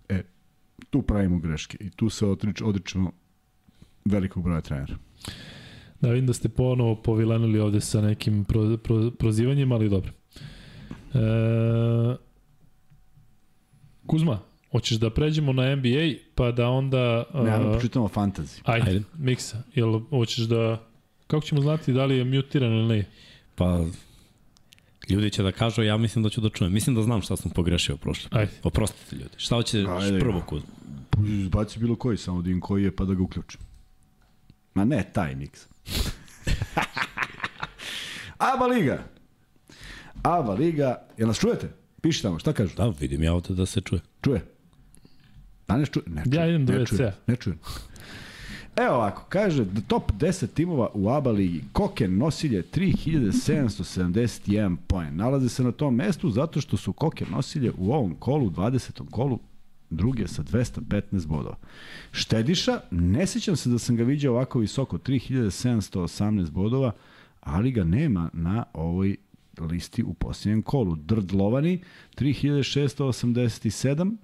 E, tu pravimo greške i tu se odrič, odričemo velikog broja trenera. Da, vidim da ste ponovo povilanili ovde sa nekim pro, pro, prozivanjem, ali dobro. E, Kuzma, hoćeš da pređemo na NBA, pa da onda... Ne, ajmo a, počitamo fantasy. ajde, Ajde. miksa. Jel hoćeš da... Kako ćemo znati da li je mutiran ili ne? Pa, ljudi će da kažu, ja mislim da ću da čujem. Mislim da znam šta sam pogrešio prošle. Ajde. Oprostite ljudi. Šta hoćeš Ajde. prvo kuz? Izbaci bilo koji, samo da im koji je, pa da ga uključim. Ma ne, taj miks. Aba Liga. Aba Liga. Jel nas čujete? Piši tamo, šta kažu? Da, vidim ja ovde da se čuje. Čuje. Danes čuje? Ne čuje. Ja idem do ne čuje, Ne čuje. Evo ovako, kaže da top 10 timova u ABA ligi. Koken nosilje 3771 poen. Nalaze se na tom mestu zato što su Koken nosilje u ovom kolu, 20. kolu, druge sa 215 bodova. Štediša, ne sećam se da sam ga viđao ovako visoko, 3718 bodova, ali ga nema na ovoj listi u posljednjem kolu. Drdlovani, 3687,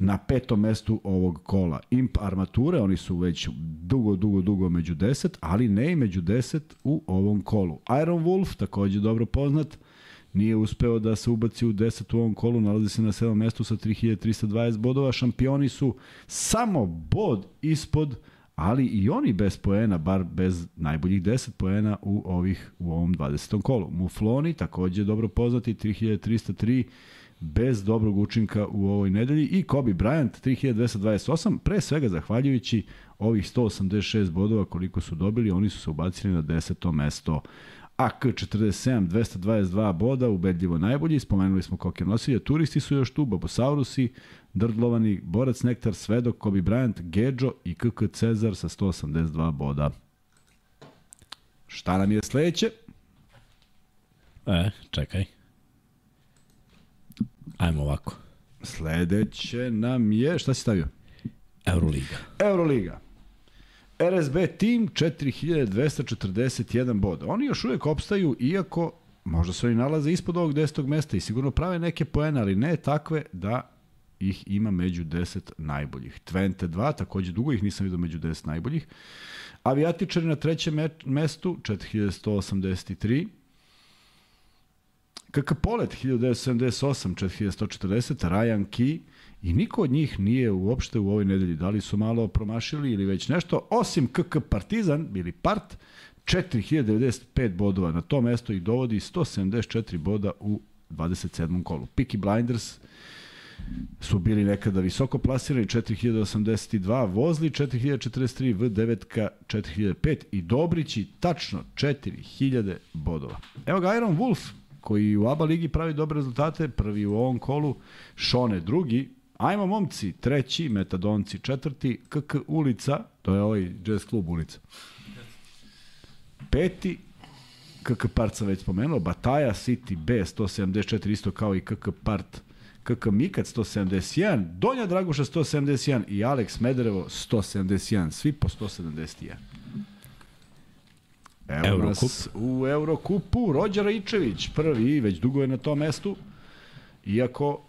na petom mestu ovog kola. Imp armature, oni su već dugo, dugo, dugo među 10, ali ne i među 10 u ovom kolu. Iron Wolf, takođe dobro poznat, nije uspeo da se ubaci u 10 u ovom kolu, nalazi se na 7. mestu sa 3320 bodova. Šampioni su samo bod ispod, ali i oni bez poena, bar bez najboljih 10 poena u ovih u ovom 20. kolu. Mufloni, takođe dobro poznati, 3303 bez dobrog učinka u ovoj nedelji i Kobe Bryant 3228, pre svega zahvaljujući ovih 186 bodova koliko su dobili, oni su se ubacili na 10. mesto. AK 47, 222 boda, ubedljivo najbolji, spomenuli smo koke nosilje, turisti su još tu, Babosaurusi, Drdlovani, Borac Nektar, Svedok, Kobe Bryant, Gedžo i KK Cezar sa 182 boda. Šta nam je sledeće? E, čekaj. Ajmo ovako. Sledeće nam je, šta si stavio? Euroliga. Euroliga. RSB tim 4241 boda. Oni još uvek opstaju, iako možda se oni nalaze ispod ovog 10. mesta i sigurno prave neke poene, ali ne takve da ih ima među 10 najboljih. Twente 2, takođe dugo ih nisam vidio među 10 najboljih. Avijatičari na trećem me- mestu 4183. KK Polet 1978, 4140, Ryan Key i niko od njih nije uopšte u ovoj nedelji. Da li su malo promašili ili već nešto, osim KK Partizan ili Part, 4095 bodova. Na to mesto ih dovodi 174 boda u 27. kolu. Peaky Blinders su bili nekada visoko plasirani 4082, Vozli 4043, V9 4005 i Dobrići tačno 4000 bodova. Evo ga Iron Wolf koji u ABA ligi pravi dobre rezultate, prvi u ovom kolu, Šone drugi, Ajmo momci, treći, Metadonci četvrti, KK ulica, to je ovaj jazz klub ulica. Peti, KK Part sam već spomenuo, Bataja City B 174 isto kao i KK Part KK Mikat 171, Donja Draguša 171 i Alex Mederevo 171, svi po 171. Evo Eurocup. nas u Eurokupu, Rođer Ičević, prvi, već dugo je na tom mestu, iako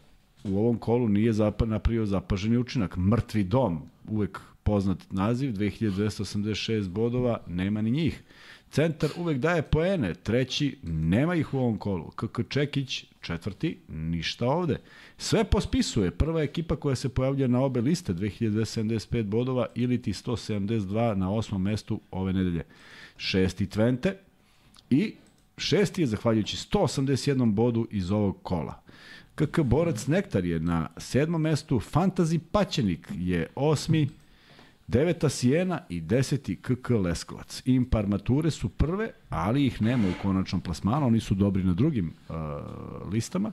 u ovom kolu nije zapa, napravio zapaženi učinak. Mrtvi dom, uvek poznat naziv, 2286 bodova, nema ni njih. Centar uvek daje poene, treći, nema ih u ovom kolu. KK Čekić, četvrti, ništa ovde. Sve pospisuje, prva ekipa koja se pojavlja na obe liste, 2275 bodova ili ti 172 na osmom mestu ove nedelje. Šesti Twente i šesti je zahvaljujući 181 bodu iz ovog kola. KK Borac Nektar je na sedmom mestu, Fantazi Paćenik je osmi, Deveta Sijena i deseti KK Leskovac. Impar mature su prve, ali ih nema u konačnom plasmanu, oni su dobri na drugim uh, listama.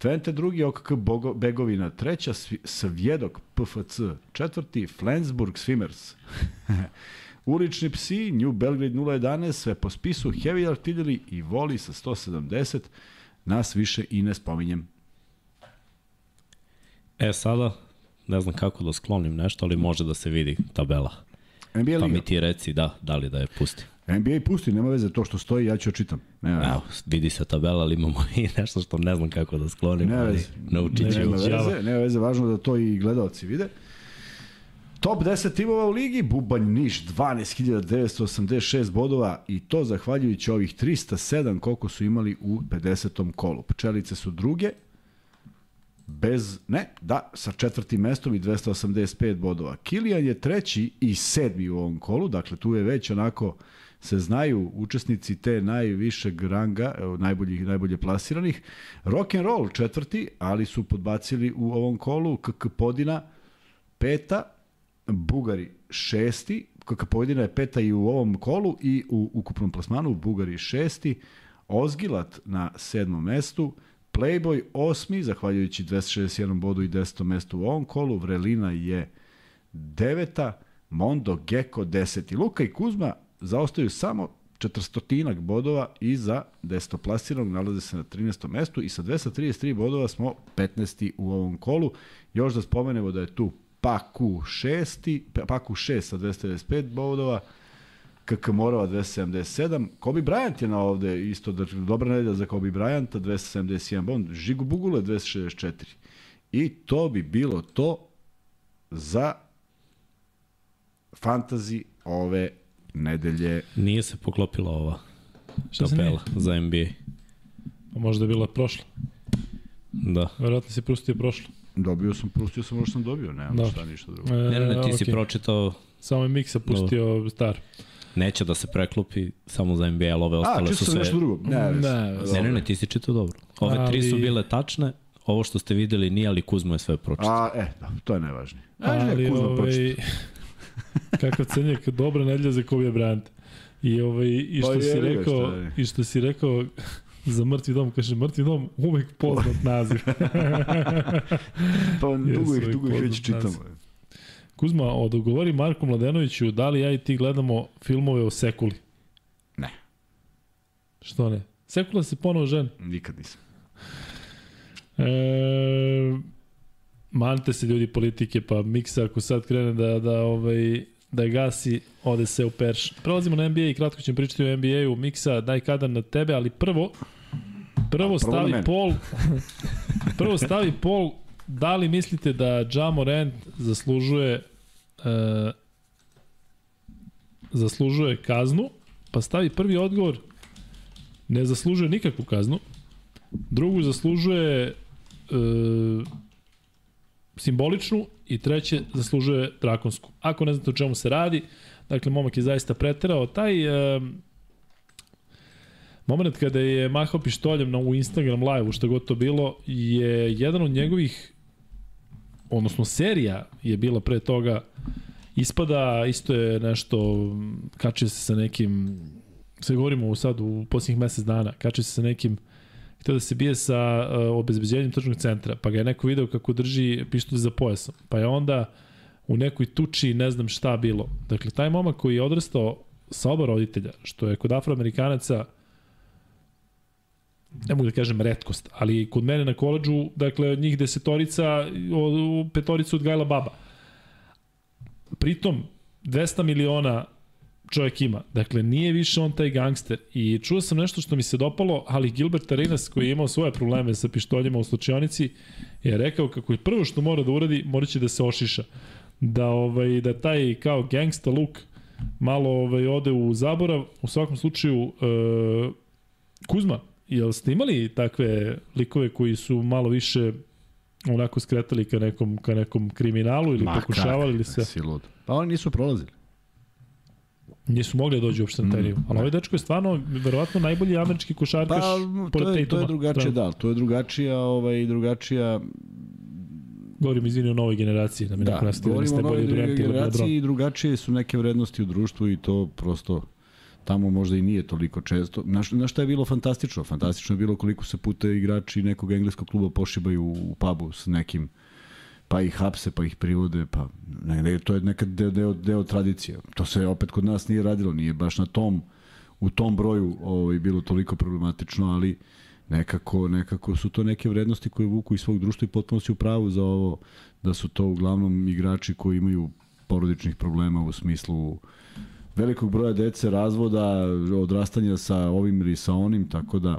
Twente drugi, OKK Bogo, Begovina treća, Svjedok PFC četvrti, Flensburg Swimmers. Ulični psi, New Belgrade 011, sve po spisu, Heavy Artillery i Voli sa 170, nas više i ne spominjem. E sada, ne znam kako da sklonim nešto, ali može da se vidi tabela. NBA Pa Liga. mi ti reci da, da li da je pusti. NBA pusti, nema veze to što stoji, ja ću očitam. Nema, Evo, vidi se tabela, ali imamo i nešto što ne znam kako da sklonim, Ne ali naučit ću. nema veze, nema veze, važno da to i gledalci vide. Top 10 timova u ligi, Bubanj Niš 12.986 bodova i to zahvaljujući ovih 307 koliko su imali u 50. kolu. Pčelice su druge, bez, ne, da, sa četvrtim mestom i 285 bodova. Kilijan je treći i sedmi u ovom kolu, dakle tu je već onako se znaju učesnici te najvišeg ranga, evo, najboljih, najbolje plasiranih. Rock and roll četvrti, ali su podbacili u ovom kolu KK Podina peta, Bugari šesti, KK Podina je peta i u ovom kolu i u ukupnom plasmanu, Bugari šesti, Ozgilat na sedmom mestu, Playboy osmi, zahvaljujući 261 bodu i 10. mestu u ovom kolu, Vrelina je deveta, Mondo Gecko deseti. Luka i Kuzma zaostaju samo četvrstotinak bodova i za desetoplasiranog nalaze se na 13. mestu i sa 233 bodova smo 15. u ovom kolu. Još da spomenemo da je tu Paku 6. Paku 6 sa 295 bodova, KK Morava 277, Kobe Bryant je na ovde isto, da, dobra nedelja za Kobe Bryanta, 271 bod, Žigu Bugule 264. I to bi bilo to za fantazi ove nedelje. Nije se poklopila ova Šta se tabela za NBA. Pa možda je bila prošla. Da. Verovatno si pustio prošlo. Dobio sam, pustio sam ovo što sam dobio, nemam Da. šta ništa drugo. E, Ne, ne, ne, ti si okej. pročitao, Samo je Miksa pustio star. neće da se preklopi samo za NBA, ali ove A, ostale su čisto sam sve... nešto drugo. Ne, Ne, Ne, ne, ne, ti si čitao dobro. Ove tri su Ali- bile tačne, ovo što ste videli nije, ali Kuzmo je sve pročitao. A, e, da, to je najvažnije. Ajde, Ali, Kuzma ovaj, kakav cenjak, dobra nedelja za Kobe Bryant. I, ovaj, i što Pa si rekao, i što si rekao za mrtvi dom, kaže mrtvi dom uvek poznat naziv. Pa dugo ih, dugo ih već čitamo. naziv. Kuzma, odgovori Marku Mladenoviću, da li ja i ti gledamo filmove o Sekuli? Ne. Što ne? Sekula se ponovo žen. Nikad nisam. E, mante se ljudi politike, pa Miksa ako sad krene da, da, ovaj, da gasi, ode se u perš. Prelazimo na NBA i kratko ćemo pričati o NBA-u. Miksa, daj kadar na tebe, ali prvo, prvo na stavi mene. pol, prvo stavi pol, da li mislite da Ja Morant zaslužuje e, zaslužuje kaznu, pa stavi prvi odgovor, ne zaslužuje nikakvu kaznu, drugu zaslužuje e, simboličnu i treće zaslužuje drakonsku. Ako ne znate o čemu se radi, dakle, momak je zaista preterao. Taj e, moment kada je mahao pištoljem na, u Instagram live-u, što god to bilo, je jedan od njegovih odnosno serija je bila pre toga ispada, isto je nešto kačio se sa nekim sve govorimo sad u posljednjih mesec dana, kačio se sa nekim htio da se bije sa uh, obezbeđenjem tržnog centra, pa ga je neko video kako drži pištolj za pojasom, pa je onda u nekoj tuči ne znam šta bilo. Dakle, taj momak koji je odrastao sa oba roditelja, što je kod afroamerikanaca ne mogu da kažem redkost, ali kod mene na koleđu, dakle, od njih desetorica, o, petorica odgajala baba. Pritom, 200 miliona čovjek ima. Dakle, nije više on taj gangster. I čuo sam nešto što mi se dopalo, ali Gilbert Arenas, koji je imao svoje probleme sa pištoljima u slučajonici, je rekao kako je prvo što mora da uradi, mora će da se ošiša. Da, ovaj, da taj kao gangsta look malo ovaj, ode u zaborav. U svakom slučaju, uh, Kuzma, jel ste imali takve likove koji su malo više onako skretali ka nekom, ka nekom kriminalu ili Ma, pokušavali ili kak, se... Si lud. Pa oni nisu prolazili. Nisu mogli da dođu uopšte na taj nivo. Ali ovaj dečko je stvarno, verovatno, najbolji američki košarkaš Pa, pored to je, to je drugačije, da, to je drugačija, ovaj, drugačija Govorim, izvini, o novoj generaciji, da mi Da, neko nastavi da niste o od Durant ili generaciji LeBron. i drugačije su neke vrednosti u društvu i to prosto tamo možda i nije toliko često. Na, na šta je bilo fantastično? Fantastično je bilo koliko se puta igrači nekog engleskog kluba pošibaju u pubu s nekim pa ih hapse, pa ih privode, pa ne, ne, to je nekad deo, deo, deo tradicije. To se opet kod nas nije radilo, nije baš na tom u tom broju ovaj, bilo toliko problematično, ali nekako, nekako su to neke vrednosti koje vuku iz svog društva i potpuno si u pravu za ovo da su to uglavnom igrači koji imaju porodičnih problema u smislu velikog broja dece, razvoda, odrastanja sa ovim ili sa onim, tako da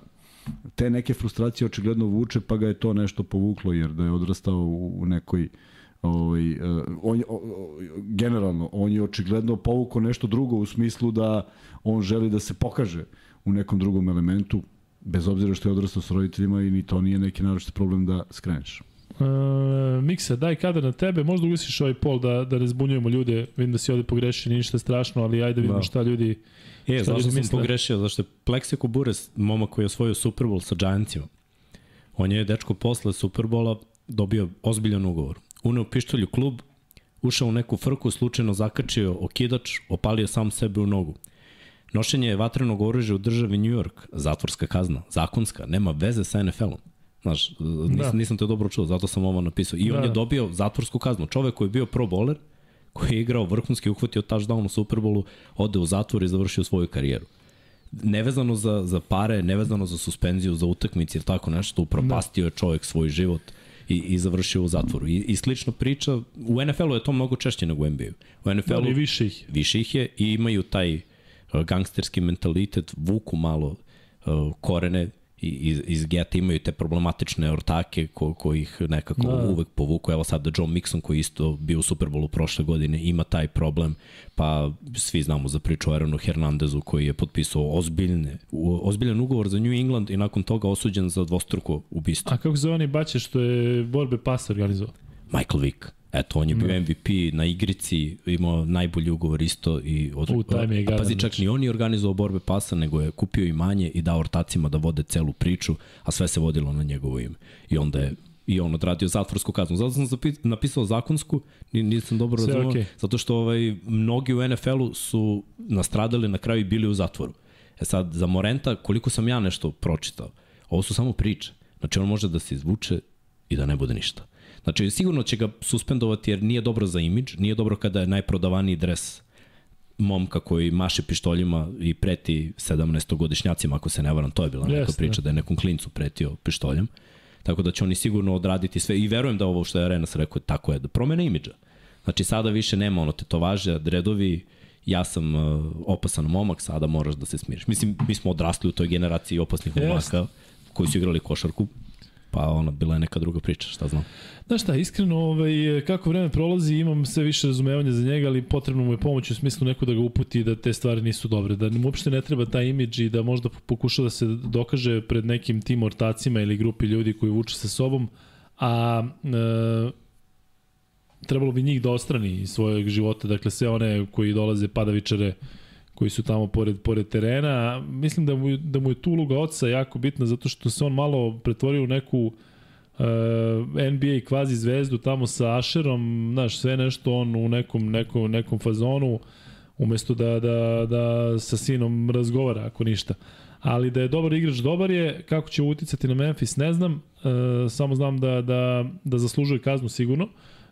te neke frustracije očigledno vuče, pa ga je to nešto povuklo, jer da je odrastao u, u nekoj ovaj, uh, on, o, o, generalno, on je očigledno povukao nešto drugo u smislu da on želi da se pokaže u nekom drugom elementu, bez obzira što je odrastao sa roditeljima i ni to nije neki naročiti problem da skreneš. Uh, Miksa, daj kadar na tebe, možda ugasiš ovaj pol da, da ne zbunjujemo ljude, vidim da si ovde pogrešio, ništa strašno, ali ajde da vidimo Da. šta ljudi... E, Šta zašto sam misle? pogrešio? Zašto je Plexico Bures, momak koji je osvojio Super Bowl sa Giantsima, on je dečko posle Super Bowla dobio ozbiljan ugovor. Uneo pištolj u klub, ušao u neku frku, slučajno zakačio okidač, opalio sam sebe u nogu. Nošenje vatrenog oružja u državi New York, zatvorska kazna, zakonska, nema veze sa NFL-om. Znaš, nisam, Da. nisam te dobro čuo, zato sam ovo napisao. I on Da. je dobio zatvorsku kaznu. Čovek koji je bio pro bowler, koji je igrao vrhunski, uhvatio touchdown u Superbowlu, ode u zatvor i završio svoju karijeru. Nevezano za, za pare, nevezano za suspenziju, za utakmice ili tako nešto, upropastio je čovek svoj život i, i završio u zatvoru. I, I slična priča, u NFL-u je to mnogo češće nego u NBA-u. U NFL-u Ali više ih. više ih je i imaju taj uh, gangsterski mentalitet, vuku malo uh, korene iz, iz geta imaju te problematične ortake ko, koji ih nekako Da. da. uvek povuku. Evo sad da John Mixon koji isto bio u Superbowlu prošle godine ima taj problem, pa svi znamo za priču o Aaronu Hernandezu koji je potpisao ozbiljne, ozbiljan ugovor za New England i nakon toga osuđen za dvostruko ubistvo. A kako se onaj bače što je borbe pasa organizovao? Michael Vick. Eto, on je bio MVP na igrici, imao najbolji ugovor isto i od, U, taj mi je a pazi, čak ni on nije organizovao borbe pasa, nego je kupio imanje i dao ortacima da vode celu priču, a sve se vodilo na njegovo ime. I onda je i on odradio zatvorsku kaznu. Zato sam napisao zakonsku, ni- nisam dobro Sve razumeo, okej. zato što ovaj, mnogi u NFL-u su nastradali na kraju i bili u zatvoru. E sad, za Morenta, koliko sam ja nešto pročitao, ovo su samo priče. Znači, on može da se izvuče i da ne bude ništa. Znači, sigurno će ga suspendovati jer nije dobro za imidž, nije dobro kada je najprodavaniji dres momka koji maše pištoljima i preti 17-godišnjacima, ako se ne varam, to je bila neka Jeste, priča da je nekom klincu pretio pištoljem. Tako da će oni sigurno odraditi sve i verujem da ovo što je Arenas rekao tako je, da promene imidža. Znači sada više nema ono tetovaže, dredovi, ja sam uh, opasan momak, sada moraš da se smiriš. Mislim, mi smo odrasli u toj generaciji opasnih Jeste. momaka koji su igrali košarku, pa ona bila je neka druga priča, šta znam. Znaš šta, iskreno, ovaj, kako vreme prolazi, imam sve više razumevanja za njega, ali potrebno mu je pomoć u smislu neko da ga uputi da te stvari nisu dobre, da mu uopšte ne treba taj imidž i da možda pokuša da se dokaže pred nekim tim ortacima ili grupi ljudi koji vuče sa sobom, a e, trebalo bi njih da ostrani iz svojeg života, dakle sve one koji dolaze padavičare koji su tamo pored, pored terena. Mislim da mu, da mu je tu uloga oca jako bitna zato što se on malo pretvorio u neku uh, NBA kvazi zvezdu tamo sa Asherom, znaš, sve nešto on u nekom, nekom, nekom fazonu umesto da, da, da sa sinom razgovara ako ništa. Ali da je dobar igrač, dobar je. Kako će uticati na Memphis, ne znam. E, samo znam da, da, da zaslužuje kaznu sigurno.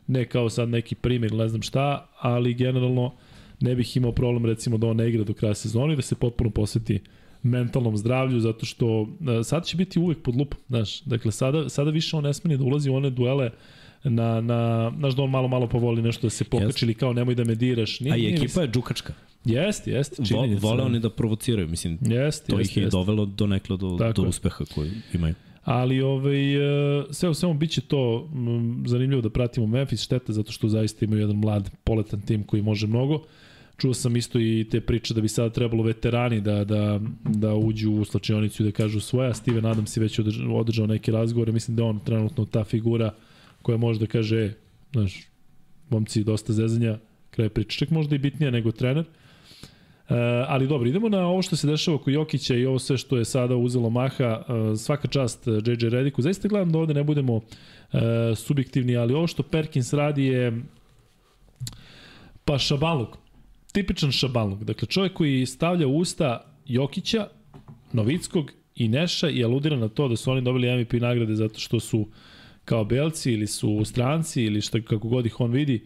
Ne kao sad neki primjer, ne znam šta, ali generalno ne bih imao problem recimo da on ne igra do kraja sezona i da se potpuno posveti mentalnom zdravlju, zato što sad će biti uvek pod lupom, znaš. Dakle, sada, sada više on ne smeni da ulazi u one duele na, na, znaš da on malo, malo povoli nešto da se pokači ili kao nemoj da me diraš. Nije, A i nije ekipa je džukačka. Jeste, jeste, Vo, vole oni da provociraju, mislim, Jeste, to jeste, ih je jeste. dovelo do neklo do, Tako do uspeha koji imaju. Ali ovaj, e, sve u svemu bit će to zanimljivo da pratimo Memphis, šteta zato što zaista imaju jedan mlad poletan tim koji može mnogo. Čuo sam isto i te priče da bi sada trebalo veterani da, da, da uđu u slačionicu i da kažu svoja. Steven Adams je već održao, neke razgovore, mislim da on trenutno ta figura koja može da kaže, e, znaš, momci dosta zezanja, kraj priče, čak možda i bitnija nego trener. E, ali dobro, idemo na ovo što se dešava oko Jokića i ovo sve što je sada uzelo maha. E, svaka čast JJ Rediku. Zaista gledam da ovde ne budemo e, subjektivni, ali ovo što Perkins radi je pa šabaluk. Tipičan šabaluk. Dakle, čovjek koji stavlja usta Jokića, Novickog i Neša i aludira na to da su oni dobili MVP nagrade zato što su kao belci ili su stranci ili šta kako god ih on vidi.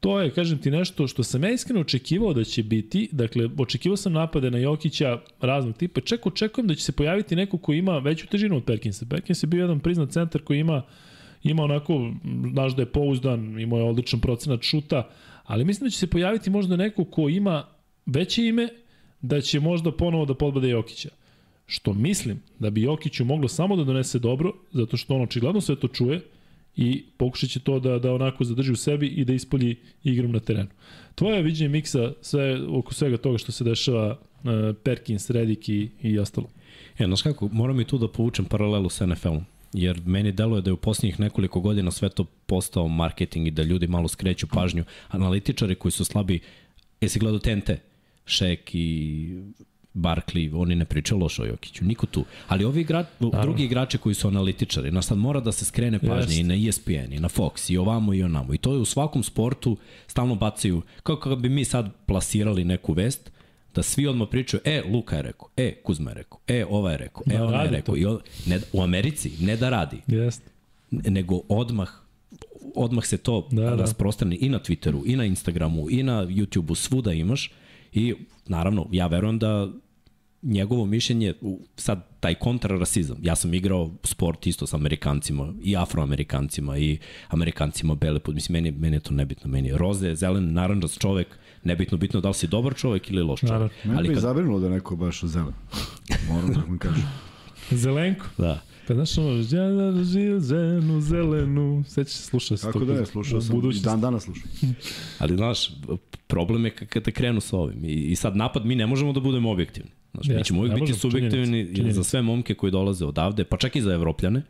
To je, kažem ti, nešto što sam ja iskreno očekivao da će biti. Dakle, očekivao sam napade na Jokića raznog tipa. Čak očekujem da će se pojaviti neko ko ima veću težinu od Perkinsa. Perkins je bio jedan priznat centar koji ima ima onako, znaš da je pouzdan, imao je odličan procenat šuta, ali mislim da će se pojaviti možda neko ko ima veće ime, da će možda ponovo da podbade Jokića. Što mislim da bi Jokiću moglo samo da donese dobro, zato što on očigledno sve to čuje i pokušat će to da, da onako zadrži u sebi i da ispolji igrom na terenu. Tvoje viđenje miksa sve, oko svega toga što se dešava uh, Perkins, Redick i, i ostalo. E, znaš kako, moram i tu da povučem paralelu s NFL-om. Jer meni deluje da je u posljednjih nekoliko godina sve to postao marketing i da ljudi malo skreću pažnju. Analitičari koji su slabi, jesi gledao TNT? Šek i Barkley, oni ne pričaju lošo o Jokiću, niko tu. Ali ovi igra, drugi igrači koji su analitičari, na sad mora da se skrene pažnje Jeste. i na ESPN, i na Fox, i ovamo i onamo. I to je u svakom sportu, stalno bacaju, kao kako bi mi sad plasirali neku vest, da svi odmah pričaju, e, Luka je rekao, e, Kuzma je rekao, e, ova je rekao, e, Da, ona je rekao. to. I on, ne, u Americi, ne da radi, Jeste. nego odmah odmah se to Da, da, da. rasprostrani i na Twitteru, i na Instagramu, i na YouTubeu, svuda imaš i naravno, ja verujem da njegovo mišljenje, sad taj kontrarasizam, ja sam igrao sport isto sa Amerikancima i Afroamerikancima i Amerikancima bele put, mislim, meni, meni je to nebitno, meni je roze, zelen, naranđast čovek, nebitno, bitno da li si dobar čovek ili loš čovek. Naravno. Mene Ali bi kad, zabrinulo da neko baš zelen. Moram da vam kažem. Zelenko. da, Pa znaš ono, ja da živim ženu zelenu, sećaš se slušao se Kako to da ne, slušao sam i budućnosti. dan danas slušam. Ali, znaš, problem je kada krenu sa ovim. I, I sad napad, mi ne možemo da budemo objektivni. Znaš, mi Jeste, ćemo uvijek biti subjektivni činjenica, činjenica. za sve momke koji dolaze odavde, pa čak i za evropljane,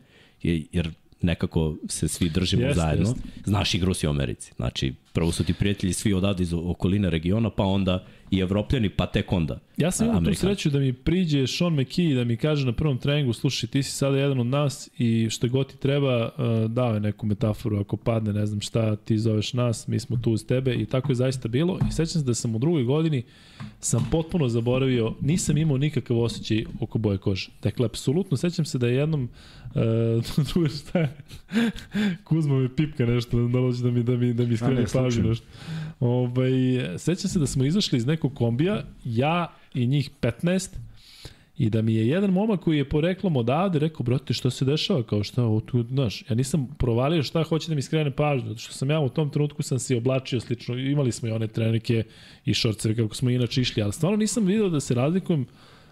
jer nekako se svi držimo Jeste, zajedno. jeste. Znaš igru si u Americi. Znači, prvo su ti prijatelji svi odavde iz okoline regiona, pa onda i evropljani, pa tek onda Ja sam imao tu sreću da mi priđe Sean McKee da mi kaže na prvom treningu, slušaj, ti si sada jedan od nas i što god ti treba, uh, dao je neku metaforu, ako padne, ne znam šta, ti zoveš nas, mi smo tu uz tebe i tako je zaista bilo. I sećam se da sam u drugoj godini sam potpuno zaboravio, nisam imao nikakav osjećaj oko boje kože. Dakle, apsolutno, sećam se da je jednom uh, drugo šta je, Kuzma me pipka nešto, da hoće da mi, da mi, da mi skrene pažnju nešto. Ovaj, sećam se da smo izašli iz nekog kombija, ja i njih 15, i da mi je jedan momak koji je poreklom odavde rekao, brate, šta se dešava, kao šta, ovo tu, znaš, ja nisam provalio šta hoće da mi skrene pažnju, što sam ja u tom trenutku sam se oblačio slično, imali smo i one trenike i šorceve kako smo inače išli, ali stvarno nisam video da se razlikujem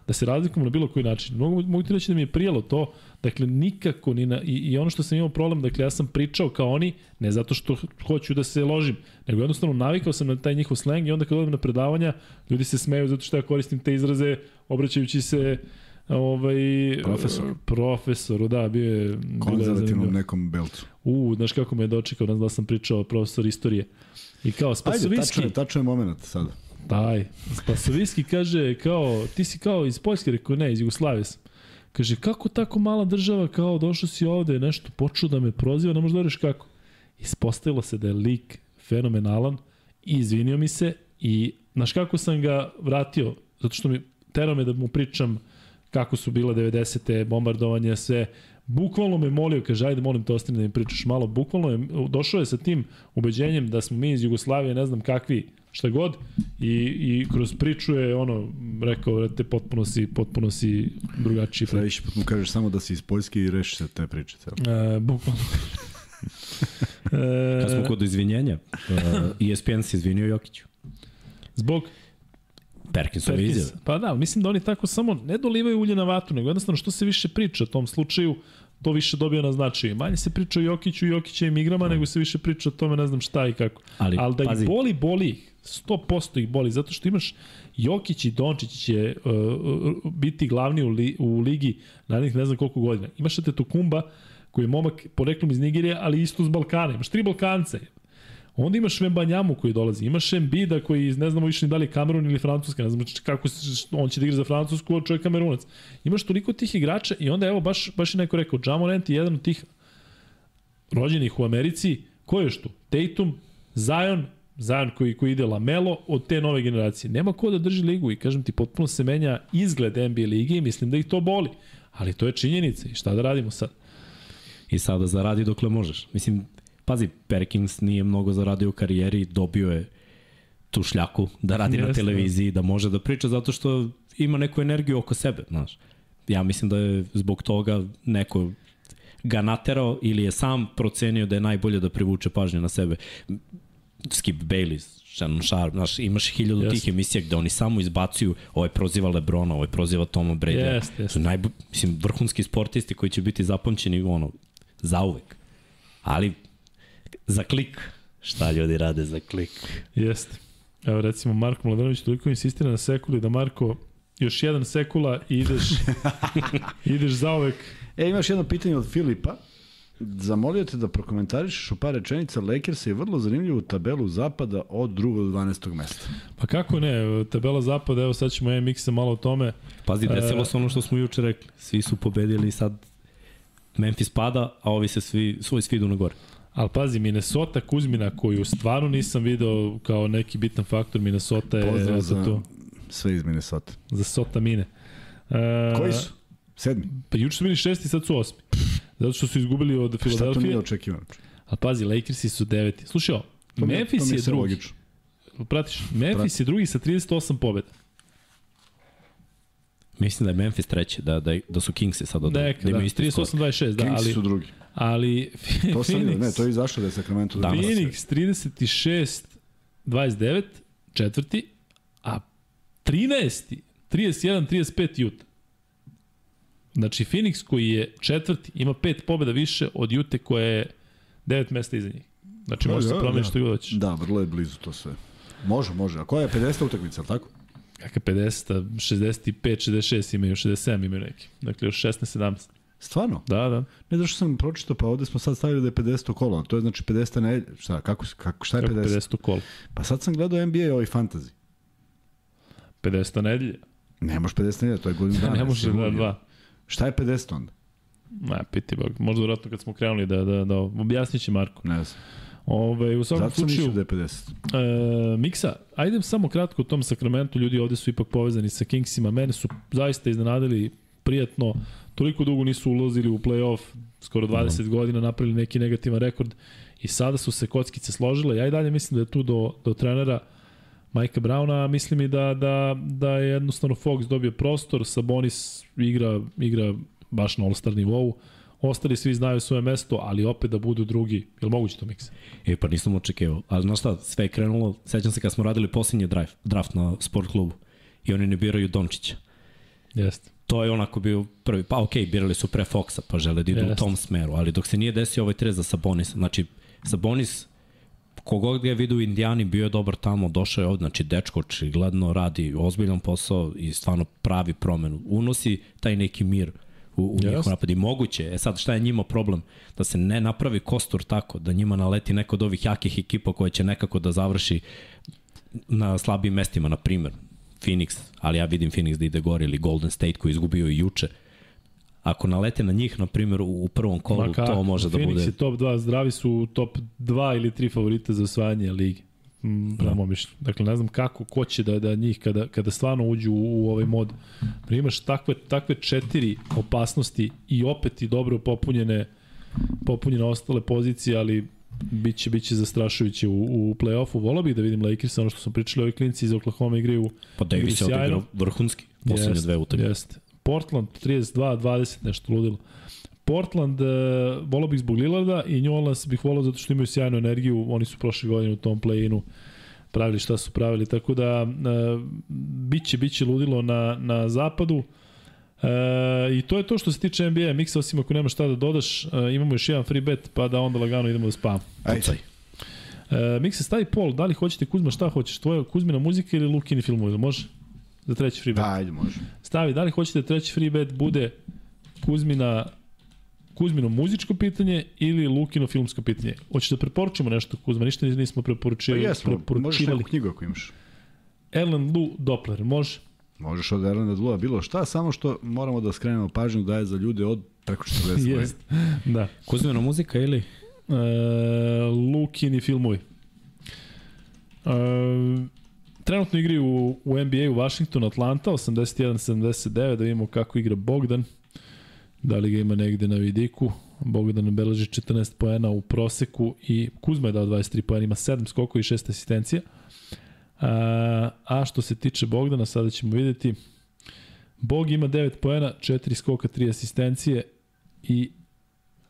da se razlikujem na bilo koji način. Mogu, mogu ti reći da mi je prijelo to, dakle nikako ni na, i, i ono što sam imao problem, dakle ja sam pričao kao oni, ne zato što hoću da se ložim, nego jednostavno navikao sam na taj njihov sleng i onda kad odem na predavanja, ljudi se smeju zato što ja koristim te izraze obraćajući se ovaj Profesor. profesoru, da, bio je Konzervativnom nekom belcu. U, znaš kako me je dočekao, da sam pričao profesor istorije. I kao Ajde, tačno je, tačno je moment sada. Daj. Spasoviski kaže kao, ti si kao iz Poljske, rekao ne, iz Jugoslavije sam. Kaže, kako tako mala država, kao došao si ovde, nešto počeo da me proziva, ne možeš da veriš kako. Ispostavilo se da je lik fenomenalan i izvinio mi se i znaš kako sam ga vratio, zato što mi terao me da mu pričam kako su bile 90. bombardovanje, sve. Bukvalno me molio, kaže, ajde molim te ostani da mi pričaš malo. Bukvalno je, došao je sa tim ubeđenjem da smo mi iz Jugoslavije, ne znam kakvi, šta god, i, i kroz priču je ono, rekao, te potpuno si, potpuno si drugačiji. Sledeći put mu kažeš samo da si iz Poljske i reši se te priče. E, bukvalno. Kad smo e, kod izvinjenja, ESPN se izvinio Jokiću. zbog Perkinsove Perkins. izjave. Pa da, mislim da oni tako samo ne dolivaju ulje na vatru, nego jednostavno što se više priča o tom slučaju, to više dobija na značaju. Manje se priča o Jokiću i Jokićevim igrama, nego se više priča o tome ne znam šta i kako. Ali, Ali da pazi. ih boli, boli ih. 100% ih boli, zato što imaš Jokić i Dončić će uh, uh, biti glavni u, li, u ligi narednih ne znam koliko godina. Imaš te Tokumba, koji je momak poreklom iz Nigerije, ali isto s Balkana. Imaš tri Balkance. Onda imaš Vembanjamu koji dolazi, imaš Embida koji ne znamo više ni da li je Kamerun ili Francuska, ne znam kako se, on će da igra za Francusku, a čovjek Kamerunac. Imaš toliko tih igrača i onda evo baš, baš je neko rekao, Jamorant je jedan od tih rođenih u Americi, ko je tu? Tatum, Zion, Zion koji, koji ide Lamelo od te nove generacije. Nema ko da drži ligu i kažem ti, potpuno se menja izgled NBA lige i mislim da ih to boli. Ali to je činjenica i šta da radimo sad? I sada zaradi dokle možeš. Mislim, pazi, Perkins nije mnogo zaradio u karijeri, dobio je tu šljaku da radi na Jeste, televiziji, da može da priča zato što ima neku energiju oko sebe, znaš. Ja mislim da je zbog toga neko ga naterao ili je sam procenio da je najbolje da privuče pažnju na sebe. Skip Bayless, Shannon Sharp, znaš, imaš hiljadu Jeste. tih emisija gde oni samo izbacuju, ovaj proziva Lebrona, ovaj proziva Toma Brady. Jeste, jeste. Su najbo, mislim, vrhunski sportisti koji će biti zapamćeni ono, zauvek. Ali za klik, šta ljudi rade za klik? Jeste. Evo recimo Marko Mladenović toliko insistira na sekuli da Marko još jedan sekula i ideš, ideš zaovek. E, imaš jedno pitanje od Filipa. Zamolio te da prokomentarišeš u par rečenica Lakers je vrlo zanimljivu tabelu zapada od 2. do 12. mesta. Pa kako ne, tabela zapada, evo sad ćemo MX-a malo o tome. Pazi, desilo E. se ono što smo juče rekli. Svi su pobedili sad Memphis pada, a ovi se svi, svoj svi idu na gore. Ali pazi, Minnesota Kuzmina koju stvarno nisam video kao neki bitan faktor, Minnesota je Pozdrav za, to, sve iz Minnesota. za Sota Mine. E, Koji su? Sedmi. Pa juče su bili šesti, sad su osmi. Zato što su izgubili od Šta to nije Filadelfije. očekivano? A pazi, Lakersi su deveti. Slušaj, Memphis je sve drugi. logično. Pratiš, Memphis je drugi sa 38 pobjeda. Mislim da je Memphis treći, da, da, da su Kingsi sad od Neka, da, skor. 38-26, da, Kings ali, su drugi. ali To sam vidio, ne, Phoenix, to je izašlo da je Sacramento Da. Phoenix 36 29 četvrti, a 13 31 35 Utah. Znači Phoenix koji je četvrti ima pet pobjeda više od Utah koja je devet mesta iza njih. Znači može se Da, promeniti da. što god hoćeš. Da, vrlo je blizu to sve. Može, može. A koja je 50. utakmica, ali tako? Kakve 50, 65, 66 imaju, 67 imaju neki. Dakle još 16, 17. Stvarno? Da, da. Ne znaš što sam pročitao, pa ovde smo sad stavili da je 50. kolo, to je znači 50. nedelja. Šta, kako, kako, šta je Kako 50? 50 kolo. Pa sad sam gledao NBA ovaj fantasy. 50 nedelje. Ne može 50 nedelja, to je godinu dana. ne može da dva. Šta je 50 onda? Ma, piti bog. Možda vjerojatno kad smo krenuli da, da, da objasnit će Marko. Ne znam. Ove, u svakom Zato slučaju, da je 50. e, Miksa, ajde samo kratko o tom Sakramentu, ljudi ovde su ipak povezani sa Kingsima, mene su zaista iznenadili prijatno, toliko dugo nisu ulazili u play-off, skoro 20 mm. godina napravili neki negativan rekord i sada su se kockice složile, ja i dalje mislim da je tu do, do trenera Majka Brauna, mislim i da, da, da je jednostavno Fox dobio prostor, Sabonis igra, igra baš na all-star nivou, ostali svi znaju svoje mesto, ali opet da budu drugi. Je li moguće to miksa? E, pa nisam očekivao. Ali znaš šta, sve je krenulo, sećam se kad smo radili posljednji drive, draft na sport klubu i oni ne biraju Dončića. Jeste. To je onako bio prvi, pa okej, okay, birali su pre Foxa, pa žele da idu Jeste. u tom smeru, ali dok se nije desio ovaj trez za Sabonis, znači Sabonis, kogod ga je vidio u Indijani, bio je dobar tamo, došao je ovde, znači dečko očigledno radi ozbiljan posao i stvarno pravi promenu. Unosi taj neki mir u, u Jeste. njihov napad i moguće. E sad šta je njima problem? Da se ne napravi kostur tako, da njima naleti neko od ovih jakih ekipa koja će nekako da završi na slabijim mestima, na primer Phoenix, ali ja vidim Phoenix da ide gore ili Golden State koji je izgubio i juče. Ako nalete na njih, na primjer, u prvom kolu, to može da Phoenix bude... je top 2, zdravi su top 2 ili 3 favorita za osvajanje lige. Mm, prema mom mišljenju. Dakle, ne znam kako, ko će da, da njih, kada, kada stvarno uđu u, u ovaj mod, da imaš takve, takve četiri opasnosti i opet i dobro popunjene, popunjene ostale pozicije, ali biće, biće zastrašujuće u, u play-offu. Volao bih da vidim Lakers, ono što smo pričali, ovi klinci iz Oklahoma igraju Pa Davis je sjajno. odigrao vrhunski poslednje dve utakmice. Jeste. Portland 32-20, nešto ludilo. Portland, uh, volao bih zbog Lillarda i New Orleans bih volao zato što imaju sjajnu energiju, oni su prošle godine u tom play-inu pravili šta su pravili, tako da e, biće, biće ludilo na, na zapadu. E, I to je to što se tiče NBA miksa, osim ako nema šta da dodaš, e, imamo još jedan free bet, pa da onda lagano idemo da spavamo. Ajde. E, mikse, stavi pol, da li hoćete Kuzma, šta hoćeš, tvoja Kuzmina muzika ili Lukini filmovi, ili može? Za treći free bet. Da, ajde, može. Stavi, da li hoćete treći free bet bude Kuzmina Kuzmino muzičko pitanje ili Lukino filmsko pitanje. Hoćeš da preporučimo nešto, Kuzma? Ništa nismo Pa preporučili. jesmo, možeš neku knjigu ako imaš. Ellen Lu Doppler, može? Možeš od Erlanda Dlua bilo šta, samo što moramo da skrenemo pažnju da je za ljude od preko 40 godina. Jest. Da. Kuzmina muzika ili? E, Lukini filmovi. E, trenutno igri u, u NBA u Washington, Atlanta, 81-79, da vidimo kako igra Bogdan. Da li ga ima negde na vidiku. Bogdan beleži 14 poena u proseku i Kuzma je dao 23 poena, ima 7 skokova i 6 asistencija. A, a što se tiče Bogdana, sada ćemo videti. Bog ima 9 poena, 4 skoka, 3 asistencije i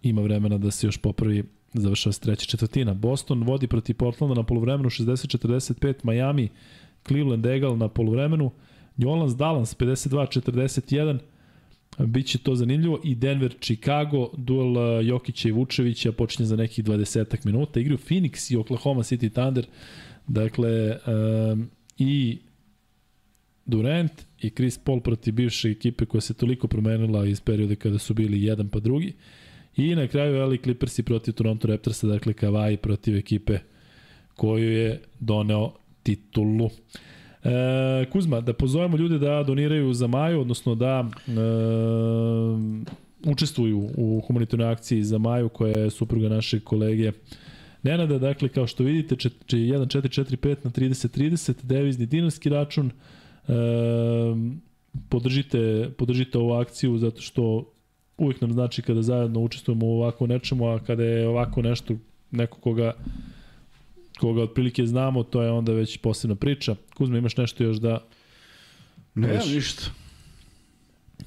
ima vremena da se još popravi završava se treća četvrtina. Boston vodi protiv Portlanda na polovremenu 60-45, Miami, Cleveland Egal na polovremenu, New Orleans Dallas 52-41, Biće to zanimljivo i Denver Chicago duel uh, Jokića i Vučevića počinje za nekih 20 minuta. Igraju Phoenix i Oklahoma City Thunder. Dakle um, i Durant i Chris Paul protiv bivše ekipe koja se toliko promenila iz perioda kada su bili jedan pa drugi. I na kraju LA Clippersi protiv Toronto Raptorsa, dakle Kawhi protiv ekipe koju je doneo titulu. E, Kuzma, da pozovemo ljude da doniraju za Maju, odnosno da e, učestvuju u humanitarnoj akciji za Maju, koja je supruga našeg kolege Nenada, dakle, kao što vidite, 1445 na 3030, devizni dinarski račun, e, podržite, podržite ovu akciju zato što uvijek nam znači kada zajedno učestvujemo u ovako nečemu, a kada je ovako nešto, neko koga koga otprilike znamo, to je onda već posebna priča. Kuzma, imaš nešto još da... Ne, Veš. ništa.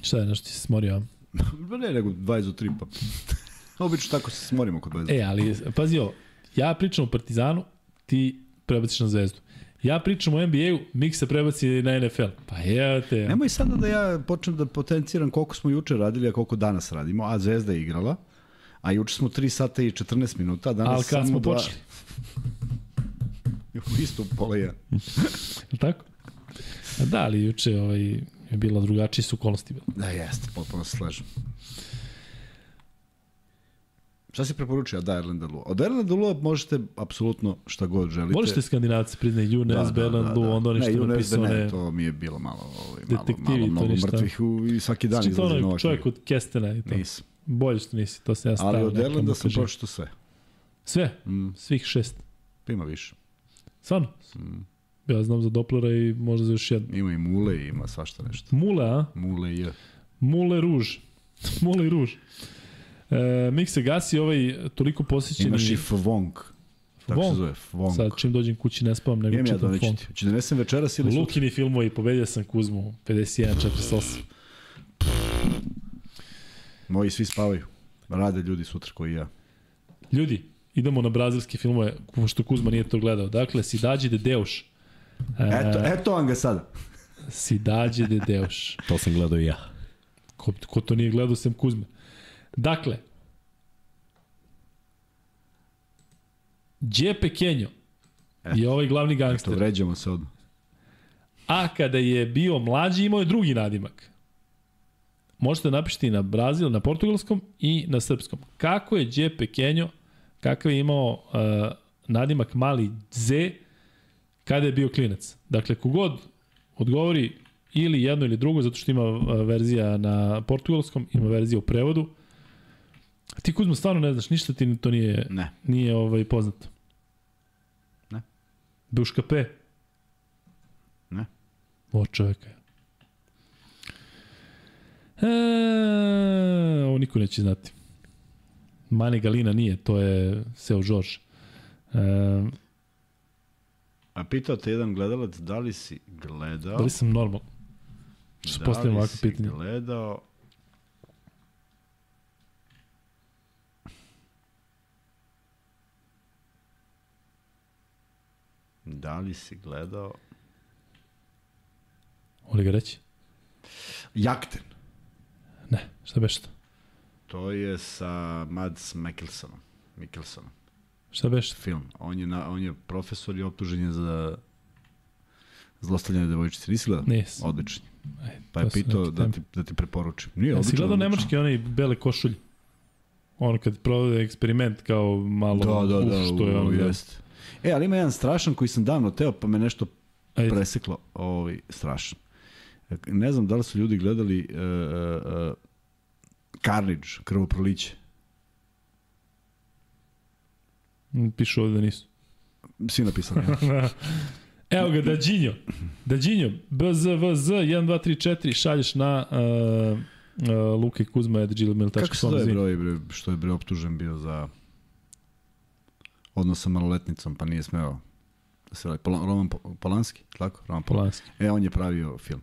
Šta je, nešto ti se smorio? Pa ne, nego 20 do 3 pa. Obično tako se smorimo kod 20 E, ali, pazi ovo, ja pričam o Partizanu, ti prebaciš na Zvezdu. Ja pričam o NBA-u, Mik se prebaci na NFL. Pa evo te. Nemoj sada da ja počnem da potenciram koliko smo juče radili, a koliko danas radimo, a Zvezda je igrala, a juče smo 3 sata i 14 minuta, a danas kad samo smo dva- počeli? U isto pola jedan. Je tako? A Da, ali juče ovaj, je bila drugačije su okolnosti. Da, jeste, potpuno se slažem. Šta si preporučio? Da, Erlanda Lua. Od Erlanda Lua možete apsolutno šta god želite. Možete skandinavci priznaj Junes, da, Beland, da, da, onda oni što ne, je napisao ne, ne. to mi je bilo malo, ovaj, malo, Detektivi, malo, mnogo ništa. mrtvih u, i svaki dan izlazi nova onaj čovjek od Kestena i to. Nisam. Bolje što nisi, to se ja stavio. Ali od mu sam pročito sve. Sve? Mm, Svih šest. pa ima više. Stvarno? Mm. Ja znam za Dopplera i možda za još jedno. Ima i mule, ima svašta nešto. Mule, a? Mule je. Mule ruž. Mule i ruž. E, Mik se gasi ovaj toliko posjećeni... Imaš i Fvonk. Tako Vonk. se zove, Fvonk. Sad čim dođem kući ne spavam, nego Imam ja čitam doneći fond. ti. Hoće da večeras ili sutra? Lukini filmovi, pobedio sam Kuzmu, 51-48. Moji svi spavaju. Rade ljudi sutra koji i ja. Ljudi, idemo na brazilske filmove, pošto Kuzma nije to gledao. Dakle, Sidađi de Deus. E, Eto, eto vam ga sada. Sidađi de Deus. To sam gledao i ja. Ko, ko to nije gledao sem Kuzme. Dakle, Gdje Pequeño je ovaj glavni gangster. vređamo se odmah. A kada je bio mlađi imao je drugi nadimak. Možete da napišete i na Brazil, na portugalskom i na srpskom. Kako je Gdje Pequeño, kakav je imao uh, nadimak mali Z kada je bio klinac. Dakle, kogod odgovori ili jedno ili drugo, zato što ima uh, verzija na portugalskom, ima verzija u prevodu. A ti Kuzmo stvarno ne znaš, ništa ti to nije, Ne. nije ovaj, poznato. Ne. Duška P. Ne. O čoveka. E, ovo niko neće znati. Mane Galina nije, to je Seo Žorž. E, A pitao te jedan gledalac da li si gledao... da li sam normal? Što da postavljam li ovako si pitanje? gledao... Da li si gledao Voli ga reći? Jakten? Ne, šta beš to? To je sa Mads Mikkelsonom. Mikkelsonom. Šta beš? Film. On je, na, on je profesor i optužen je za zlostavljanje devojčice. Nisi gledao? Nisam. Odlični. Aj, Pa je pitao da ti, da ti preporučim. Nije Jesi odlično. gledao nemački onaj bele košulj? Ono kad provode eksperiment kao malo, Da, da, da, što je ono, da. jest. E, ali ima jedan strašan koji sam davno teo, pa me nešto Ajde. preseklo. Ovaj, strašan. Ne znam da li su ljudi gledali uh, uh, Carnage, krvoproliće. Pišu ovde da nisu. Svi napisali. ja. Evo ga, Dađinjo. Dađinjo, BZVZ 1234, šalješ na uh, uh, Luka i Kuzma at Kako se zove broj, bre, što je bre optužen bio za odnos sa maloletnicom, pa nije smeo da se radi. Pola, Roman Po- Polanski, tako? Roman Polanski. Polanski. E, on je pravio film.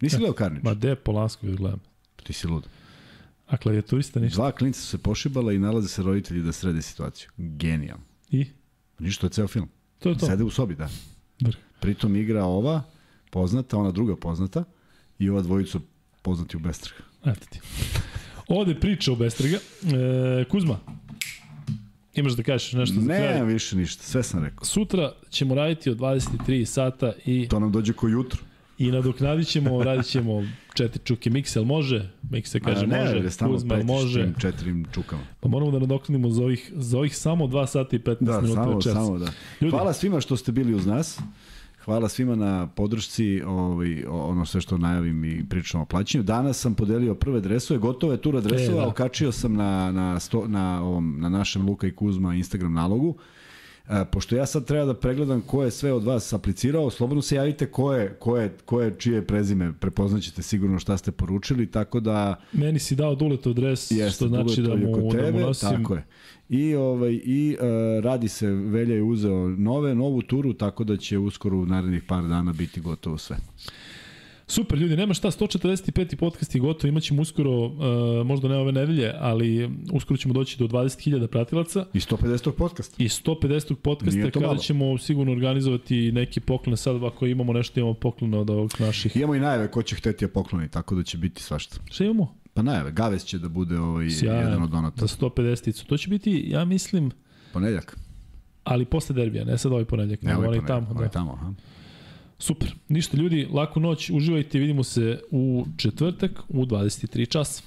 Nisi gledao Carnage? Ma de Polansko da gledam. Ti si lud. A klavijaturista ništa. Dva klinca su se pošibala i nalaze se roditelji da srede situaciju. Genijal. I? Ništa, to je ceo film. To je to. Sede u sobi, da. Vrh. Pritom igra ova poznata, ona druga poznata i ova dvojica poznati u Bestrah. Eto ti. Ovde priča o Bestrega. E, Kuzma, imaš da kažeš nešto za kraj? Ne, više ništa, sve sam rekao. Sutra ćemo raditi od 23 sata i, To nam dođe ko jutro. i nadoknadit ćemo, radit ćemo četiri čuke. Miksel može, Miksel kaže A ne, može, jer stalno Kuzma može. tim četirim čukama. Pa moramo da nadoknadimo za ovih, za ovih samo 2 sata i 15 Da, minuta samo, večeras. samo da. Ljudi. Hvala svima što ste bili uz nas. Hvala svima na podršci, ovaj, ono sve što najavim i pričamo o plaćanju. Danas sam podelio prve dresove, gotove tura dresova, E, da. okačio sam na, na, sto, na, ovom, na našem Luka i Kuzma Instagram nalogu. E, pošto ja sad treba da pregledam ko je sve od vas aplicirao, slobodno se javite ko je, ko je, ko je čije prezime, prepoznaćete sigurno šta ste poručili, tako da Meni si dao duletov dres, Jeste, što znači da mu, kod da mu tebe, nosim. Tako je. I, ovaj, i uh, radi se, Velja je uzeo nove, novu turu, tako da će uskoro u narednih par dana biti gotovo sve. Super, ljudi, nema šta, 145. podcast je gotov, imaćemo uskoro, uh, možda ne ove nedelje, ali uskoro ćemo doći do 20.000 pratilaca I 150. podcast. i 150. podcasta Nije to kada malo. ćemo sigurno organizovati neki poklon, sad ako imamo nešto, imamo poklon od ovog naših. Imamo i najave ko će hteti je pokloni, tako da će biti svašta. Šta imamo? Pa najave, Gaves će da bude ovaj, Sjajan, jedan od donata. Za 150. To će biti, ja mislim, Ponedjak. ali posle derbija, ne sad ovaj ponedljak, Ne, ovaj onaj ponedjeljak, tamo. ovaj Da. tamo, aha. Super, ništa ljudi, laku noć, uživajte, vidimo se u četvrtak u 23 časa.